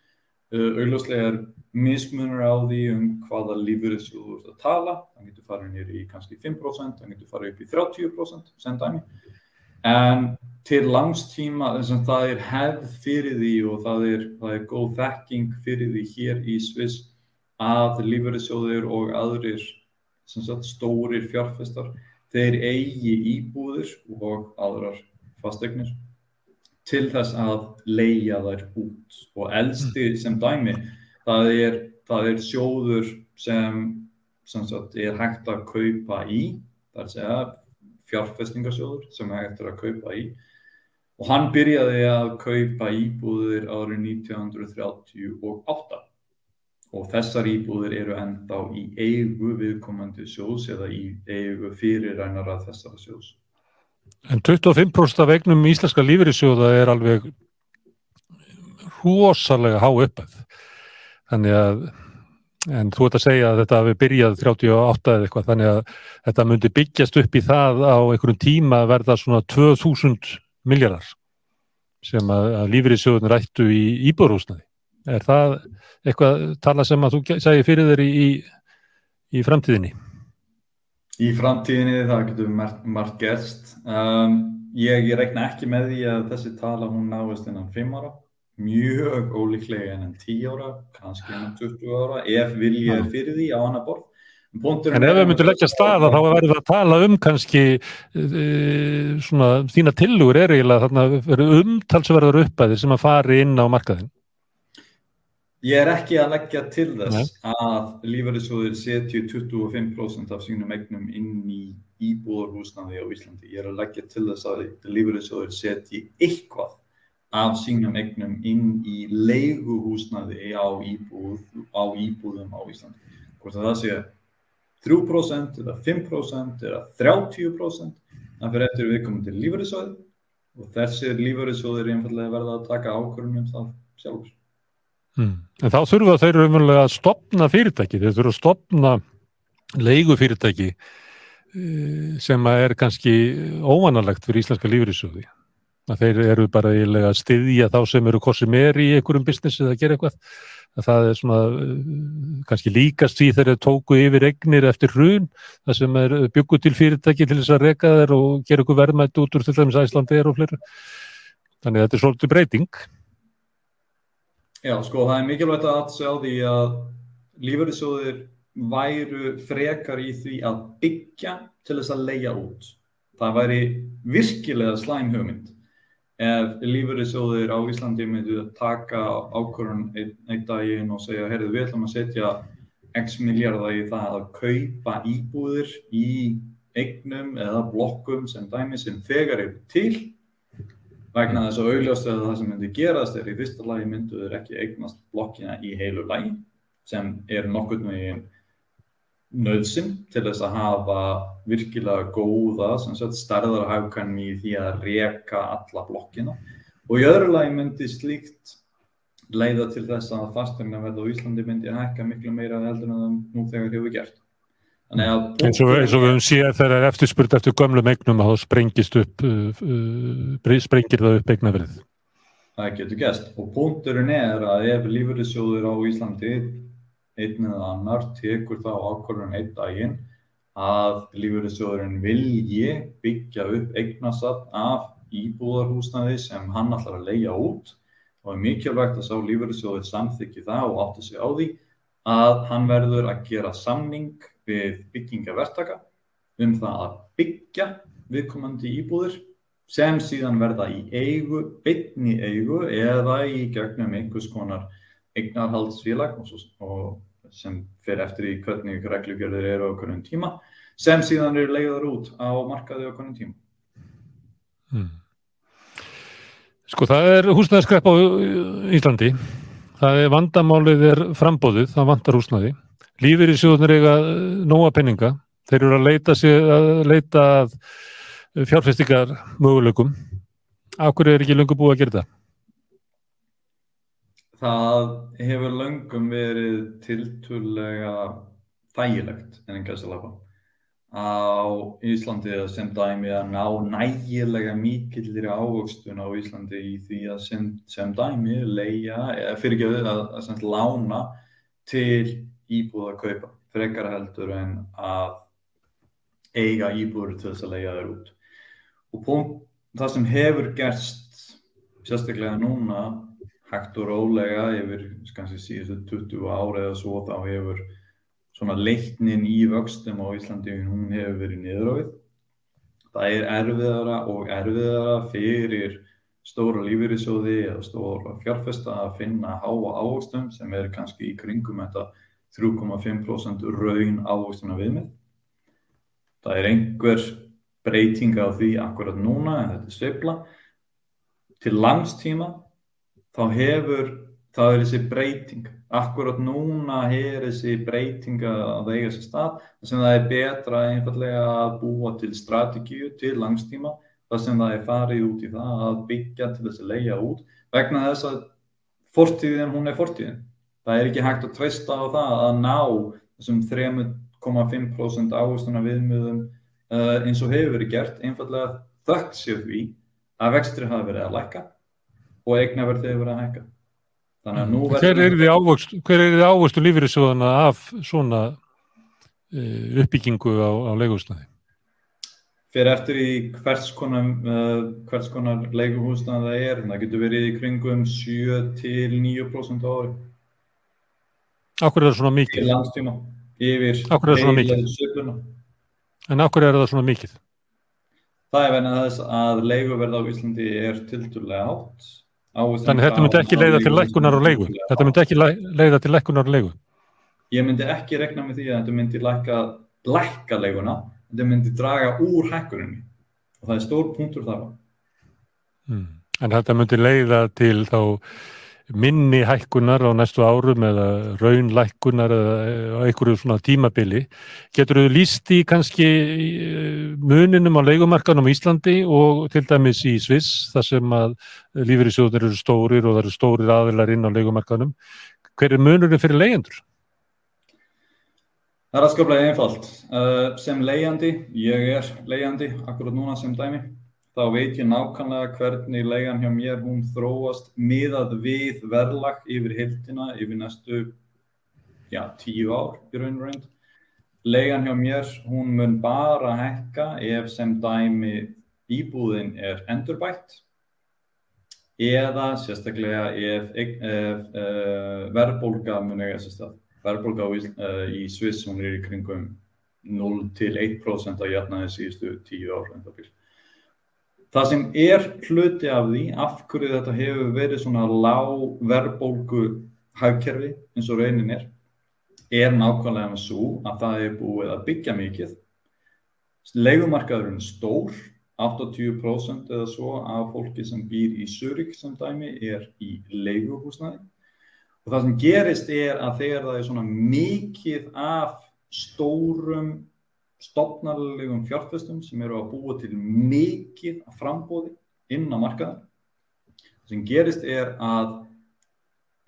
Uh, auðvitað er mismunur á því um hvaða lífuriðsjóð þú ert að tala, það getur farið nýri í kannski 5%, það getur farið upp í 30% sem dæmi, en til langstíma þess að það er hefð fyrir því og það er, það er góð þekking fyrir því hér í Sviss að lífuriðsjóðir og aðrir sagt, stórir fjárfestar, þeir eigi íbúðir og aðrar fastegnir til þess að leia þær út. Og elsti sem dæmi það er, það er sjóður sem, sem sagt, er hægt að kaupa í það er að segja fjárfestingarsjóður sem er hægt að kaupa í. Og hann byrjaði að kaupa íbúðir árið 1938 og þessar íbúðir eru enda í eigu viðkomandi sjós eða í eigu fyrirrænara þessara sjós En 25% af eignum íslenska lífeyrissjóða er alveg rosalega há uppæð. Þannig að, en þú ert að segja að þetta hafi byrjað 38 eða eitthvað, þannig að þetta myndi byggjast upp í það á einhverjum tíma verða svona 2000 miljardar sem að, að lífeyrissjóðun rættu í íbúrhúsnaði. Er það eitthvað tala sem að þú segi fyrir þeir í, í, í framtíðinni? Í framtíðinni það getur margt, gerst. Um, ég, ég reikna ekki með því að þessi tala hún náist innan 5 ára. Mjög ólíklega innan 10 ára, kannski innan 20 ára, ef vilja er fyrir því á annar borð. En ef við myndum leggja staða þá verður það að tala um kannski e, svona þína tilugur er eiginlega þarna verður umtalsverður uppæðir sem að fari inn á markaðin. Ég er ekki að leggja til þess Nei. að lífærisjóðir setju 25% af sínum eignum inn í íbúðarhúsnaði á Íslandi. Ég er að leggja til þess að lífærisjóðir setju eitthvað af sínum eignum inn í leiguhúsnaði á, íbúð, á íbúðum á Íslandi. Hvort að það sé 3% eða 5% eða 30% það fyrir eftir við komum til lífærisjóði og þessir lífærisjóðir einfallega verða að taka ákvörðunum um það sjálfur. Hmm. En þá þurfa þeir umverulega að stopna fyrirtæki, þeir þurfa að stopna leigufyrirtæki eh, sem er kannski óvanalegt fyrir íslenska lífriðsjóði. Þeir eru bara að styðja þá sem eru korsið meir í einhverjum business eða gera eitthvað. Það er svona eh, kannski líkast því þeir tóku yfir egnir eftir hrun, það sem er bygguð til fyrirtæki til þess að reka þeir og gera eitthvað verðmætt út úr til dæmis Æslandi er og fleira. Þannig að þetta er svolítið breyting. Já, sko, það er mikilvægt að sjá því að lífverðisjóðir væru frekar í því að byggja til þess að leia út. Það væri virkilega slæm hugmynd ef lífverðisjóðir á Íslandi myndu að taka ákvörðun einn, einn daginn og segja, heyrðu, við ætlum að setja x miljardar í það að kaupa íbúðir í eignum eða blokkum sem dæmi sem þegar eru til vegna þess að augljóst eða það sem myndi gerast er í fyrsta lagi mynduður ekki eignast blokkina í heilu lagi sem er nokkur með nöðsinn til þess að hafa virkilega góða starðarhafkanni í því að reka alla blokkina. Og í öðru lagi myndi slíkt leiða til þess að fastegna verð á Íslandi myndi að hækka miklu meira heldur en það nú þegar hefur gert eins og við höfum síðan þegar það er eftirspurt eftir gömlum eignum að þá sprengist upp uh, uh, sprengir það upp eignaverðið. Það getur gæst og punkturinn er að ef lífurissjóður á Íslandi einn eða annar tekur þá ákvörðun einn daginn að lífurissjóðurinn vilji byggja upp eignasatt af íbúðarhúsnaði sem hann ætlar að leia út og er mikilvægt að sá lífurissjóður samþykki það og átti sig á því að hann verður að gera samning við byggingavertaka um það að byggja viðkomandi íbúðir sem síðan verða í eigu, bytni eigu eða í gegnum einhvers konar eignarhaldsfélag sem fer eftir í hvernig reglugjörður eru á hvernig tíma sem síðan eru leiður út á markaði á hvernig tíma. Hmm. Sko það er húsnæðiskrepp á Íslandi. Það er vandamálið er frambóðið, það vantar húsnæði. Lífur í sjóðunir eiga nóga penninga. Þeir eru að leita, að leita að fjárfestingar möguleikum. Akkur er ekki lungu búið að gera það? Það hefur löngum verið tiltúrlega þægilegt en að lafa á Íslandi sem dæmi að ná nægilega mikillir ávöxtun á Íslandi í því að sem, sem dæmi leia, fyrir ekki að, að, að lána til íbúða að kaupa, frekar heldur en að eiga íbúður til þess að leia þeir út. Og punkt, það sem hefur gerst sérstaklega núna hægt og rólega yfir kannski síðustu 20 ára eða svo þá hefur svona leiknin í vöxtum á Íslandi hún hefur verið niðurofið. Það er erfiðara og erfiðara fyrir stóra lífeyrisjóði eða stóra fjárfesta að finna háa ávöxtum sem er kannski í kringum þetta 3,5% raun ávöxtuna viðmið. Það er einhver breytinga á því akkurat núna en þetta er sveifla. Til langstíma þá hefur það er þessi breyting akkurat núna er þessi breytinga að eiga sér stað sem það er betra einfallega að búa til strategíu til langstíma þar sem það er farið út í það að byggja til þess að leia út vegna þess að fortíðin hún er fortíðin það er ekki hægt að treysta á það að ná þessum 3,5% áherslunar viðmjöðum uh, eins og hefur verið gert einfallega þögt sér því að vextri hafa verið að læka og eignaverði hefur verið að hækka Hver er ávöxt, ávöxtu lífyrirsjóðana af svona uh, uppbyggingu á, á leiguhúsnaði? Fyrir eftir í hvers konar, uh, konar leiguhúsnaði það er, það getur verið í kringum 7-9% ári. Akkur er það svona mikið? Í landstíma, yfir heila sögluna. En akkur er það svona mikið? Það er venið þess að leiguverð á Íslandi er tilturlega átt Þannig þetta myndi ekki leiða til lækkunar og leigu. Þetta myndi ekki leiða til lækkunar og leigu. Ég myndi ekki rekna með því að þetta myndi lækka, lækka leiguna, þetta myndi draga úr hækkuninni og það er stór punktur þar. Hmm. En þetta myndi leiða til þá minni hækkunar á næstu árum eða raunlækkunar eða einhverju svona tímabili. Getur þau líst í kannski eh, muninum á leikumarkanum í Íslandi og til dæmis í Sviss þar sem að lífeyrisjóðunir eru stórir og það eru stórir aðilar inn á leikumarkanum. Hver er munurinn fyrir leyendur? Það er að skaplega einfalt. Uh, sem leyandi, ég er leyandi akkurat núna sem dæmi þá veit ég nákvæmlega hvernig leigan hjá mér hún þróast miðað við verðlag yfir hildina yfir næstu já, tíu ár í raun og raun. Leigan hjá mér hún mun bara hekka ef sem dæmi íbúðin er endurbætt eða sérstaklega ef, ef, ef uh, verðbólga mun eiga þessi stað. Verðbólga uh, í Sviss hún er í kringum 0-1% að jætna þessi síðustu tíu ár en það byrjum. Það sem er hluti af því, af hverju þetta hefur verið svona lág verðbólgu hafkerfi eins og raunin er, er nákvæmlega með svo að það er búið að byggja mikið. Legumarkaðurinn stór, 80% eða svo af fólki sem býr í Surik sem dæmi er í leiguhúsnaði. Og það sem gerist er að þegar það er svona mikið af stórum stopnarlegum fjárfestum sem eru að búa til mikið frambóði inn á markaðan. Það sem gerist er að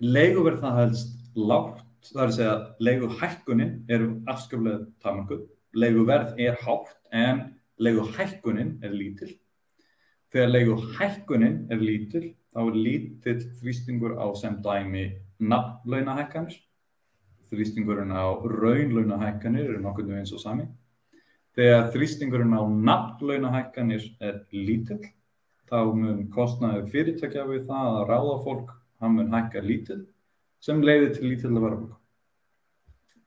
leiguverð það helst lágt, það er að segja leiguhækkunin er afskaplega tamanguð, leiguverð er hátt en leiguhækkunin er lítill. Þegar leiguhækkunin er lítill þá er lítill þrýstingur á sem dæmi nafnlaunahækkanir, þrýstingurinn á raunlaunahækkanir eru nokkurnu eins og sami Þegar þrýstingurinn á nafnlaunahækkanir er lítill, þá mun kostnaði fyrirtækja við það að ráða fólk, hann mun hækka lítill, sem leiðir til lítill að vera fólk.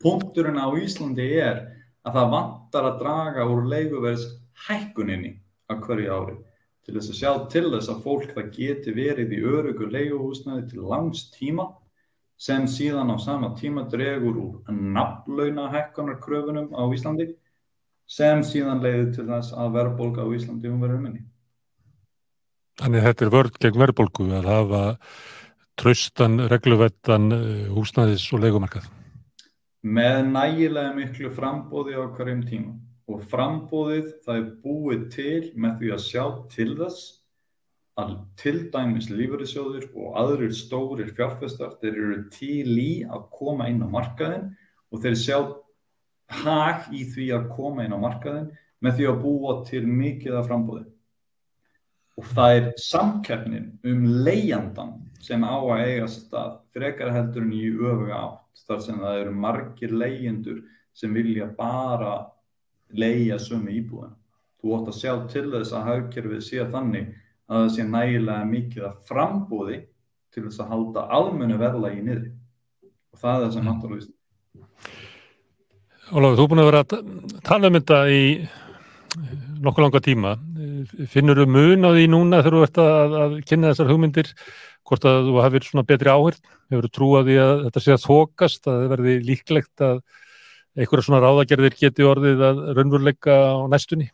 Punkturinn á Íslandi er að það vantar að draga úr leiguverðs hækkuninni á hverju ári til þess að sjá til þess að fólk það geti verið í örugur leiguhúsnaði til langs tíma sem síðan á sama tíma dregur úr nafnlaunahækkanarkröfunum á Íslandi sem síðan leiði til þess að verðbólka á Íslandi um verður minni. Þannig þetta er vörd gegn verðbólgu að hafa tröstan, regluvettan eh, húsnæðis og leikumarkað. Með nægilega miklu frambóði á hverjum tíma og frambóðið það er búið til með því að sjá til þess að til dæmis lífverðisjóðir og aðrir stórir fjárfestar þeir eru til í að koma inn á markaðin og þeir sjá hag í því að koma inn á markaðin með því að búa til mikið af frambóði og það er samkeppnin um leijandan sem á að eiga stað frekar heldur en í öfuga átt þar sem það eru margir leyendur sem vilja bara leia sömu íbúðina. Þú ótt að sjá til þess að hagkerfið sé þannig að það sé nægilega mikið að frambúði til þess að halda almennu verla í niður og það er það sem náttúrulega Ólafur, þú er búin að vera að tala um þetta í nokkuð langa tíma. Finnur þú mun á því núna þegar þú ert að, að kynna þessar hugmyndir, hvort að þú hafið svona betri áhörd, hefur þú trúið því að þetta sé að þokast, að það verði líklegt að einhverja svona ráðagerðir geti orðið að raunveruleika á næstunni?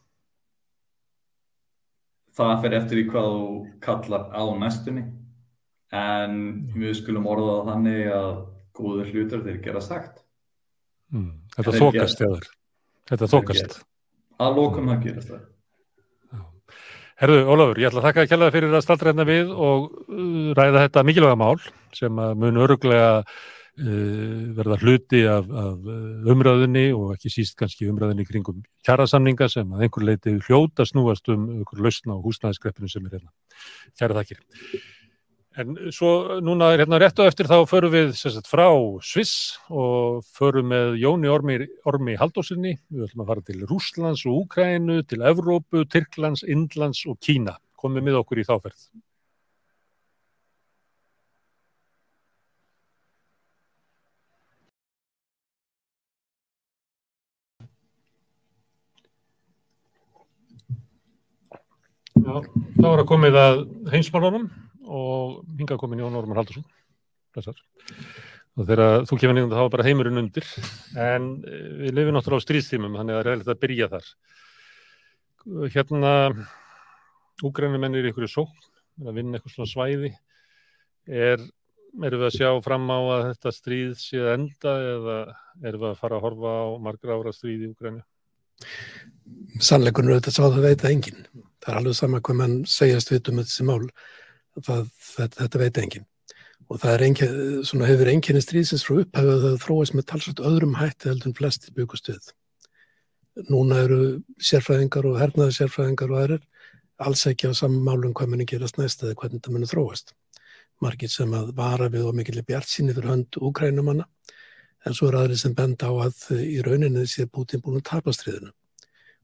Það fer eftir í hvað þú kallar á næstunni, en við skulum orða það þannig að góður hlutur þeir gera sagt. Mm, þetta þokast, eða? Þetta þokast að lókum það gerast það. Herðu, Ólafur, ég ætla að þakka að það fyrir að staldra hérna við og uh, ræða þetta mikilvæga mál sem mun öruglega uh, verða hluti af, af uh, umræðinni og ekki síst kannski umræðinni kringum kjærasamninga sem að einhver leiti hljóta snúast um einhver lausna á húsnæðiskreppinu sem er hérna. Kjæra þakkir. En svo núna er hérna rétt á eftir þá förum við sagt, frá Sviss og förum með Jóni Ormi, Ormi Haldósinni. Við ætlum að fara til Rúslands og Úkrænu, til Evrópu, Tyrklands, Indlands og Kína. Komum við okkur í þáferð. Já, þá er að komið að heimsmálunum og hinga komin Jón Ormar Haldursson og þegar þú kemur nefnum þá var bara heimurinn undir. En eh, við lifum náttúrulega á stríðstímum þannig að það er reyðilegt að byrja þar. Hérna úgrænumennir í einhverju sókn að vinna eitthvað svona svæði. Er, erum við að sjá fram á að þetta stríð sé að enda eða erum við að fara að horfa á margra ára stríð í Úgrænu Sannleikunur auðvitað sá það veit að enginn. Það er alveg sama hvað mann segjast vitum þessi mál það, þetta, þetta veit enginn og það er engin, svona hefur enginni stríðsins frá upphæfu að það þróast með talsvægt öðrum hætti heldur en flesti byggust við. Núna eru sérfræðingar og hernaði sérfræðingar og aðrir alls ekki á saman málum hvað muni gerast næst eða hvernig það muni þróast. Margir sem að vara við og mikill bjart síni fyrir hönd úkrænumanna en svo er aðri sem benda á að í rauninni sé Putin búin að tapa stríðinu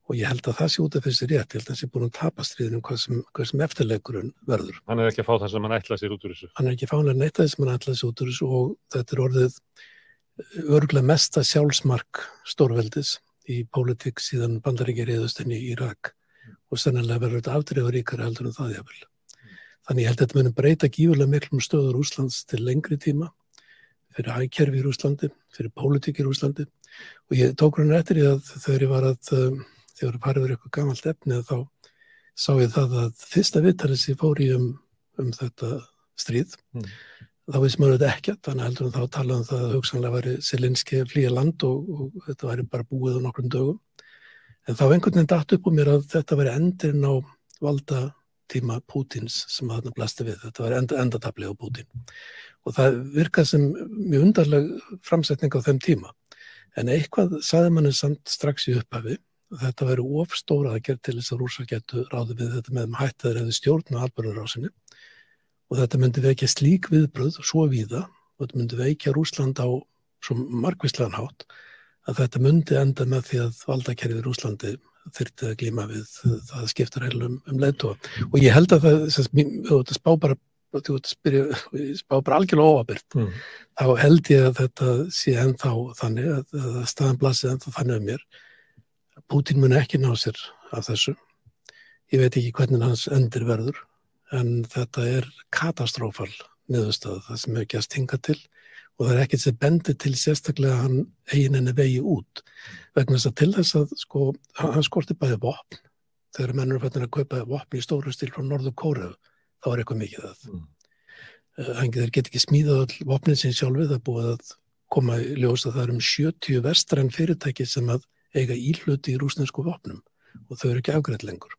og ég held að það sé út af þessi rétt, ég held að það sé búin að tapa stríðinu hvað sem, hvað sem eftirleikurinn verður. Hann er ekki að fá það sem hann ætlaði sér út úr þessu. Hann er ekki að fá það sem hann ætlaði sér út úr þessu og þetta er orðið örgulega mesta sjálfsmark stórveldis í pólitík síðan bandaríkja reyðustin í Írak og sennilega verður þetta afdreifa ríkara heldur en það ég vil. Þannig ég held að þetta munum breyta gífurlega miklum stöður Úslands til lengri tíma fyrir hækjærfi í Úslandi, fyrir pólitík í Úslandi og ég tók hann eftir því að þegar ég var að um, þegar það farið verið eitthvað gammalt efni þá sá ég það að fyrsta vittarins ég fór í um, um þetta stríð mm. þá veist maður þetta ekki þannig heldur þá talaðum það að hugsanlega væri Selinski flýja land og, og þetta væri bara búið á nokkrum dögum. En þá einhvern veginn dætt upp á mér að þetta væri endurinn á valda tíma Pútins sem þarna blasti við. Þetta var enda, endatabli á Pútin og það virkað sem mjög undarleg framsetning á þeim tíma. En eitthvað saði manni samt strax í upphafi þetta veri ofstóra að gera til þess að rúsa getur ráði við þetta með hættaður eða stjórn á albarðurásinni og þetta myndi vekja slík viðbröð svo viða og þetta myndi vekja Rúsland á svo margvíslegan hátt að þetta myndi enda með því að valdakerfið Rúslandi þurfti að glíma við það skiptur heilum um leiðtóa og ég held að það, það spá bara spá bara algjörlega óabyrt mm. þá held ég að þetta sé ennþá þannig að, að staðan blasið ennþá þannig um mér Pútin mun ekki ná sér af þessu. Ég veit ekki hvernig hans endur verður en þetta er katastrófal niðurstað það sem hefur gæst hinga til og það er ekkert sem bendir til sérstaklega hann eigin enni vegi út vegna þess að til þess að sko hann skorti bæði vopn þegar mennur fættin að kaupa vopn í stóru stíl frá Norðu Kóreðu þá er eitthvað mikið að. Mm. Uh, þeir get ekki smíðað all vopnið sín sjálfið, það búið að koma í ljós að það er um 70 vestræn fyrirtæki sem að eiga íhluti í rúsnesku vopnum og þau eru ekki afgrætt lengur.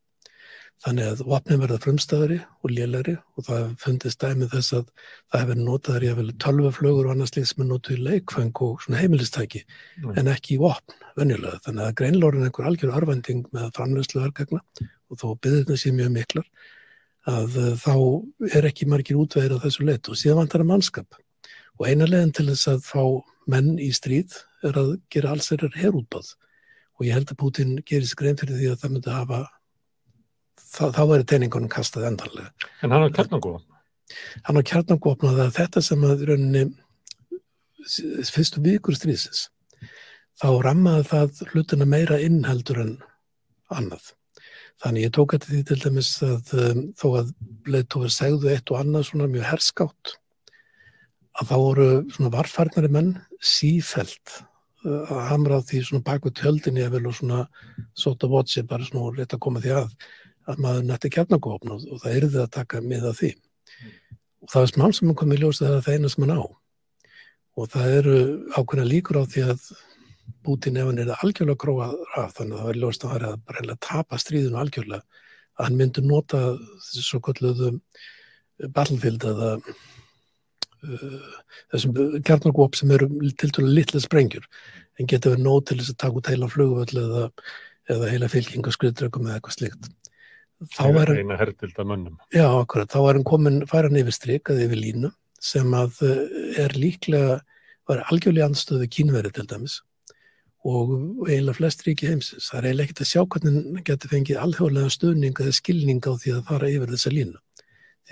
Þannig að vopnin verða frumstæðari og lélæri og það fundist dæmið þess að það hefur notaður í að velja tölvaflögur og annars líkt sem er notið í leikfeng og svona heimilistæki mm. en ekki í vopn, venjulega. Þannig að greinlórin er einhver algjör örvending með framlegslu verkefna og þó byggðir þessi mjög miklar að uh, þá er ekki margir útveðir á þessu leitt og síðan vantar að mannskap. Og eina leginn til þess að fá menn í stríð er að gera alls þeirra herútbáð og ég held að Putin gerir sig grein fyrir því að það myndi hafa þá, þá verður teiningunum kastað endanlega. En hann har kjarnangófn? Hann har kjarnangófn og það er þetta sem að rauninni fyrstu vikur stríðsins þá rammaði það hlutina meira innheldur en annað. Þannig ég tók þetta því til dæmis að um, þó að leittófið segðu eitt og annað svona mjög herskátt að þá voru svona varfærnari menn sífælt að hamra á því svona baku tjöldinni eða vel og svona sota votsi bara svona rétt að koma því að að maður nætti kjarnakofn og, og það erði að taka með að því. Og það er smál sem mann komið í ljós að það er eina sem mann á. Og það eru ákveðna líkur á því að Bútin ef hann er algjörlega gróað af þannig að það er ljóst að það er að tapa stríðinu algjörlega að hann myndi nota þessu svo kalluðu battlefield eða þessum kjarnarkvop sem eru til dælu litla sprengjur en getur verið nót til þess að taka út heila flugvöld eða, eða heila fylgjeng og skriðdröggum eða eitthvað slikt þá er hann komin færan yfir strik eða yfir línu sem að eh, er líklega var algjörlega anstöðu kínveri til dæmis og eiginlega flest ríki heimsins. Það er eiginlega ekkert að sjá hvernig hann getur fengið alþjóðlega stöðning eða skilning á því að fara yfir þessa línu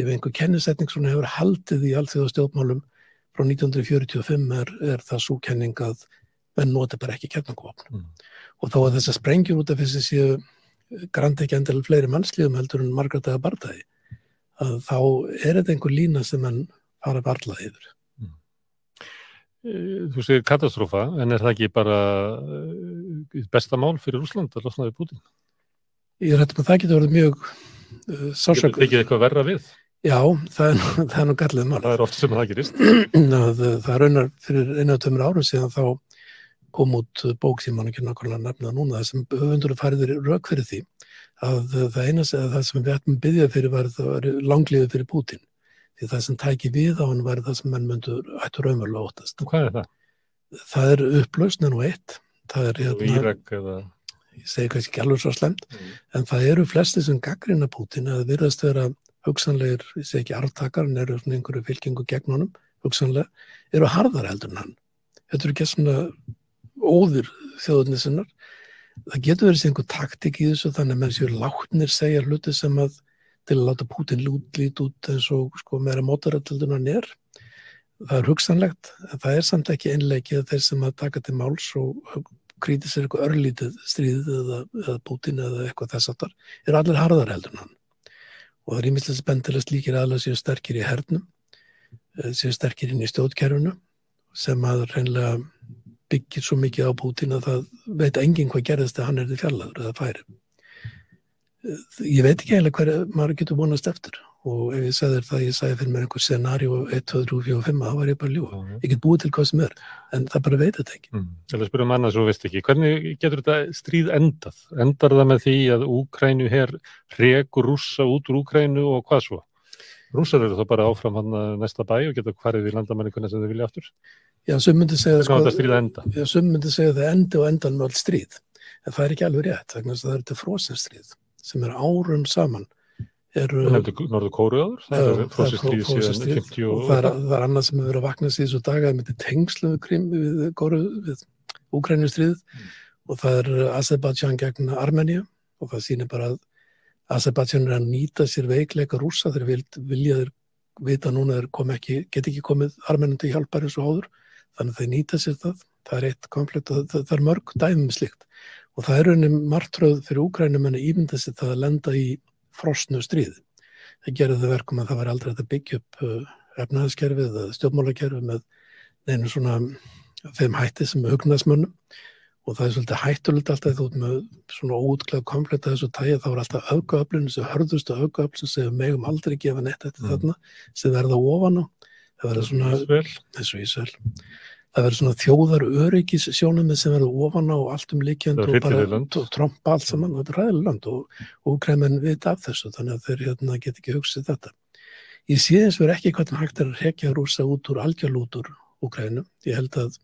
að einhver kennisetning svona hefur haldið í alþjóða stjórnmálum frá 1945 er, er það svo kenning að menn nota bara ekki kernangvapn mm. og þá að þessar sprengjur út af þessi séu grant ekki endal fleiri mannslíðum heldur en margrætaða barndagi að þá er þetta einhver lína sem hann fara barlað yfir. Mm. Eh, þú segir katastrófa en er það ekki bara eh, besta mál fyrir Úsland að losna við Putin? Ég rættum að það getur verið mjög uh, sársöku. Getur það ekki eitthvað verra við? Já, það er, það er nú gallið mál. Það er oft sem það gerist. það, það raunar fyrir einu og tömur árum síðan þá kom út bók sem mann ekki nákvæmlega nefna núna sem höfundur fariður rauk fyrir því að það einast að það sem við ættum byggja fyrir var það var langliðið fyrir Putin því það sem tæki við á hann var það sem mann myndur ættur raunverulega óttast. Og hvað er það? Það er upplausn en og eitt. Það er hérna, eða... Ég segi kannski ekki alveg svo slemt, mm. en það eru flesti sem gaggrina Putin að virðast vera hugsanlegar, ég segi ekki arftakar, en eru svona einhverju fylkingu gegn honum, hugsanlega, eru harðar heldur en hann. Þetta eru ekki svona óður þjóðunni sinnar. Það getur verið sem einhver taktik í þessu þannig að menn séu látnir segja hluti sem að til að láta Putin lít út eins og sko meira mótarættildur hann er. Það er hugsanlegt en það er samt ekki einleikið þeir sem að taka til máls og krítið sér eitthvað örlítið stríðið eða, eða Putin eða eitthvað þess aftar er allir harðar heldur en hann. Og það er ímislega spendilegst líkir aðlega séu sterkir í hernum, eh, séu sterkir inn í stjórnkerfunu sem að reynlega byggir svo mikið á Putin að það veit enginn hvað gerðist að hann er því fjalladur eða færi. Ég veit ekki eiginlega hverja maður getur vonast eftir og ef ég segði það, ég sagði fyrir mér einhver scenari og 1, 2, 3, 4 og 5 þá var ég bara ljúa. Mm. Ég get búið til hvað sem er en það bara veit þetta ekki. Mm. Ég vil spyrja um annað svo veist ekki. Hvernig getur þetta stríð endað? Endar það með því að Úkrænu hér regur rúsa út úr Úkrænu og hvað svo? Rúsar eru þá bara áfram hann næsta bæ og geta hvarið í landamæningunni sem þau vilja aftur? Já, sem myndi segja sko, sem það endi og endan með allt stríð. En það er ekki alveg rétt, það er þetta frósinstríð sem er árum saman. Nefndi Norður Kóruður? Það er frósinstríð síðan 50 og... og það er, það er annað sem hefur verið að vakna síðan svo daga með tengslu við Krim, við Kóruð, við Úkrænustrið mm. og það er Azerbaijan gegn Armenia og það sýnir bara að Azerbaijan er að nýta sér veikleika rúsa þegar vilja þeir vita núna ekki, get ekki komið armennundi hjálpar eins og áður. Þannig að þeir nýta sér það, það er eitt konflikt og það, það er mörg dæmum slikt og það er unni margtröð fyrir úkrænum en að ímynda sér það að lenda í frosnu stríð. Það gerði það verkum að það var aldrei að byggja upp uh, efnaðaskerfið eða stjórnmálakerfið með neina svona þeim hætti sem hugnaðsmönnum og það er svolítið hættulegt alltaf ert með svona óutglæð kompletta þessu tæja þá er alltaf aukaöflun, þessu hörðustu aukaöflun sem megum aldrei gefa neitt eftir mm. þarna sem verða ofan á það verður svona þessu ísvel það verður svona þjóðar öryggis sjónum sem verður ofan á allt um líkjönd og bara tromba allt saman og þetta er ræðileg land og, og kreminn vita af þessu þannig að þeir hérna, get ekki hugsið þetta ég sé eins og verður ekki hvernig hægt er að rekja rúsa út úr algjörlútur Úkrænum. Ég held að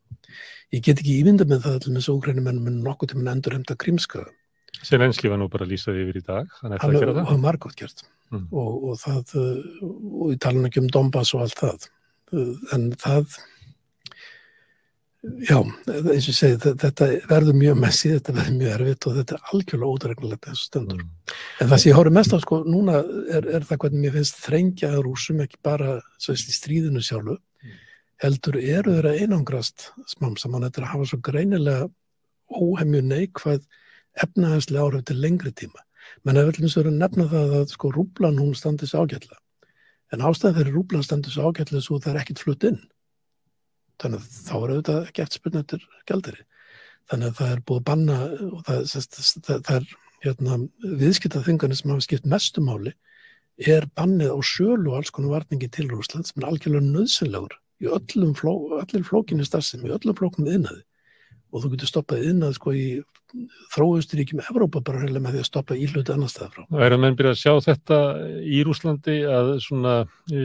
ég get ekki ívinda með það allir með þessu Úkrænum en nokkuð til að endur hefnda krimska. Selenski var nú bara lýsaði yfir í dag. Hann var margótt gert mm. og, og það, og ég tala ekki um Donbass og allt það. En það, já, eins og segi, þetta verður mjög messi, þetta verður mjög erfitt og þetta er algjörlega ódregnilegt þessu stöndur. Mm. En það sem ég hóru mest á, sko, núna er, er það hvernig mér finnst þrengja að rúsum ekki bara svo í stríðinu sjálfu heldur eru þeirra einangrast smám saman þetta er að hafa svo greinilega óhemju neikvæð efnaðarslega áhrif til lengri tíma. Menn ef við að nefna það að sko rúblan hún standis ágætla. En ástæðan þegar rúblan standis ágætla svo það er ekkit flutt inn. Þannig að þá er auðvitað ekki eftir spurning eftir gældari. Þannig að það er búið að banna og það, það, það, það er hérna, viðskiptað þingarnir sem hafa skipt mestumáli er bannið á sjölu og alls konar varningi til Rúsland sem er algjörlega nöðsynlegur í öllum fló, flókinni starfsemi, í öllum flóknum innaði og þú getur stoppað innað sko í þróausturíkjum Evrópa bara reyna með því að stoppa í hluti annar stað frá. Það er að menn byrja að sjá þetta í Rúslandi að svona e,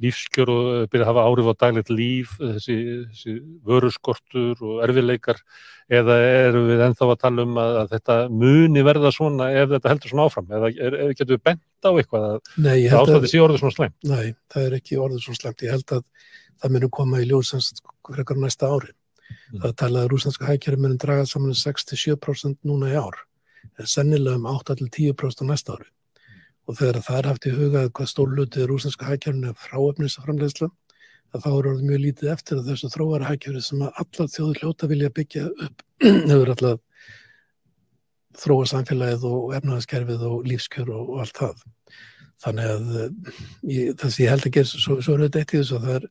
lífskjör og byrja að hafa áhrif á daglegt líf, þessi, þessi vöruskortur og erfileikar eða eru við enþá að tala um að, að þetta muni verða svona ef þetta heldur svona áfram eða er, er, getur við bent á eitthvað að það ástæði sé orðið svona slæmt? Nei, það er ekki orðið svona slæmt. Ég held að það munum koma í ljósans frekar næsta ári. Mm. Það talaði að rúslandska hækjari munum draga saman 6-7% núna í ár, en sennilega um 8-10% á næsta ári. Og þegar það er haft í huga hvað stólutið rúslandska hækjarinn er fráöfnisaframlegsla, þá er orðið mjög lítið eftir að þessu þróara hækjari sem að allar þjóður hljóta vilja byggja upp hefur allar þróa samfélagið og efnaðaskerfið og lífskjör og, og allt það. Þannig að ég, þess að ég held að gera svo, svo er þetta eitt í þessu að það er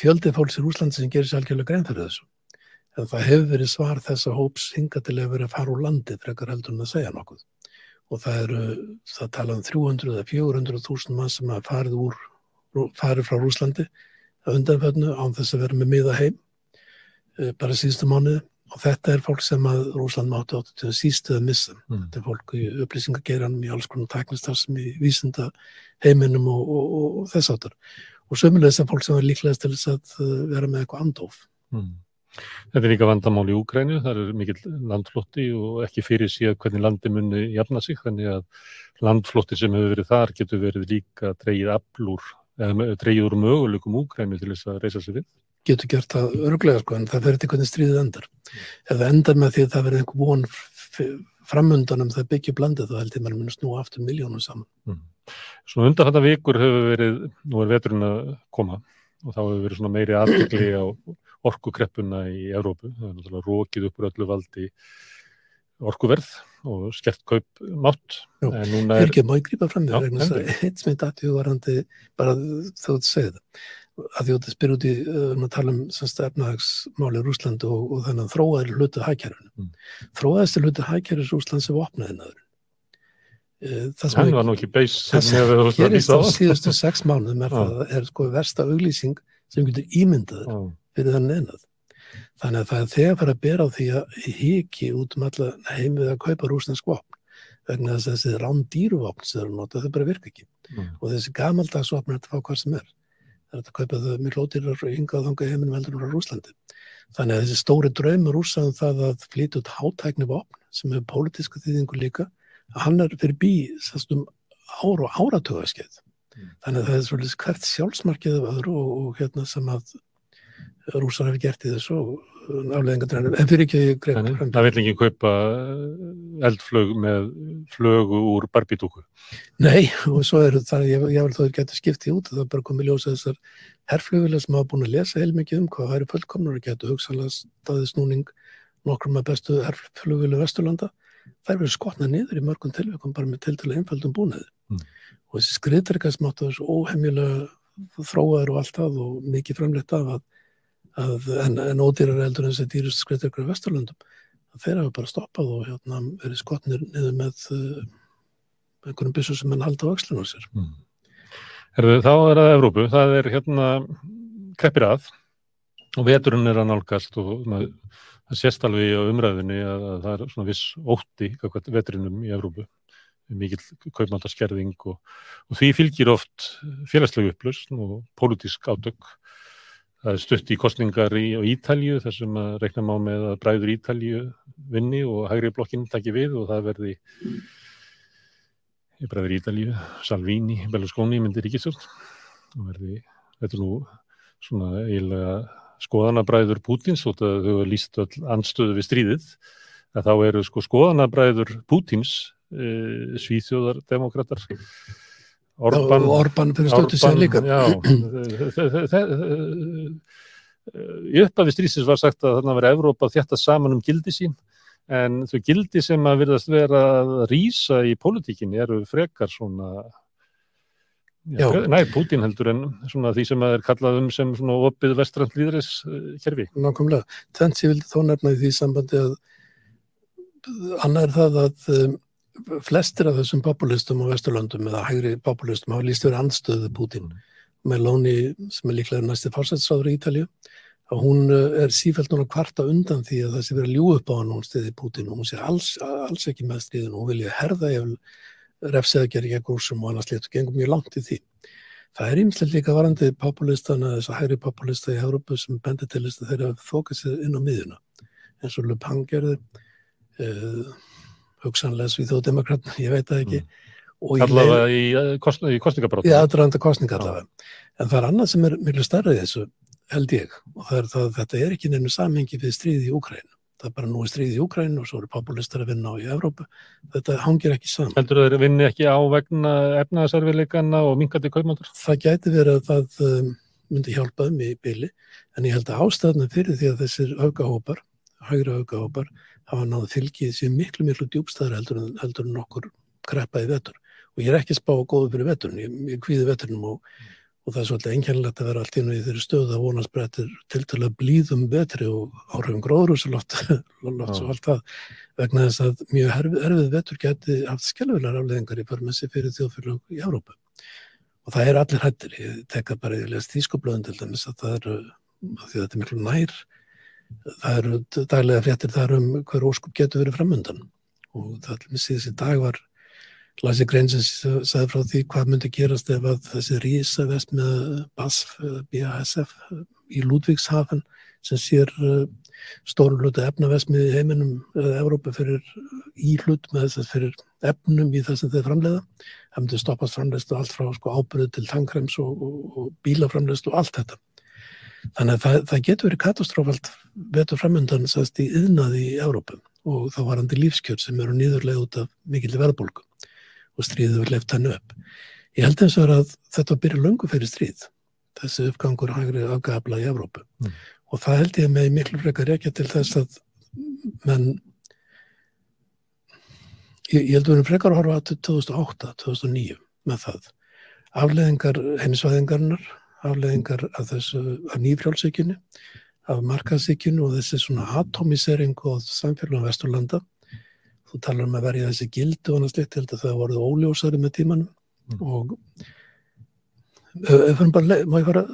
fjöldið fólks í Úslandi sem gerir sér algjörlega grein fyrir þessu. En það hefur verið svar þess að hóps hinga til að vera að fara úr landi frekar heldur en að segja nokkuð. Og það eru, það tala um 300 eða 400.000 mann sem hafa farið, úr, farið frá Úslandi að undanfönnu án þess að vera með miða heim eh, bara síðustu mánuði og þetta er fólk sem að Rúsland mátti áttu til að sístu að missa. Mm. Þetta er fólk í upplýsingageranum í alls konar tæknistarfsum í vísinda heiminum og, og, og, og þess áttur og sömulegis að fólk sem er líklegast til þess að uh, vera með eitthvað andof. Mm. Þetta er líka vandamál í Úkrænu, það er mikill landflotti og ekki fyrir síðan hvernig landi muni jafna sig, þannig að landflotti sem hefur verið þar getur verið líka dreyið aflúr, eða dreyið úr möguleikum Úkrænu til þess að reysa sig við. Getur gert það örglega sko, en það verður til hvernig stríðið endar. Ef það endar með því að það verður einhver von framöndanum það byggja blandið, þá held ég maður mun snúa aftur miljónum saman. Mm. Svona undan þetta vikur hefur verið, nú er veturinn að koma og þá hefur verið meiri aðtökli á orkukreppuna í Evrópu. Það er náttúrulega rókið upp úr öllu valdi orkuverð og skert kaup mátt. Fyrir ekki að má ég grípa fram því að eitt sem ég dætti varandi bara þá þú segið það að því að það spyr út í um að tala um efnahagsmáli í Rúsland og, og þannig að þróaður hlutu hækjærunum. Mm. Þróaðist hlutu hækjærur í Rúsland sem opnaðinaður. Eh, það sem var nú ekki beis það sem gerist á síðustu sex mánuðum er, það, er sko versta auglýsing sem getur ímyndaður oh. Fyrir þannig einað þannig að það er þegar fyrir að bera á því að hiki út um alla heimið að kaupa rúsnesk vopn vegna þess að þessi rándýruvopn sem eru notað þau bara virka ekki. Mm. og þessi gamaldagsvopn er að fá hvað sem er. Það er að kaupa þau mjög lótirar og ynga þanga heiminum heldur frá Rúslandi þannig að þessi stóri draumur rúsaðum það að flytja út hátækni vopn sem hefur pólitíska þýðingu líka hann er fyrir bí um ár og áratöðaskeið mm. þannig að það er svolítið hvert sjálfsmarkið af öðru og, og hérna sem að rúsar hefur gert í þessu afleðingadrænum, en fyrir ekki greið Það vil ekki kaupa eldflög með flögu úr barbítúku Nei, og svo er það ég, ég vil þó að geta skiptið út það er bara komið ljósa þessar herrflögulega sem hafa búin að lesa heilmikið um hvað eru fullkomnar að geta hugsalega staðisnúning nokkrum af bestu herrflögulega Vesturlanda. Þær verður skotnað niður í mörgum tilvægum bara með tiltala einföldum búnaði. Mm. og þessi skriðdreikasmáttu þessu óheimilega þróaður og allt það og mikið framleitt af að, að en, en ódýrar eldur en þessi dýrust skriðdreikar í Vesturlundum þeir hafa bara stoppað og hérna verið skotnir niður með uh, einhvern byssu sem hann haldi á axlinu á sér. Mm. Herðu, þá er það Evrópu, það er hérna kreppir að og veturinn er að nálgast og maður, það sést alveg á umræðinni að, að það er svona viss ótti veturinnum í Evrópu mikill kaupmáttaskerðing og, og því fylgir oft félagslegu upplösn og pólitísk átök það er stutt í kostningar í Ítalju þar sem að rekna má með að bræður Ítalju vinni og hægri blokkin takki við og það verði bræður Ítalju Salvini, Berlusconi myndir ríkistjórn og verði, þetta er nú svona eiginlega skoðanabræður Pútins og þau hefur líst all anstöðu við stríðið. Að þá eru sko skoðanabræður Pútins e, svíþjóðardemokrater Orban Orban fyrir stötu sér líka í upphafi strísins var sagt að þarna verið Evrópa þetta saman um gildi sín en þau gildi sem að virðast vera að rýsa í pólitíkinni eru frekar svona Já, næ, Putin heldur en svona því sem að er kallað um sem svona opið vestrand líðræs kerfi. Nákvæmlega. Þannig sem ég vildi þó nefna í því sambandi að annar er það að um, flestir af þessum populistum á Vesturlandum eða hægri populistum hafa líst verið andstöðu Putin. Meloni sem er líklega næsti fársætsáður í Ítalju að hún er sífælt núna kvarta undan því að það sé verið að ljú upp á hann hún stiði Putin og hún sé alls, alls ekki með stríðin og hún vilja herða eftir refseðagerði gegn rúsum og annars litur, gengum mjög langt í því. Það er ímslega líka varandi populistana, þess að hægri populista í Európu sem bendir til þess að þeir hafa þókað sér inn á miðjuna, eins og Le Pen gerði, uh, hugsanlega Svíþóðdemokratna, ég veit það ekki. Mm. Allavega í, kost, í kostningabrótt. Já, aðranda kostninga allavega. En það er annað sem er miklu starrið þessu, held ég, og það er það að þetta er ekki nefnum samhengi við stríði í Úkrænu það er bara nú í stríði í Úkræn og svo eru populistar að vinna á í Evrópu þetta hangir ekki saman Heldur þeir vinni ekki á vegna efnaðsarfiðleikana og minkandi kaupmáttur? Það gæti verið að það um, myndi hjálpa um í byli en ég held að ástæðna fyrir því að þessir hægra aukahópar hafa náðu fylgið sér miklu miklu djúbstæðar heldur, heldur en okkur kreppaði vetur. Og ég er ekki spá góðu fyrir veturinn, ég, ég kvíði veturinnum og og það er svolítið einkennilegt að vera allt inn í þeirri stöðu að vonast breytir til til að blíðum betri og áhrifum gróðrúsalott og allt það vegna þess að mjög erfið vetur geti haft skelvilegar afleðingar í förmessi fyrir þjóðfélag í Európa og það er allir hættir, ég tekka bara ég les þýskoblöðun til dæmis að það eru því að þetta er miklu nær það eru daglega fréttir þar um hver óskup getur verið framöndan og það er missið þessi dag var Lasi Grensins sagði frá því hvað myndi gerast ef að þessi rísa vest með BASF, BASF í Ludvíkshafen sem sér uh, stóru hlutu efnavesmið í heiminum eða Evrópa fyrir í hlut með þess að fyrir efnum í þess að þeir framleiða. Það myndi stoppast framleiðstu allt frá sko, ábyrðu til tankrems og, og, og bílaframleiðstu og allt þetta. Þannig að það, það getur verið katastrófalt vetur framöndan sast í yðnaði í Evrópum og þá varandi lífskjörn sem eru nýðurlega út af mikilvæg verðbólku og stríðið var left hann upp. Ég held eins og að þetta byrja löngu fyrir stríð, þessi uppgangur hægri afgafla í Evrópu mm. og það held ég með miklu frekar ekki til þess að menn ég, ég held að við erum frekar að horfa til 2008, 2009 með það. Afleðingar heimisvæðingarnar, afleðingar af þessu, af nýfrjálfsíkjunni, af markaðsíkjunni og þessi svona atomisering og samfélagum Vesturlanda þú talar um að verja þessi gildu og annars litt, held að það voruð óljósari með tímanum mm. og ef hann bara, má ég fara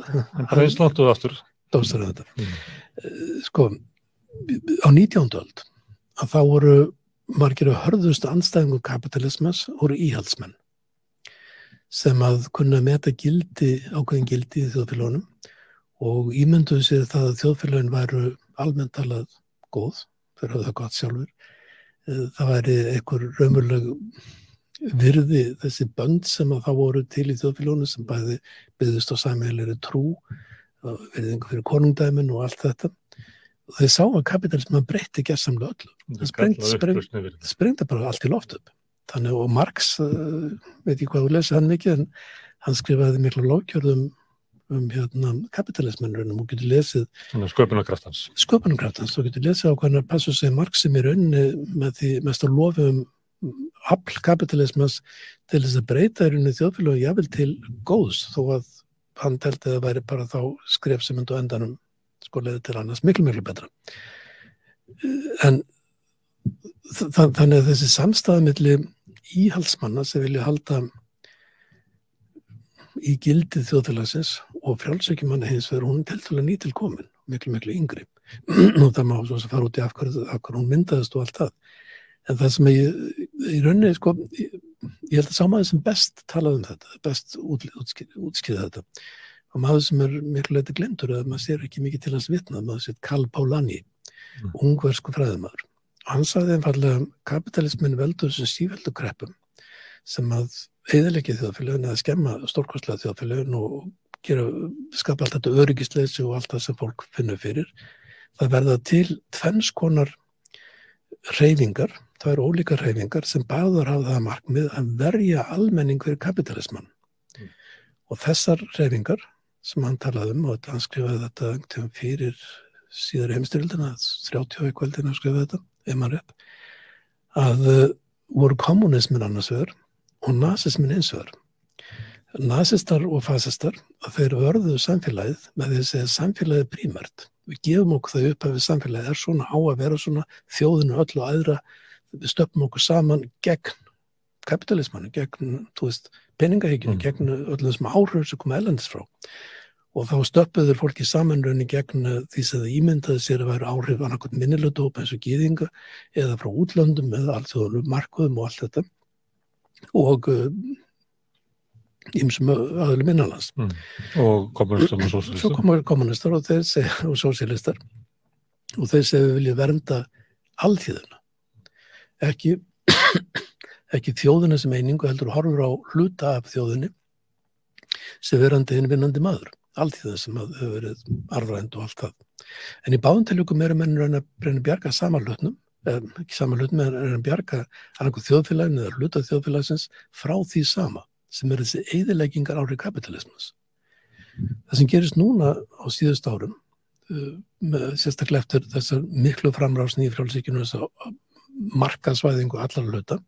eins langt og aftur dóstur þetta mm. sko, á 19. öld að þá voru margir að hörðustu anstæðingu kapitalismas voru íhaldsmenn sem að kunna meta gildi, ákveðin gildi í þjóðfélagunum og ímynduðu sér það að þjóðfélagin væru almennt talað góð, fyrir að það gott sjálfur. Það væri einhver raunveruleg virði þessi bönd sem að það voru til í þjóðfélónu sem bæði byggðist á sæmælir trú, verðingu fyrir konungdæmin og allt þetta. Og þeir sá að kapitalisman breytti gerðsamlega öllu. Það sprengdi spreng, spreng, bara allt í loft upp þannig og Marx, uh, veit ég hvað þú lesið hann mikið en hann skrifaði miklu lókjörðum um hérna, kapitalismennurinn og getur lesið sköpunarkraftans sköpunarkraftans, þú getur lesið á hvernig að passa sig marxum í rauninni með því mest að lofa um afl kapitalismas til þess að breyta í rauninni þjóðfélag jáfnvel til góðs þó að hann telti að það væri bara þá skref sem endur endanum sko leiði til annars miklu miklu betra. En þannig að þessi samstæða millir íhalsmanna sem vilja halda í gildið þjóðfélagsins og frjálsökjumanna hins vegar hún teltulega nýtil komin, miklu miklu yngri. Og það má svo að fara út í af hverju, af hverju hún myndaðist og allt það. En það sem ég í rauninni sko, ég, ég held að sá maður sem best talaði um þetta, best útskýða þetta og maður sem er miklu leiti glemtur að maður sér ekki mikið til hans vitna, maður sér Karl Pálani mm. ungversku fræðumæður hann sagði einfallega kapitalismin veldur sem síveldu kreppum sem að eðalegi þjóðfélagin eða skemma stórkostlega þjóðfélagin og gera, skapa allt þetta öryggisleysi og allt það sem fólk finnur fyrir. Það verða til tvennskonar reyfingar, það eru ólíka reyfingar sem báður hafa það markmið að verja almenning fyrir kapitalismann. Mm. Og þessar reyfingar sem hann talaði um og hann skrifaði þetta fyrir síðar heimstyrildina, 30 kvöldina skrifaði þetta, ef maður rétt, að uh, voru kommunismin annars vegar og nazismin eins vegar. Nazistar og fasistar, þeir vörðuðu samfélagið með því að segja samfélagið prímært. Við gefum okkur það upp að við samfélagið er svona á að vera svona þjóðinu öll og aðra, við stöpum okkur saman gegn kapitalismanu, gegn, þú veist, peningahyggjunu, mm. gegn öllum þessum áhrifur sem koma elendis frá. Og þá stöpuður fólki samanröðinni gegn því sem það ímyndaði sér að vera áhrif annarkot minnilöldópa eins og gýðinga eða frá útlöndum eða allt þjóðanum markuðum og allt þetta og ímsum eh, aðlum innanlands. Mm. Og kommunistar og sósialistar. Svo komur kommunistar og og sósialistar, og þeir segja við viljum vernda alþýðuna. Ekki, ekki þjóðuna sem einingu heldur horfur á hluta af þjóðunni sem verandi hinn vinnandi maður. Alþýða sem hefur verið arfrænd og allt það. En í báðantiljökum eru mennur að brenna bjarga samanlutnum um, ekki sama hlut með að bjarga annarkoð þjóðfélagin eða hluta þjóðfélagsins frá því sama sem er þessi eðileggingar árið kapitalismus. Það sem gerist núna á síðust árum uh, sérstaklega eftir þessar miklu framrásni í frjálfsíkjunu þess að markaðsvæðingu allar hluta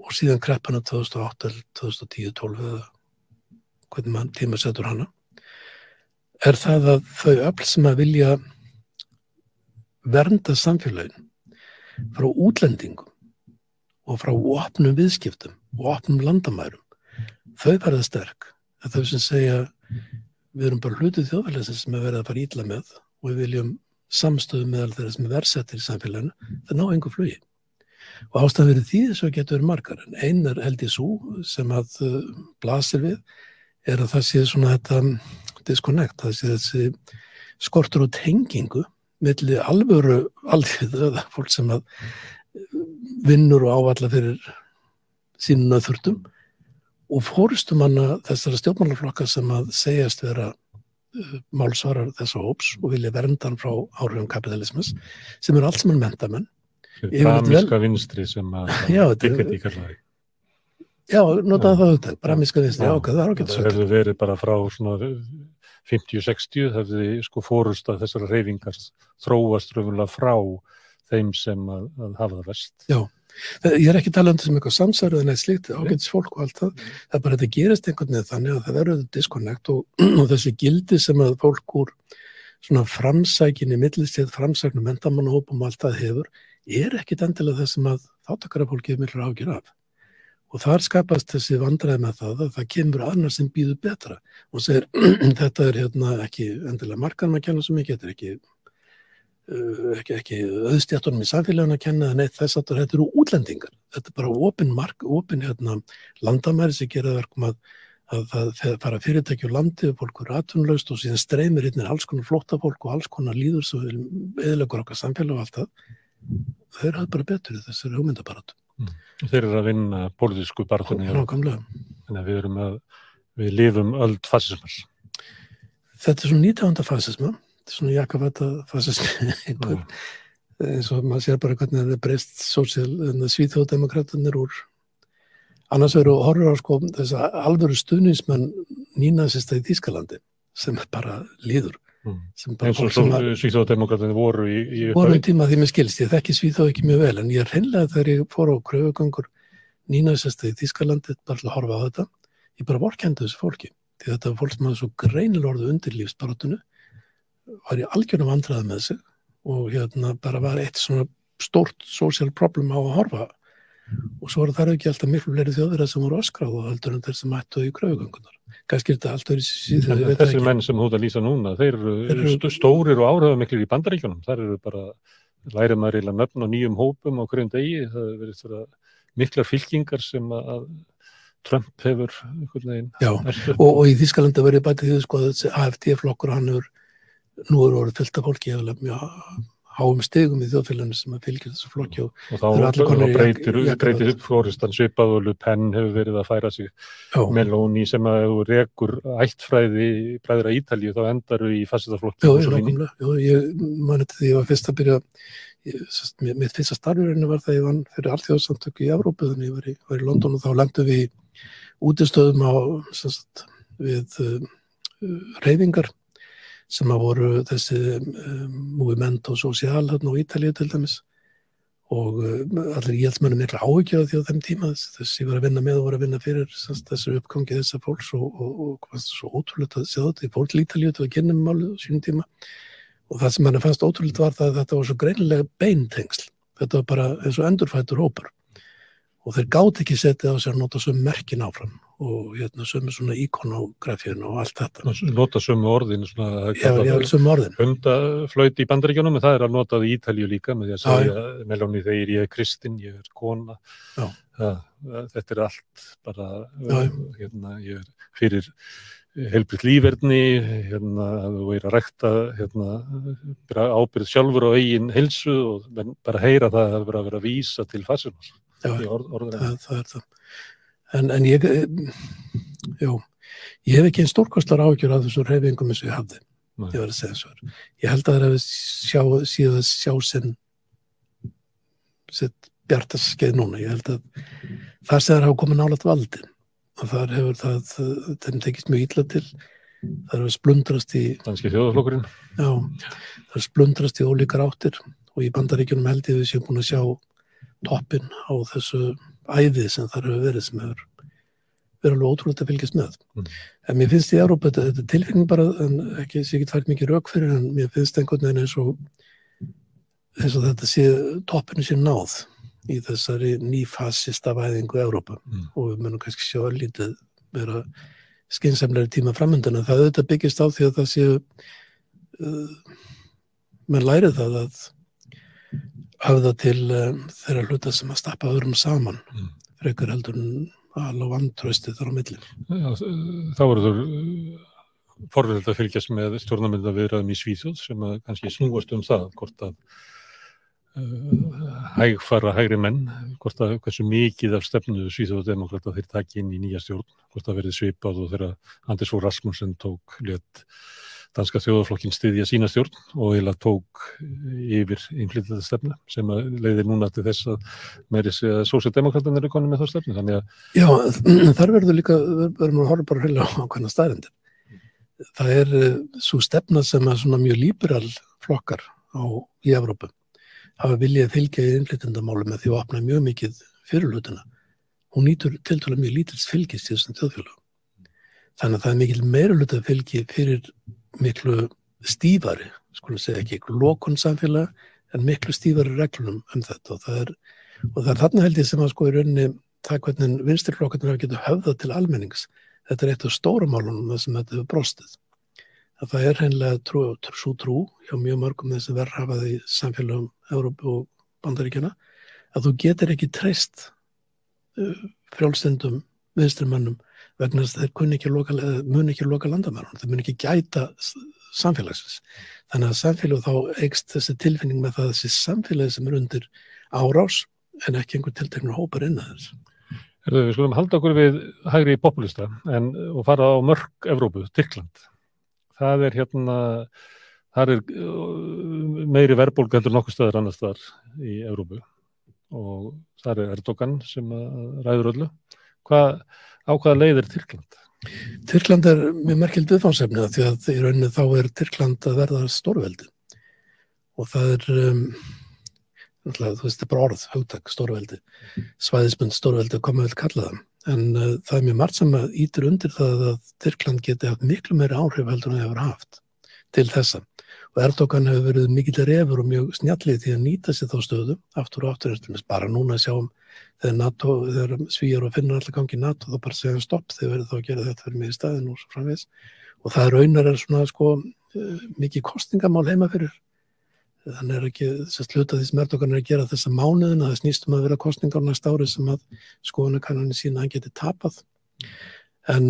og síðan kreppana 2008, 2010, 2012 eða hvernig mann tíma setur hana er það að þau öll sem að vilja vernda samfélagin frá útlendingum og frá opnum viðskiptum og opnum landamærum þau verða sterk. Að þau sem segja við erum bara hlutið þjóðfélagsins sem er verið að fara ítla með og við viljum samstöðu meðal þeirra sem er verðsettir í samfélaginu það ná einhver flugi. Og ástæðan verið því þess að getur verið margar. En einn er held í svo sem að uh, blasir við er að það sé svona þetta disconnect, sé þessi skortur og tengingu milli alvöru alþjóð eða fólk sem að vinnur og ávalla fyrir sínum nöðþurtum og fórstum manna þessara stjórnmálaflokka sem að segjast vera uh, málsvarar þessa hóps og vilja verndan frá áhrifum kapitalismus sem eru allt sem er mentamenn Bramíska vel... vinstri sem að í kallaði Já, notaði það auðvitað, bramíska vinstri, já, það er ágætt Það hefur verið bara frá svona 50-60 hefði sko fórust að þessara reyfingar þróast raunverulega frá þeim sem að, að hafa það vest. Já, ég er ekki talað um þessum eitthvað samsæru en eitt slíkt ágætis fólk og allt það. Það er bara þetta gerist einhvern veginn þannig að það verður disconnect og, og þessi gildi sem að fólk úr svona framsækinni, millistíð framsæknu mentamannahópum og allt það hefur er ekkit endilega það sem að þáttakara fólki er miklu ágjur af og þar skapast þessi vandræði með það að það kemur annar sem býður betra. Og segir þetta er hérna ekki endilega markanum að kenna svo mikið, þetta er ekki uh, ekki, ekki auðstjættunum í samfélaginu að kenna neitt þess að þetta eru útlendingar, þetta er bara opin mark, opin hérna landamæri sem gera verkum að, að það fara fyrirtæki á landi og fólk eru atvinnlaust og síðan streymir hérna alls konar flótta fólk og alls konar líður sem eðilegur okkar samfélag og allt það. Þau eru bara betur í þessari hugmyndabaratu Mm. Þeir eru að vinna pólitísku barðunni þannig að við erum að við lifum öll fasismars Þetta er svona nýtjáðanda fasisma. Þetta er svona jakafætta fasismi. Eins og maður sér bara hvernig það er breyst svíþjóðdemokraterna úr annars veru horfur á sko þess að alvöru stuðnismenn nýnazista í Þýskalandi sem bara líður. Mm. Eins og Svíþjóðdemokratini voru í, í voru í tíma því mér skilst ég þekki Svíþjóð ekki mjög vel en ég er hreinlega þegar ég fór á kröfugangur nýnaðsesta í Þískalandi bara að horfa á þetta ég bara vorkendi þessu fólki því þetta fólk sem hafði svo greinil orðu undir lífsbaratunu var ég algjörnum vandraði með sig og hérna bara var eitt svona stórt social problem á að horfa og svo er það ekki alltaf miklu fleiri þjóðverðar sem voru öskráð og heldur en þeir sem ættu í kröfugöngunar. Kannski er þetta allt verið síðan. Þessi menn sem þú það lýsa núna, þeir eru stórir og áhrifamiklir í bandaríkjunum. Það eru bara, lærið maður eiginlega nöfn á nýjum hópum á hverjum degi. Það verið þetta miklar fylkingar sem að Trump hefur. Já, og, og í Þískalanda verið bætið því sko að AFD-flokkur hann er, nú eru orðið fylgta fólki hefur mjög háum stegum í þjóðfélaginu sem að fylgja þessu flokki og, og þá, þá breytir, breytir upp fóristan svipað og Lupenn hefur verið að færa sig. Meloni sem að þú rekur ættfræði bræðra Ítalju þá endar við í ég mani til því að fyrst að byrja mitt fyrsta starfurinn var það ég vann fyrir allþjóðsamtöku í Evrópu þannig ég var í, var í London og þá langtu við útistöðum á sagt, við uh, reyfingar sem að voru þessi um, movimento social hérna á Ítalið til dæmis. Og um, allir íhjaldsmennum mikla áhugjaði því á þeim tíma. Þess að ég var að vinna með og var að vinna fyrir þessu uppgangi þessar fólks og, og, og hvað svo ótrúlega að sjá þetta í fólk Ítalið til að genna um málið á sínum tíma. Og það sem hann fannst ótrúlega var það að þetta var svo greinilega beintengsl. Þetta var bara eins og endurfættur hópar og þeir gátt ekki setið á sér nota sömu merkin áfram og hérna sömu svona ikonografíun og allt þetta. Nota sömu orðin svona, Já, já, sömu orðin. Hundaflöyti í bandaríkjónum, en það er að nota í Ítalju líka með því að segja Melóni þegar ég er kristinn, ég er kona. Það, þetta er allt bara, hérna, ég er fyrir helbriðt lífverðni, hérna, þú er að rekta hérna, ábyrð sjálfur á eigin helsu og bara heyra það að vera að vera að vísa til orð, það, það er það. En, en ég, já, ég hef ekki einn stórkostlar ágjör af þessu reyfingum eins og ég hafði. Nei. Ég var að segja þessu. Ég held að það hefði sjá, síðan sjá sinn sitt bjartast skeið núna. Ég held að það sem það hafa komið nálat valdi og þar hefur það, þeim tekist mjög ítla til. Það hefur splundrast í... Danski þjóðaflokkurinn. Já, það hefur splundrast í ólíkar áttir og í bandaríkjunum held ég að við séum búin að sjá toppin á þessu æði sem þar hefur verið sem hefur verið alveg ótrúlega að fylgjast með. Mm. En mér finnst í Európa þetta, þetta tilfengning bara, en ekki sé ekki tvært mikið rauk fyrir, en mér finnst einhvern veginn eins og, eins og þetta sé, toppinu sé náð í þessari nýfasista væðingu Európa mm. og við munum kannski sjá lítið vera skynnsamlega tíma framöndana. Það auðvitað byggist á því að það séu, uh, mann lærið það að höfða til um, þeirra hluta sem að stappa öðrum saman mm. frekar heldur alveg vantrösti þar á millin. Já, þá voru þú forverðilegt að fylgjast með stjórnarmynda viðraðum í Svíþjóð sem að kannski snúast um það hvort að uh, hægfara hægri menn, hvort að hversu mikið af stefnu Svíþjóðdemokrata þeir takk inn í nýja stjórn, hvort að verið svipað og þeirra Anders Fogh Rasmussen tók létt danska þjóðaflokkin styðja sína stjórn og eiginlega tók yfir innflytjata stefna sem leiðir núna til þess að meiri sig að sósjaldemokratin eru konið með þá stefnu. Þannig að... Já, þar verður líka, verður maður að horfa bara heila á hvernig staðrindir. Það er eh, svo stefna sem að svona mjög líberal flokkar á, í Evrópu hafa viljað fylgja í innflytjandamálu með því að opna mjög mikið fyrirlutuna. Hún nýtur til dæla mjög lítils fylgist í þessum þjóðfélagum. Þannig að það er mikil meiruluta fylgi fyrir miklu stífari, skulum segja ekki lokun samfélag, en miklu stífari reglunum um þetta og það er, og það er þarna held ég sem að sko í rauninni það hvernig vinstirflokkarnir hafa getið höfða til almennings, þetta er eitt af stórumálunum sem þetta hefur brostið. Að það er hreinlega trú, svo trú hjá mjög mörgum þessi verðhafaði samfélagum Európu og Bandaríkjana að þú getur ekki treyst uh, frjálstendum vinstirmannum vegna þess að þeir mun ekki loka, loka landamærun, þeir mun ekki gæta samfélagsins. Þannig að samfélag þá eigst þessi tilfinning með það að þessi samfélagi sem er undir árás en ekki einhver tilteknur hópar inn að þess. Erðu, við skulum halda okkur við hægri populista en, og fara á mörg Evrópu, Tyrkland. Það er hérna, það er uh, meiri verbulg endur nokkuð stöður annar staðar í Evrópu og það er Erdogan sem ræður öllu. Hvað á hvaða leið er Tyrkland? Tyrkland er mjög merkild viðfánsefni því að í rauninu þá er Tyrkland að verða stórveldi og það er um, þú veist, þetta er bara orð, hugtak, stórveldi svæðismund stórveldi koma vel kallaða en uh, það er mjög margt sem að ítir undir það að Tyrkland geti haft miklu meiri áhrif heldur en það hefur haft til þessa. Og Erdogan hefur verið mikill refur og mjög snjallið til að nýta sér þá stöðu, aftur og aftur, eftir bara núna sjáum þegar, NATO, þegar svíjar og finnur allir gangi í NATO, þá bara segja stopp, þeir verið þá að gera þetta fyrir mig í staðin og svo framvegs. Og það raunar er svona sko mikið kostingamál heima fyrir. Þannig er ekki þess að sluta því sem Erdogan er að gera þessa mánuðin að það snýstum að vera kostingar næst ári sem að skoðunarkannan sína hann geti tapað. En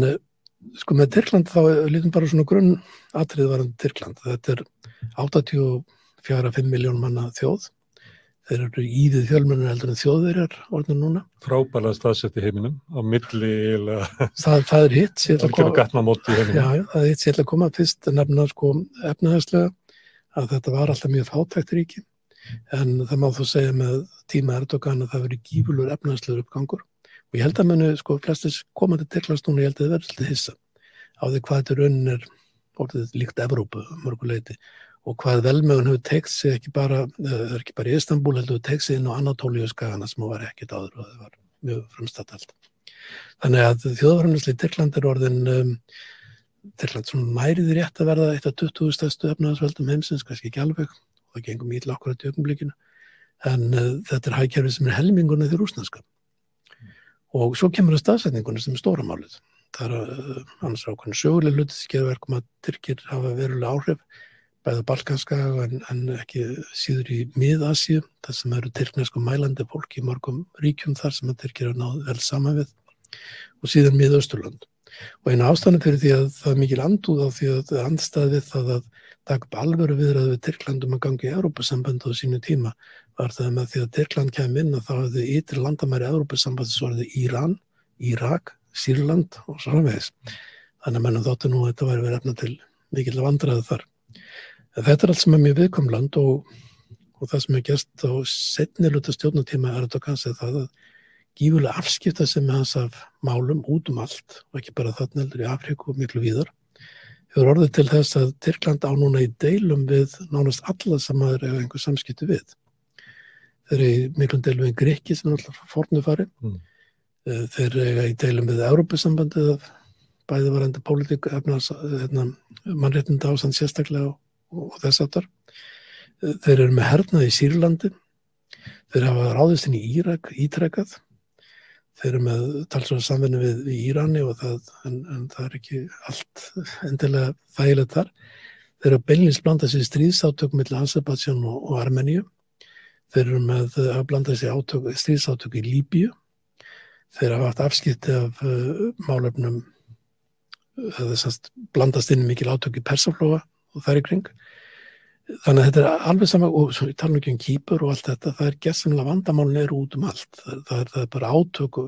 sko með Tyrkland þá lítum bara svona grunn atrið varandi Tyrkland. Þetta er 84-5 miljón manna þjóð. Þeir eru íðið fjölmennir heldur en þjóðverjar orðin núna. Frábælega staðsett í heiminum á milli. Það, það er hitt. Það er hitt sér að koma fyrst nefna sko efnaðarslega að þetta var alltaf mjög fátækt ríki en það má þú segja með tíma Erdogan að það verið gífurlur efnaðarslegur uppgangur og ég held að munu sko flestis komandi Tyrklands núna, ég held að það verður svolítið hissa á því hvað þetta raunin er orðið líkt Evrópu mörguleiti og hvað velmögun hefur teikt sig ekki bara, það er ekki bara í Istanbul heldur hefur teikt sig inn á Anatóliu skagana sem var ekkit áður og það var mjög frumstatt allt. Þannig að þjóðvarnisli Tyrkland er orðin um, Tyrkland sem mæriði rétt að verða eitt af 20 stæðstu efnaðarsveldum heimsins, kannski ekki alveg og það gengum ítla okkur að tökumblikinu en uh, þetta er hægkerfi sem er helmingunni því rúsnarska og svo kemur það staðsetningunni sem er stóramálið það er uh, annars ákveðin söguleg hluti sem gerur verkum að Tyrkir hafa verulega áhrif bæða balkanska en, en ekki síður í mið-Asíu þar sem eru tyrknesku mælandi fólk í mörgum ríkjum þar sem að Tyrkir er náð vel saman við og síðan mið-Östurland og eina ástæðan fyrir því að það er mikil andúð á því að við það að taka upp alvöru viðræðu við Tyrklandum að gangi í Európa-sambandi á sínu tíma var það með því að Tyrkland kemur inn að þá hefði ytri landamæri Európa-sambandi svo er það Íran, Írak, Sýrland og svo framvegis. Þannig að mennum þáttu nú að þetta væri verið efna til mikil vandraðu þar. En þetta er allt sem er mjög viðkomland og, og það sem er gerst á setni luta stjórnutíma er þetta kannski það að gífulega afskipta sem með hans af málum út um allt og ekki bara þarna heldur í Afríku og miklu víðar hefur orðið til þess að Tyrkland á núna í deilum við nánast alla sem aður hefur einhver samskiptu við. Þeir eru í miklum deilum við Grekki sem er alltaf fornufari. Mm. Þeir eru í deilum við Európusambandið af bæði varandi pólitík, hérna, mannréttinda ástand sérstaklega og, og þess aftar. Þeir eru með hernað í Sýrlandi. Þeir hafa ráðist inn í Írak ítrekkað þeir eru með talsvara samvinni við, við Írani og það, en, en það er ekki allt endilega þægilegt þar. Þeir eru að beinlins blanda sér stríðsátökum millir Azerbaijan og, og Armeníu. Þeir eru með að blanda sér stríðsátök í Líbíu. Þeir hafa haft afskipti af uh, málefnum þess að blandast inn mikil átök í Persaflóa og þær í kring. Þannig að þetta er alveg saman, og svo ég tala ekki um kýpur og allt þetta, það er gessamlega vandamálun er út um allt. Það, það, er, það er bara átök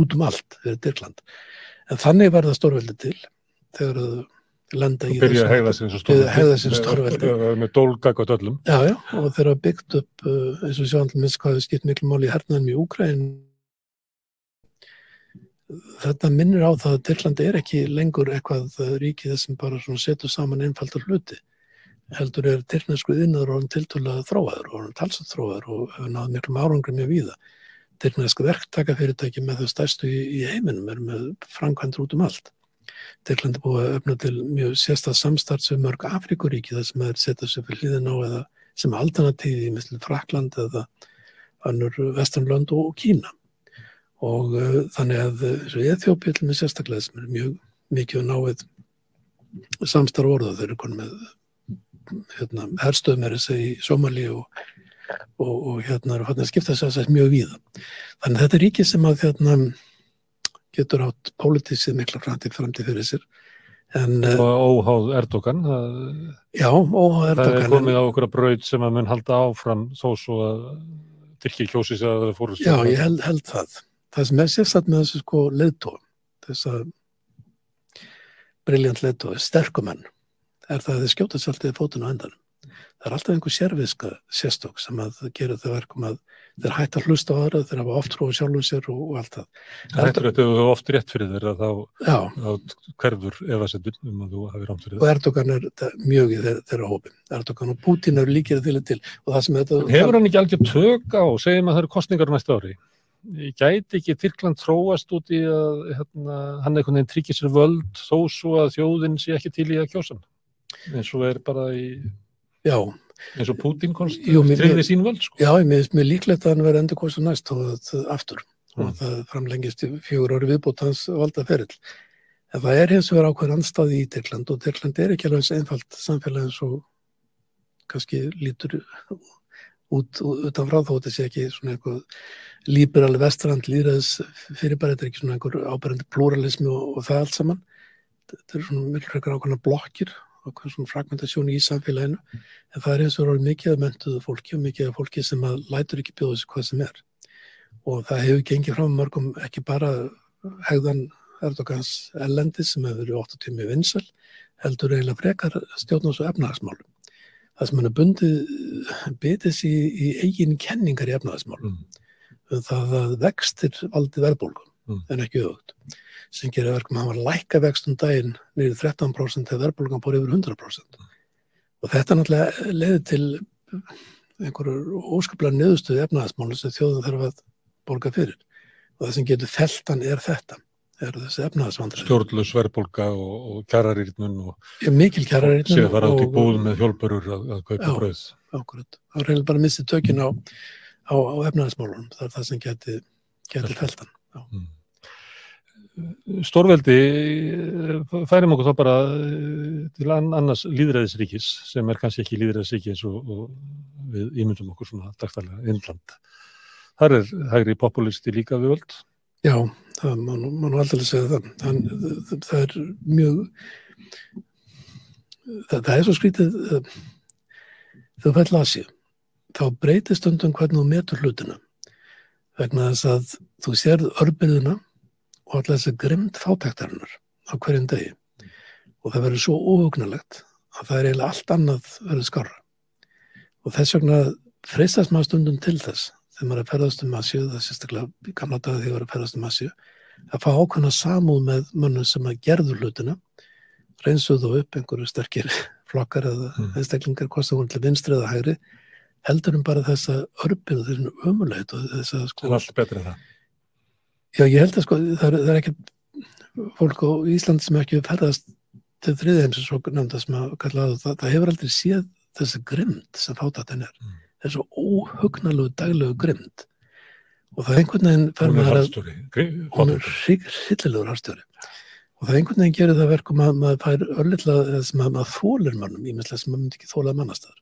út um allt fyrir Dyrkland. En þannig verða stórveldi til þegar þau lenda í þessu. Hegða sem stórveldi. Með dólgag og döllum. Já, já, og þeir hafa byggt upp, eins og til minnst hvað skipt miklu mál í hernaðum í Úkræn. Þetta minnir á það að Dyrklandi er ekki lengur eitthvað ríkið sem bara setur saman einfaldar hluti heldur er tyrknesku innar og hann tiltölaði þróaður og hann talsað þróaður og hefur náð miklum árangri mjög víða. Tyrknesku verktakafyrirtæki með þau stærstu í, í heiminum er með framkvæmdur út um allt. Tyrklandi búið að öfna til mjög sérstað samstarts við mörg Afrikuríki þar sem er setjað sér fyrir hlýðin á eða sem alternatífi í mislu Frakland eða annur Vesternlönd og Kína. Og uh, þannig að Eþjópi til með sérstaklega sem er mjög mikið náið samstarf orða þeir eru konið með hérna, herstöðum er þessi í Somali og, og, og hérna er að skipta að mjög víða. Þannig að þetta er ríki sem að hérna, getur átt pólitísið mikla framtíð framtíð fyrir sér. En, og óháð Erdogan það, já, óháð Erdogan það er komið á okkur að braud sem að mun halda áfram þó svo að Tyrkir kjósi sér að það fóru Já, ég held, held það það sem er sérstatt með þessu sko leðtóum þess að briljant leðtói, sterkumenn er það að þið skjóta sér alltaf fótun á endan. Það er alltaf einhver sérviska sérstokk sem að gera það verkum að þeir hægt að hlusta á aðra, þeir hafa oft tróð sjálfur sér og, og allt það. Það hættur að þú hefur oft rétt fyrir þeir að þá hverfur efasendur um að þú hafi rámt fyrir það. Og Erdogan er mjög í þeirra hópin. Erdogan og Putin eru líkir til til. Þetta, hefur hann ekki alveg tök á, segjum að það eru kostningar næsta ári? Gæti ekki Tyrkland tróast út í að hérna, hann veginn tryggir sér völd þó svo að þjóðin sé ekki til í að kjósa hann? Eins og er bara í Já, eins og Putin konst, tryggði sín völd sko. já, mér finnst mér líklegt að hann verði endur kosa næst og það aftur og Mm. það framlengist fjögur ári viðbútt hans valda ferill. En það er hins vegar ákveðin andstaði í Tyrkland og Tyrkland er ekki alveg eins einfalt samfélag eins og kannski lítur út utan frá þó þetta sé ekki svona eitthvað líberal vestrand líðræðis fyrirbæri, þetta er ekki svona einhver ábærandi pluralismi og, og það allt saman. Þetta er svona miklu frekar ákveðna blokkir ákveðna svona fragmentasjón í samfélaginu en það er eins og orðið mikið af mentuðu fólki og mikið af fólki sem að lætur ekki bjóða sig hvað sem er. Og það hefur gengið fram mörgum ekki bara hegðan Erdogans ellendi sem hefur verið 8 tími vinsal heldur eiginlega frekar stjórnars og efnahagsmálum. Það sem hann er bundið bitið sér í, í eigin kenningar í efnahagsmálum. Það að vextir valdi verðbólgum Mm. en ekki auðvögt sem gerir verkum að hann var að lækka vextum daginn niður 13% þegar verðbólgan búið yfir 100% og þetta náttúrulega leiði til einhverjur óskaplega niðurstöðu efnaðasmáli sem þjóðum þarf að borga fyrir. Og það sem getur feltan er þetta er þessi efnaðasvandri stjórnlaus verðbólga og, og kjararýrnun og mikil kjæra séu fara út í búð með hjólpörur að, að kaupa Já. brauð. ákvörð, það reynilega bara mistið tökin á, á, á efnaðasmálunum það er það sem geti feltan Já. Stórveldi eh, færum okkur þá bara eh, til ann- annars líðræðisríkis sem er kannski ekki líðræðisríki eins og, og við ímyndum okkur svona dagstælega innland. Þar er hægri populisti líka við völd. Já, það má nú- aldrei segja það. Þann, það er mjög, það, það er svo skrítið, eh, þegar þú fæll Asíu, þá breytir stundum hvernig þú metur hlutina. Vegna þess að þú sérð örbyrðuna og alltaf þessi grimmt fátæktarinnar á hverjum degi. Og það verður svo óhugnalegt að það er eiginlega allt annað verður skára. Og þess vegna freistast maður stundum til þess þegar maður er að ferðast um Asju, það er sérstaklega í gamla daga þegar ég var að ferðast um Asju, að fá ákveðna samúð með mönnum sem að gerðu hlutina, reynsuðu upp einhverju sterkir flokkar eða Mm. einstaklingar, hvort það voru til vinstri eða hægri, heldur um bara þessa örbið og þessu ömuleit og þessa Það sko, er allt betur en það. já ég held að sko, það er, það er ekki fólk á Ísland sem ekki ferðast til þriðheims og svo nefnda sem að kalla það, það, það hefur aldrei séð þessi grimd sem fátættin er. Mm. Það svo óhugnalegu daglegu grimd og það er einhvern veginn fer er maður að hún er hryllilegur harstjóri og það einhvern veginn gerir það verkum að maður fær örlitla sem að maður þólir mannum ímestlega sem maður myndi ekki þóla mannastar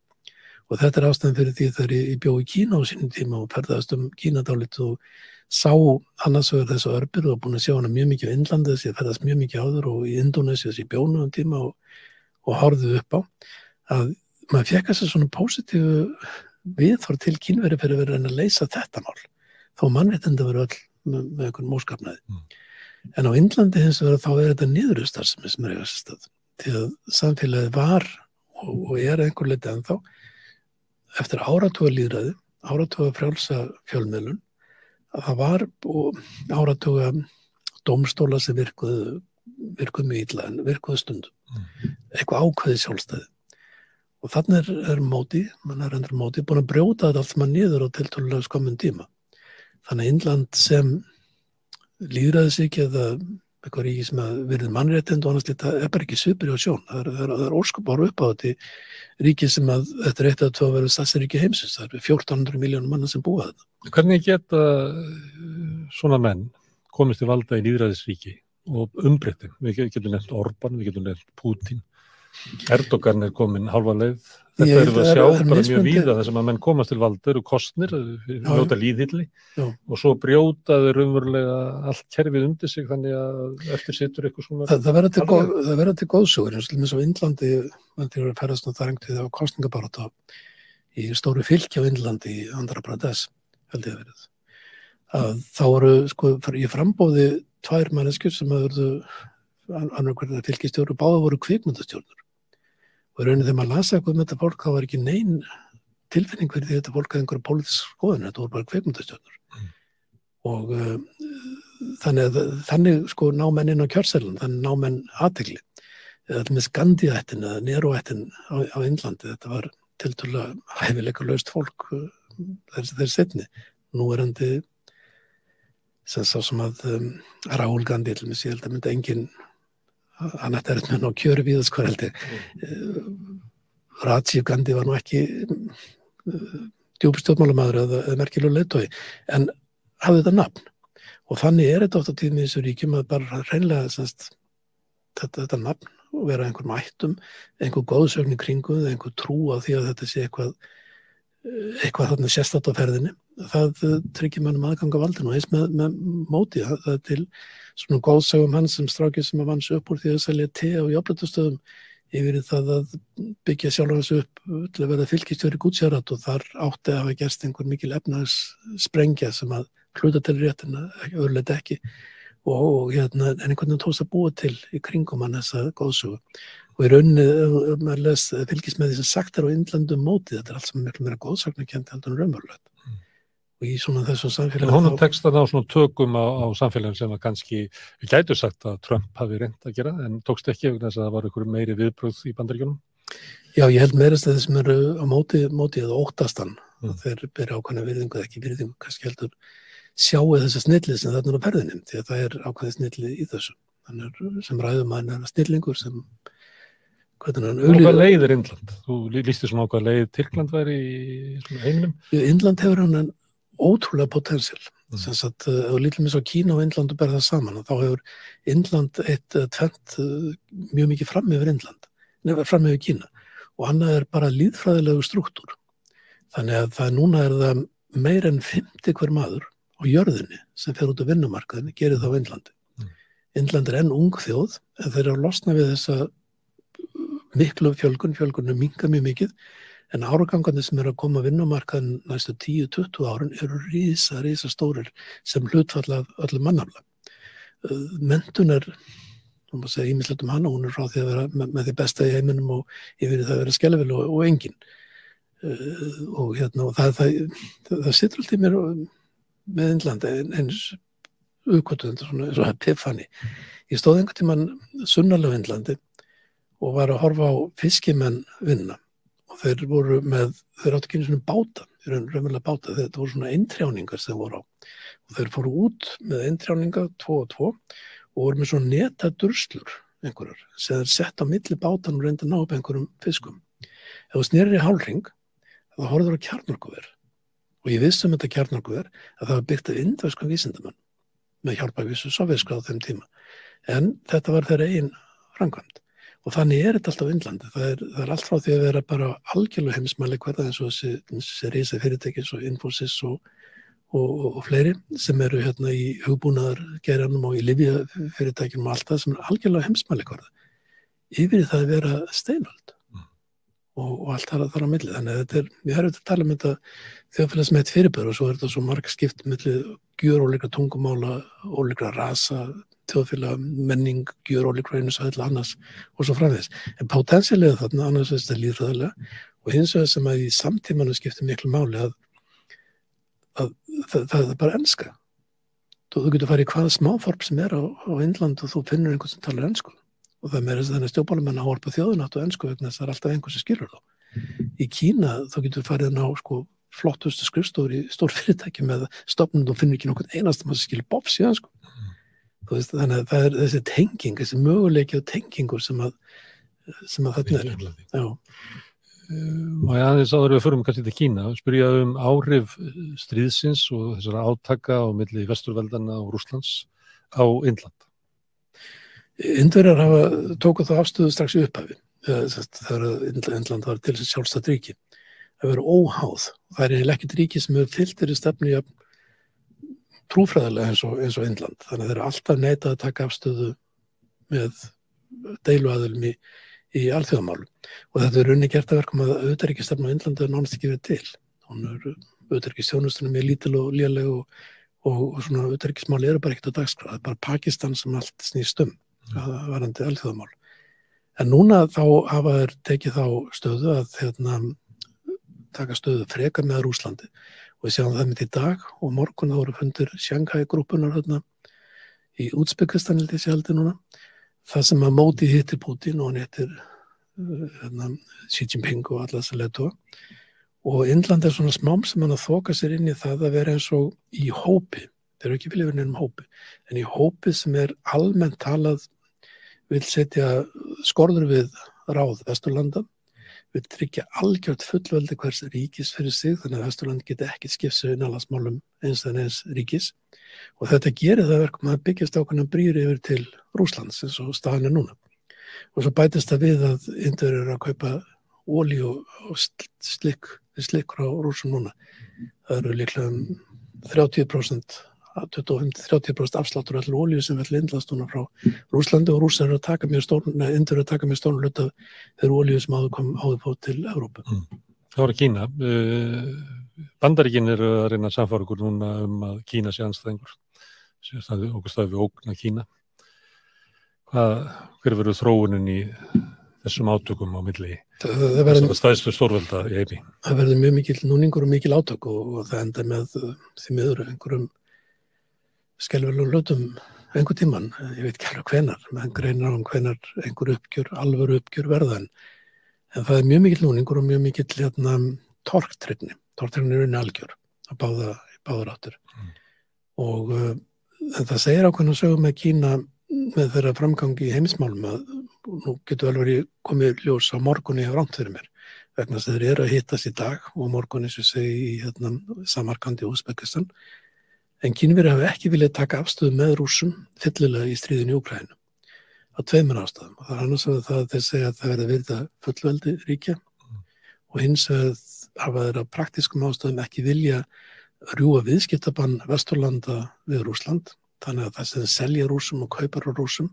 og þetta er ástæðan fyrir því þegar ég, bjó í Kína á sínum tíma og ferðaðist um Kína dálit og sá annars vegar þessu örbir og búin að sjá hana mjög mikið á Indlandi þess að ég ferðast mjög mikið áður og í Indonési þess að ég bjónu um tíma og, og horfði upp á að maður fekk þess að svona pósitífu viðþór til kínveri fyrir að vera að reyna að leysa þetta mál þó mannréttindi verið öll með, með einhvern móskapnaði. Mm. En á Indlandi hins vegar þá er þetta niðurustar sem er sem er að samfélagið var og, og er að einhver leiti ennþá eftir áratuga líðræði, áratuga frjálsa fjölmiðlun, að það var áratuga domstóla sem virkuðu, virkuðu mjög illa en virkuðu stundum. Eitthvað ákveði sjálfstæði. Og þannig er, er móti, mann er endur móti, búin að brjóta þetta allt saman niður á tiltölulega skömmun tíma. Þannig að Indland sem líðræðisíki eða eitthvað ríki sem að verið mannréttind og annars lítið, er bara ekki svipur í á sjón. Það er, það er, það er óskup ára upp á þetta ríki sem að þetta er eitt að það verið stafsríki heimsins. Það er 1400 miljónum manna sem búa þetta. Hvernig geta uh, svona menn komist til valda í líðræðisríki og umbreytti? Við getum nefnt Orban, við getum nefnt Putin. Erdogan er komin halva leið. Þetta eru við að sjá er- er bara mjög mismunandi- víða sem að menn komast til valda eru kostnir, Já, njóta líðhilli og svo brjóta þau raunverulega allt kerfið undir sig þannig að eftir situr eitthvað svona Það, það verður til, góð, til góðsugur eins og ferast á það rengtið á kostningabaráta í stóru fylki á Indlandi í Andhra Pradesh held ég að verið. Að þá eru sko í frambóði tvær manneskjur sem að verðu annar hvernig fylkistjóru báða voru kvikmyndastjórnur og í rauninni þegar maður lasa eitthvað með þetta fólk þá var ekki nein tilfinning fyrir því að þetta fólk hefði einhverja pólitísk skoðun, þetta voru bara kvikmyndastjórnur. Og uh, þannig, að- þannig sko ná menn inn á kjörselun, þannig ná menn aðtegli eða til með Skandíættin eða Neroættin á, á Indlandi þetta var tilturlega hæfileika laust fólk uh, þeir, þeir setni nú er endi sem sá sem að um, Rául Gandhi til mér sé held að myndi engin hann ætti að er með ná kjöru við sko held ég. Rajiv Gandhi var nú ekki djúbstjórnmálamæður eða, eða merkjulega leittói en hafði þetta nafn. Og þannig er þetta oft á tíðum í þessu ríkjum að bara reynlega semst, þetta, þetta nafn og vera einhver mættum, einhver góðsögn í kringu einhver trú á því að þetta sé eitthvað eitthvað þarna sérstatt á ferðinni. Það tryggir mannum aðganga valdinu og eins með, með móti það, það til svona góðsögum hans sem strákið sem að vanns upp úr því að selja te á jafnblættustöðum yfir það að byggja sjálf hans upp til að verða fylgistjóri gútsjárat og þar átti að hafa gerst einhver mikil efnaðs sprengja sem að hluta til réttina, öðrulegt ekki. Og, og hérna, en einhvern veginn tókst að búa til í kringum hann þessa góðsögu og í rauninni, maður les fylgist með því sem sagt er á innlandum móti, þetta er allt sem miklu meira góðsagnarkjönd heldur en raunverulegt mm. og í svona þessu samfélagi En honum tekst það á svona tökum á, á samfélagin sem að kannski, við gætu sagt að Trump hafi reynd að gera, en tókst ekki ef þess að það var einhverju meiri viðbröð í bandaríkjunum Já, ég held meirist að þeir sem eru á móti, móti eða óttastan, mm. þeir byrja ákvæmlega virðingu eða ekki virðingu, kannski heldur sjáu þessa snillið sem þarna er á ferðinni því að það er ákveðið snillið í þessu þannig sem ræðum að hann er snillingur sem hvernig hann auðvitað Hvað leið er Indland? Þú lísti svona á hvað leið Tyrkland væri í heiminum? Indland hefur hann en ótrúlega potensial mm. sem að ef þú lítlum eins á Kína og Indland og berða það saman þá hefur Indland eitt uh, tvent uh, mjög mikið fram yfir Indland nefnir fram yfir Kína og hann er bara líðfræðilegu struktúr þannig að það núna er það meir en 50 hver maður á jörðinni sem fer út á vinnumarkaðinni gerir þá Indlandi. Mm. Indland er enn ung þjóð en þeir eru að losna við þessa miklu fjölgun, fjölgunum minga mjög mikið en áragangandi sem eru að koma að vinnumarkaðin næstu 10-20 árun eru rísa, rísa stórir sem hlutfalla öllum mannafla. Mentun er, þú maður segja ímislegt um hana, hún er frá því að vera með, því besta í heiminum og yfir það að vera skellefil og, og engin. Uh, og hérna, og það, það, það, það sittur alltaf mér með Indlandi eins uppkvötuðandi svona og Epiphany. Ég stóð einhvern tíman sunnalega Indlandi og var að horfa á fiskimenn vinna. Og þeir voru með, þeir áttu ekki einu svona báta, þeir eru raunverulega báta, þetta voru svona eintrjáningar sem voru á. Og þeir fóru út með eintrjáninga, tvo og tvo og voru með svona neta durslur einhverjar sem þeir sett á milli bátan og reynda að ná upp einhverjum fiskum. Ef þú snýrir í hálring, þá horfður á kjarnorkuverð og ég vissum þetta kjarnarkuður að það var byggt af indvæskum vísindamann með hjálpa vissu sovjerska á þeim tíma. En þetta var þeirra einn framkvæmt og þannig er þetta alltaf innlandi það er, það er allt frá því að vera bara algjörlega heimsmæli hverða eins og þessi, reysa fyrirtæki eins og Infosys og, og, og, og fleiri sem eru hérna í hugbúnaðar geranum og í livja fyrirtækinum og allt það sem er algjörlega heimsmæli hverða yfir það að vera steinöld og, og allt þar, þar á milli. Þannig að þetta er, við erum þetta að tala um þetta þjóðfélagsmeitt fyrirbæður og svo er þetta svo marg skipt milli gjur ólíkra tungumála, ólíkra rasa þjóðfélag, menning, gjur ólíkra einu svo hefði annars og svo framvegs en potensialega þarna annars er þetta líðræðilega og hins vegar sem að í samtímanu skiptir miklu máli að, að það, það er bara enska þú, þú getur farið í hvaða smáform sem er á, á Índland og þú finnur einhvern sem talar ensku og það með þess að þannig stjórnbálumenn að horfa þjóðunátt og ennsku vegna þess að það er alltaf einhvers sem skilur þá. Í Kína þá getur farið ná sko, flottustu skrifstóri stór fyrirtæki með stopnum og finnir ekki nokkur einast að maður skilur bófs í ennsku. Veist, þannig að það er þessi tenging, þessi möguleiki og tengingur sem að, sem að þetta er. Já. Og ég aðeins áður við förum kannski til Kína, spyrja um áhrif stríðsins og þessara átaka á milli vesturveldana og Rúslands á Indland. Indverjar hafa tókuð þá afstöðu strax í upphafi þegar Indland var til þess sjálfstætt ríki að vera óháð það er ekkert ríki sem hefur fyllt þeirri stefni trúfræðilega eins og, eins og Indland. Þannig að þeir eru alltaf neitað að taka afstöðu með deiluaðilum í, í alþjóðamálum. Og þetta er unni gert að verkum að auðverkistefna á Indlandi er nánast ekki verið til. Hún er auðverkistjónustunum mjög lítil og léleg og, og, og svona auðverkismáli eru bara ekkert á dagskrað, það er bara Pakistan sem allt snýst um varandi alþjóðamál. En núna þá hafa þeir tekið þá stöðu að hérna, taka stöðu freka með Rúslandi og við sjáum það mitt í dag og morgun þá eru fundur Shanghai-grúpunar hérna, í útspyggvistan held ég sé heldur núna. Það sem að móti hittir Putin og hann hittir hérna, Xi Jinping og alla þess að letu og Indland er svona smám sem hann að þoka sér inn í það að vera eins og í hópi. Þeir eru ekki vilja verið nefnum hópi en í hópi sem er almennt talað vil setja skorður við ráð Vesturlanda, vil tryggja algjört fullveldi hvers ríkis fyrir sig, þannig að Vesturland geti ekki skipt sig innanlandsmálum eins en eins ríkis og þetta gerir það verkum að byggjast ákveðna brýri yfir til Rúslands eins og staðan er núna. Og svo bætist það við að Indur eru að kaupa ólí og, og slikk, slikkur á rúsum núna. Það eru líklega um 30%, 25-30% afsláttur allir ólíu sem vil indlast núna frá Rúslandi og rúsar eru að taka mjög stórn, neða Indur eru að taka mjög stórn hlut af þeirra ólíu sem áður kom áður på til Evrópu. Mm. Það voru Kína. Bandaríkin eru að reyna að samfara okkur núna um að Kína sé anstæðingur. Okkur staði við ógna Kína. Hvað, hver verður þróunin í þessum átökum á milli stæðstu stórvelda í heimi? Það verður mjög mikil núningur og mikil átök og, og það enda með því miður einhverjum skelvelum hlutum einhver tíman, ég veit ekki alveg hvenar, menn greinar á hvenar einhver uppgjör, alvöru uppgjör verðan en það er mjög mikil núningur og mjög mikil hérna, torktrygni torktrygni er unni algjör að báða, báður áttur mm. og uh, það segir ákveðin að sögum með Kína með þeirra framgangi í heimismálum að nú getur vel verið komið ljós á morgunni af rámt fyrir mér vegna þess að þeir eru að hittast í dag og morgunni sem segi í hérna, Samarkandi og Uzbekistan en kynveri hafi ekki viljað taka afstöðu með rúsum fyllilega í stríðinu í Úkrænu á tveimur ástæðum og það er annars að það þeir segja að það verða fullveldi ríkja og hins að hafa þeirra praktiskum ástæðum ekki vilja rjúa viðskiptabann Vesturlanda við Rúsland þannig að það sem selja rúsum og kaupar á rúsum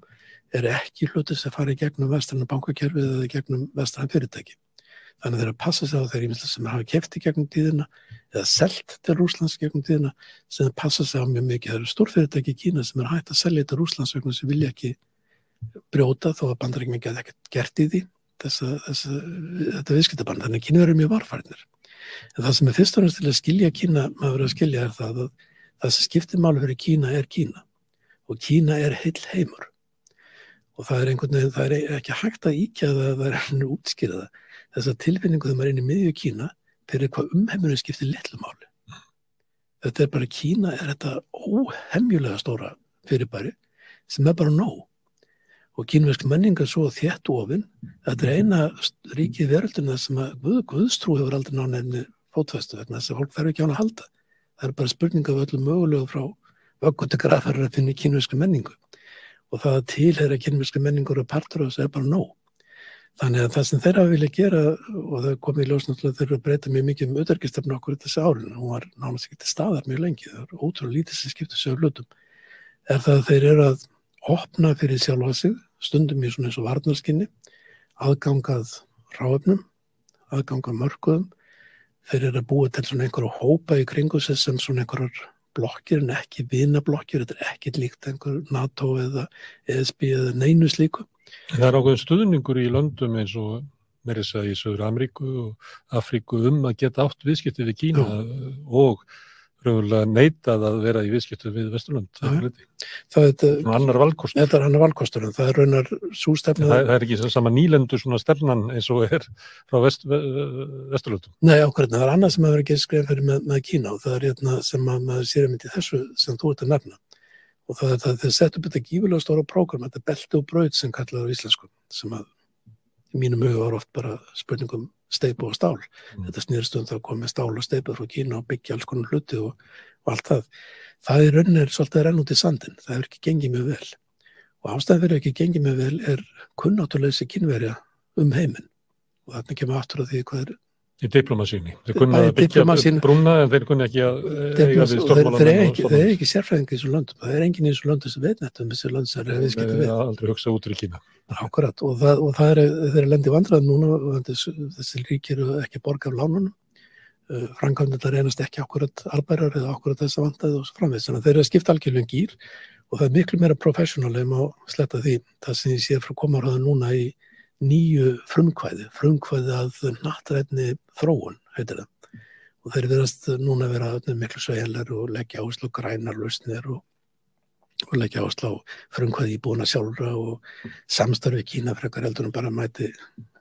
er ekki hluti sem fari gegnum vestrann bankakerfið eða gegnum vestrann fyrirtæki. Þannig að þeir að passa sig á þeirri sem hafa kefti gegnum tíðina eða selt til Rúslands gegnum tíðina sem passa sig á mjög mikið. Það eru stórfyrirtæki í Kína sem er hægt að selja til Rúslands vegna sem vilja ekki brjóta þó að ekki að ekkert gert í því þessa, þessa, þetta viðskiptabann. Þannig að Kína verður mjög varfarnir. En það sem er fyrst og næst til að skilja Kína, maður verður að skilja er það að það sem skiptir málu fyrir Kína er Kína og Kína er heil heimur og það er einhvern veginn, það er ekki hægt að íkja það að það er henni útskýraða þess að tilfinningu þegar maður er inn í miðju Kína fyrir hvað umheimurinn skiptir litlu máli? Þetta er bara Kína er þetta óhemjulega stóra fyrirbæri sem er bara nóg. Og kínverðsk menningar svo þétt ofinn er eina ríkið veröldina sem að Guð, Guðstrú hefur aldrei nána fótfestu vegna þess að fólk þarf ekki á hann að halda. Það er bara spurning af öllum mögulegu frá vöggutu grafarir að finna í kynverska menningu. Og það að tilhera kynverska menningur og partur á þessu er bara nóg. Þannig að það sem þeirra vilja gera og það komið í ljósnáttúrulega þeirra að breyta mjög mikið um auðverkistefnu okkur þessi árin, hún var nánast ekki til staðar mjög lengi, það er ótrúlega lítið sem skiptir sig á hlutum, er það að þeir eru að opna fyrir sjálfa sig, stundum í svona eins og varnarskinni, aðgangað ráöfnum, aðgangað mörguðum, þeir eru að búa til svona einhverju hópa í kringu sig sem svona einhverjar blokkir en ekki vinablokkir, þetta er ekki líkt einhver NATO eða ESB eða neinu slíku. Það er ákveðin stuðningur í löndum eins og meirins að í Söður Ameríku og Afríku um að geta átt viðskipti við Kína Já. og raunverulega neitað að vera í viðskiptu við Vesturlund. Það er annar valkostur. Þetta er annar valkostur en það er raunar svo stefna. Það, það er ekki sama nýlendur svona stefnan eins og er frá vest, Vesturlundum. Nei, ákveðin. Það er annað sem að vera ekki skrifað fyrir með, með Kína og það er hérna sem að maður sér um í þessu sem þú ert að nefna. Og það er það þeir sett upp þetta gífilega stóra prógram, þetta belti og braut sem kallaður á íslensku sem að í mínum huga var oft bara spurningum steipu og stál. Mm. Þetta snýrst um það að koma stál og steipu frá Kína og byggja alls konar hluti og, og allt það. Það er rauninir svolítið renn út í sandin. Það hefur ekki gengið mjög vel. Og ástæðan fyrir ekki gengið mjög vel er kunnátturleysi kynverja um heiminn. Og þarna kemur aftur að því hvað er Í diplomasíni. Þeir kunna að byggja brúna en þeir kunna ekki að eiga við stórmálan. Þeir eru ekki, sérfræðingi í þessu löndum. Það er enginn í þessu löndum sem veit nættum þessu lönd sem er viðskiptið við. Það er aldrei hugsað út fyrir Kína. Akkurat og það, og það er, þeir eru lendið vandrað núna þessi, þessi ríkir ekki borga af lánunum. Uh, Frankvæmdþetta reynast ekki akkurat albærar eða akkurat þess að vandaði og framvegð. Þannig að þeir eru að skipta algjörlega gýr og það er miklu meira professional nýju frumkvæði, frumkvæði að nattrætni þróun, heitir það. Og þeir verðast núna að vera miklu sveilar og leggja áherslu á grænar lausnir og, og leggja áherslu á frumkvæði íbúna sjálfra og samstarfi Kína frekar heldur en bara mæti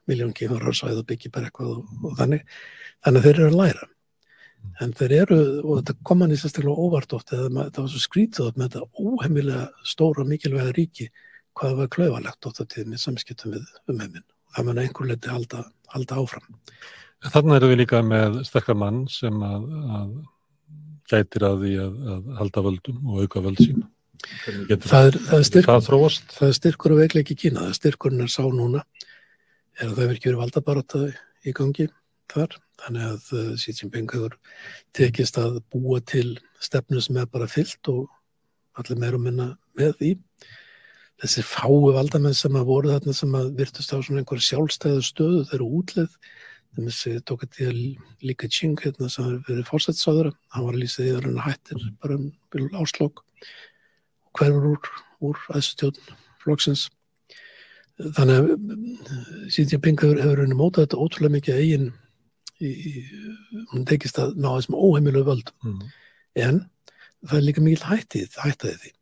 miljón kífur á svæð og byggja bara eitthvað og, og þannig. Þannig þeir eru að læra. En þeir eru, og þetta kom hann í sérstaklega óvart oft, það var svo skrítið með þetta óheimilega stóra mikilvæga ríki hvað var klauvalegt ótt á tíðinni samskiptum við um heiminn. Það mun einhver leiti halda, halda áfram. Þannig erum við líka með sterkar mann sem að, að gætir að því að, að halda völdum og auka völd sín. Það er, það, er það, það er styrkur og veikleiki Kína. Það er styrkurinn er sá núna er að það verður ekki verið valdabarátaði í gangi þar. Þannig að uh, Xi Jinping hefur tekist að búa til stefnu sem er bara fyllt og allir meira minna með því. Þessir fáu valdamenn sem að voru þarna sem að virtust á svona einhverju sjálfstæðu stöðu þeir eru útleð. Að tók að því að líka Qing hérna sem hefur verið fórsetsáður, hann var að lýsa því að hann hættir bara um áslokk og hverfur úr, úr aðstjóðn flokksins. Þannig að Xi Jinping hefur, hefur henni mótað þetta ótrúlega mikið eigin í, í, hún tekist að ná þessum óheimilu völd mm. en það er líka mikil hættið, hættaði því.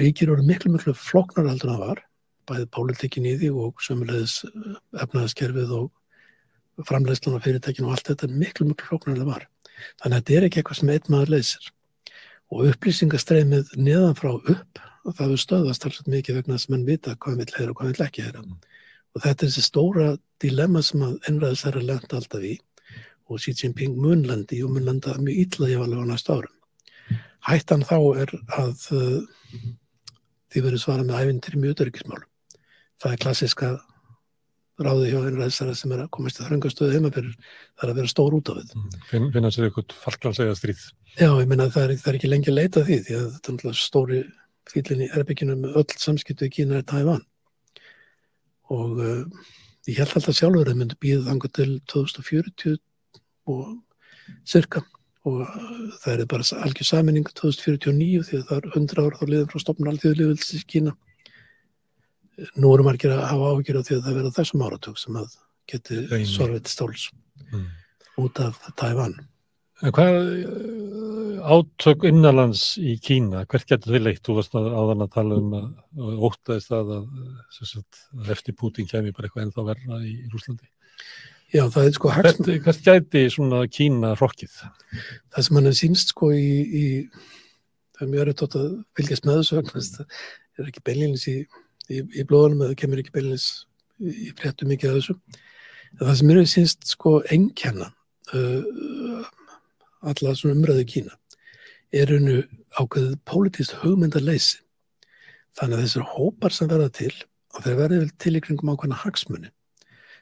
Ríkir eru miklu, miklu floknar heldur en það var, bæðið pólitíkin í því og sömulegis eh, efnaðaskerfið og framlegslan af fyrirtækinu og allt þetta er miklu, miklu floknar en það var. Þannig að þetta er ekki eitthvað sem einn maður leysir. Og upplýsingastreymið neðan frá upp, það er stöðast alls mikið vegna þess að mann vita hvað vil heyra og hvað vil ekki heyra. Mm. Og þetta er þessi stóra dilemma sem að ennræðis er að lenda alltaf í og Xi Jinping munlandi og munlanda mjög illa í alveg á næsta árum. Hættan þá er að uh, því verður svara með ævindir mjög öryggismálum. Það er klassiska ráði hjá einu ræðsara sem er að komast í þröngastöðu heimafyrir, það er að vera stór út á við. Mm, finn, finna sér eitthvað falklanslega stríð. Já, ég menna það er, það er ekki lengi að leita því því að þetta er stóri fílinn í erbygginu með öll samskiptu í Kína er Tævan og uh, ég held alltaf sjálfur að það myndi býða þangu til 2040 og cirka og það er bara algjör saminning 2049 því að það er 100 ára þá liðum frá stopnum alltíðulegvölds í Kína. Nú erum margir að hafa ágjör á því að það verða þessum áratug sem að geti sorfið stóls mm. út af Tævan. Hvað eh, átök innanlands í Kína, hvert getur þið leitt? Þú varst að áðan að tala um að óttaðist að, að, að eftir Putin kemi bara eitthvað ennþá verða í Rúslandi. Já, það er sko hagsmun. Hvert, hvert gæti svona Kína rokkið? Það sem hann er sínst sko í, í það er mjög örytt að fylgjast með þessu vegna, það er ekki beinleins í, í, í blóðunum eða kemur ekki beinleins í fréttu mikið af þessu. Það sem er sínst sko engkenna uh, alla svona umræðu Kína er hennu ákveðið pólitíst hugmyndarleysi. Þannig að þessar hópar sem verða til og þeir verði til í kringum ákveðna hagsmunni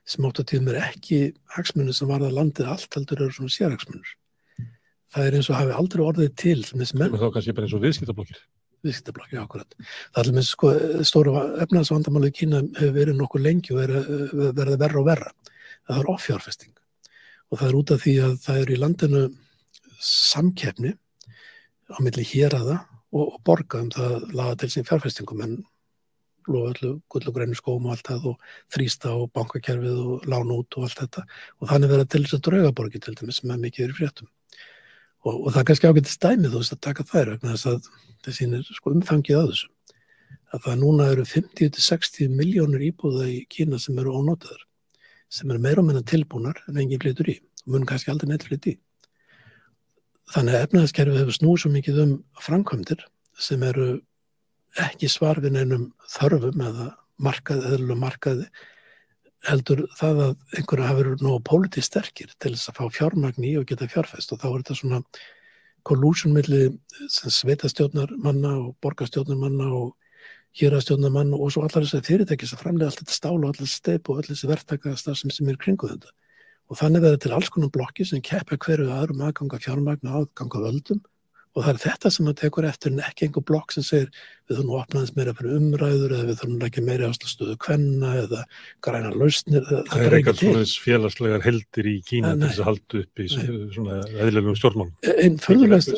sem átt að tíðum er ekki hagsmunir sem varða landið allt heldur eru svona sérhagsmunir. Það er eins og hafi aldrei orðið til sem þessi menn. Það er kannski bara eins og viðskiptablokkir. Viðskiptablokkir, já, akkurat. Það er alveg sko, stóra efnaðsvandamálið Kína hefur verið nokkuð lengi og verið verra og verra. Það er offjárfesting og það er út af því að það eru í landinu samkefni á milli hér aða og, og borga um það laga til sín fjárfestingum en lofa öllu gull og grænu skóm og allt það og þrýsta og bankakerfið og lána út og allt þetta. Og þannig verða til þess að draugaborgi til dæmis sem er mikið í fréttum. Og, og það er kannski ágættið stæmið þú veist að taka þær vegna þess að það sýnir sko umfangið að þessu. Að það núna eru 50-60 miljónir íbúða í Kína sem eru ónótaður sem eru meira og menna tilbúnar en enginn flytur í og mun kannski aldrei neitt flytt í. Þannig að efnaðaskerfið hefur snúið svo mikið um framkvæmdir sem eru ekki svar við neinum þörfum eða markaði eða markaði heldur það að einhverju hafi verið nógu pólitið sterkir til þess að fá fjármagn í og geta fjárfæst og þá er þetta svona kolúsjón milli sveitastjórnarmanna og borgarstjórnarmanna og hýrastjórnarmanna og svo allar þessari fyrirtæki sem framlega allt þetta stálu og allar þessi steip og allir þessi verktakastar sem, sem er kringu þetta. Og þannig verður til alls konar blokki sem keppa hverju aðrum aðganga fjármagn aðganga völdum og það er þetta sem maður tekur eftir en ekki einhver blokk sem segir við þurfum að opna þess meira fyrir umræður eða við þurfum ekki meira áslastöðu kvenna eða græna lausnir. Það er eitthvað svona félagslegar heldir í Kína til þess að halda upp í svona eðlilegum stjórnmálum. Einn förðulegst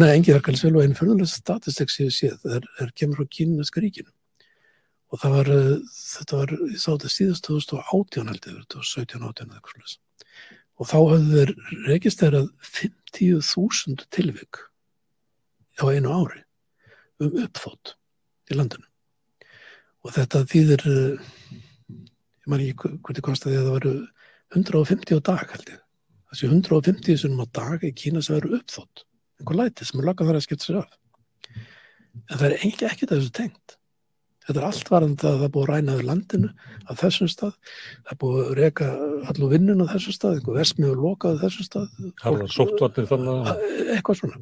Nei, engi verkefælisfélag einn förðulegst statistik sem ég séð er, er kemur frá Kínaska ríkinu. Og það var, þetta var ég sá þetta síðast 2018 held ég 2017-18 eða eitthvað og þá hafðu þeir registrerað 50.000 tilvik á einu ári um uppþótt í landinu. Og þetta þýðir eh, ég man ekki hvernig kostiði að það veru 150 á dag held ég. Þessi 150 sem á dag í Kína sem veru uppþótt einhver læti sem er lakað þar að skipta sér af. En það er ekki ekkert þessu tengt. Þetta er allt varandi að það búið að rænaður landinu á þessum stað, það búið að reyka allu vinnun á þessum stað, einhver versmiður lokaði þessum stað. Það var sóttvarnir þannig að... Eitthvað svona.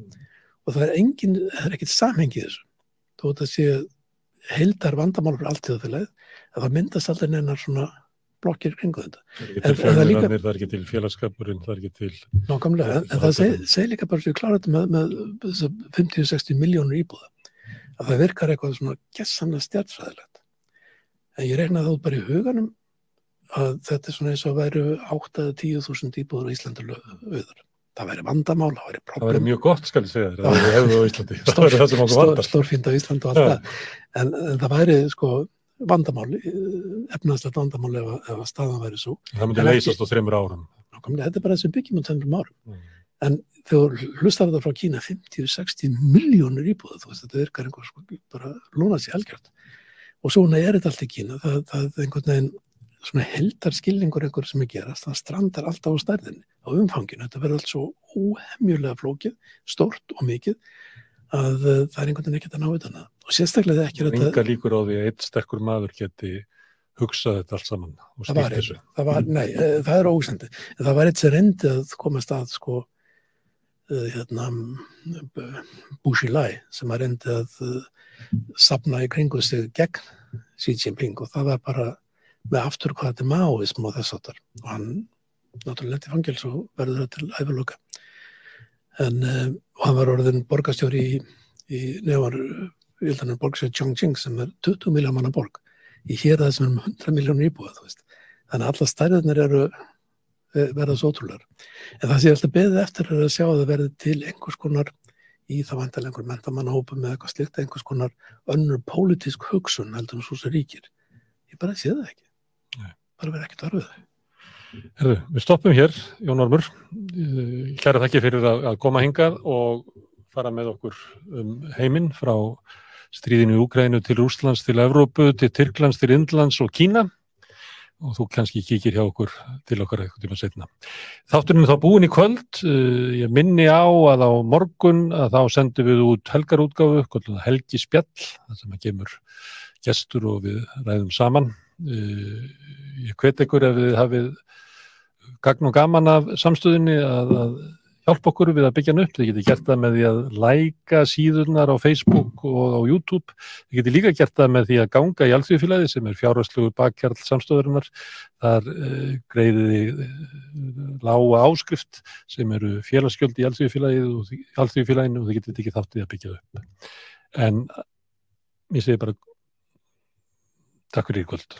Og það er engin, það er ekkit samhengi þessu. Veit að sé heildar vandamál fyrir allt í það félagið, að það myndast allir neinar svona blokkir kringu þetta. Það er ekki til fjölmjörnir, það er ekki til félagskapurinn, það er ekki til... Nákvæmlega, en, það segir seg líka bara svo ég klára þetta með, með 50-60 miljónur íbúða að það virkar eitthvað svona gessanlega stjartfræðilegt. En ég reynaði þá bara í huganum að þetta er svona eins og væri 8-10.000 íbúður á Íslandi auður. Það væri vandamál, það væri problem. Það væri mjög gott, skal ég segja þér, það væri hefðu á Íslandi. það væri það sem okkur vandar. Stórfínd á Íslandi og allt það. En, en það væri sko vandamál, efnaðslegt vandamál ef, ef að staðan væri svo. Það myndi leysast á þreymur árum. Þetta er bara þessi byggjum á tennum árum. Mm. En þegar hlustar þetta frá Kína 50-60 miljónur íbúða, þú veist, þetta virkar einhvers sko, bara lónað sér algjört. Og svona er þetta allt í Kína, það, það er einhvern veginn svona heldar skilningur einhver sem er gerast, það strandar alltaf á stærðinni, á umfanginu, þetta verður allt svo óhemjulega flókið, stort og mikið, að uh, það er einhvern veginn ekkert að ná utan það. Og sérstaklega ekki er þetta... Enga líkur á því að eitt sterkur maður geti hugsað þetta allt saman og stýrt þessu. Það var, nei, eh, það er ósendið. En það var eitt sem reyndi að komast að sko Eh, hérna, Bushi Lai sem að reyndi að eh, sapna í kringu sig gegn Xi Jinping og það var bara með afturkvæði máism og þess aftar og hann náttúrulega lendi fangils og verður það til æfirloka en uh, hann var orðin borgastjóri í, í nefnar vildanum borgstjóri Chongqing sem er 20 miljón manna borg í hér það sem er um 100 miljónur íbúið þannig að alla stærðinir eru Eh, verða svo ótrúlegar. En það sé alltaf beðið eftir að sjá að það verði til einhvers konar í það vantilega einhver mentamannahópa með eitthvað slikt, einhvers konar önnur pólitísk hugsun heldur um svo sem ríkir. Ég bara sé það ekki. Nei. Bara verði ekkert arfið það. Herðu, við stoppum hér, Jón Ormur. Hlæra þakki fyrir að, að koma hingað og fara með okkur um heiminn frá stríðinu í Úgrænu til Úslands, til Evrópu, til Tyrklands, til Indlands og Kína og þú kannski kíkir hjá okkur til okkar eitthvað tíma setna. Þátturinn er þá búin í kvöld, uh, ég minni á að á morgun að þá sendum við út helgarútgáfu, helgi spjall, það sem að gemur gestur og við ræðum saman. Uh, ég hvet ekkur ef við hafið gagn og gaman af samstöðinni að, að hjálpa okkur við að byggja hann upp. Þið getur gert það með því að læka síðurnar á Facebook og á YouTube. Þið getur líka gert það með því að ganga í Alþjóðfélagi sem er fjárhastlugur bakkjarl samstöðurinnar. Þar uh, greiðiði uh, lága áskrift sem eru félagsgjöld í Alþjóðfélaginu og þið getur ekki þáttið að byggja upp. En ég segi bara takk fyrir í kvöld.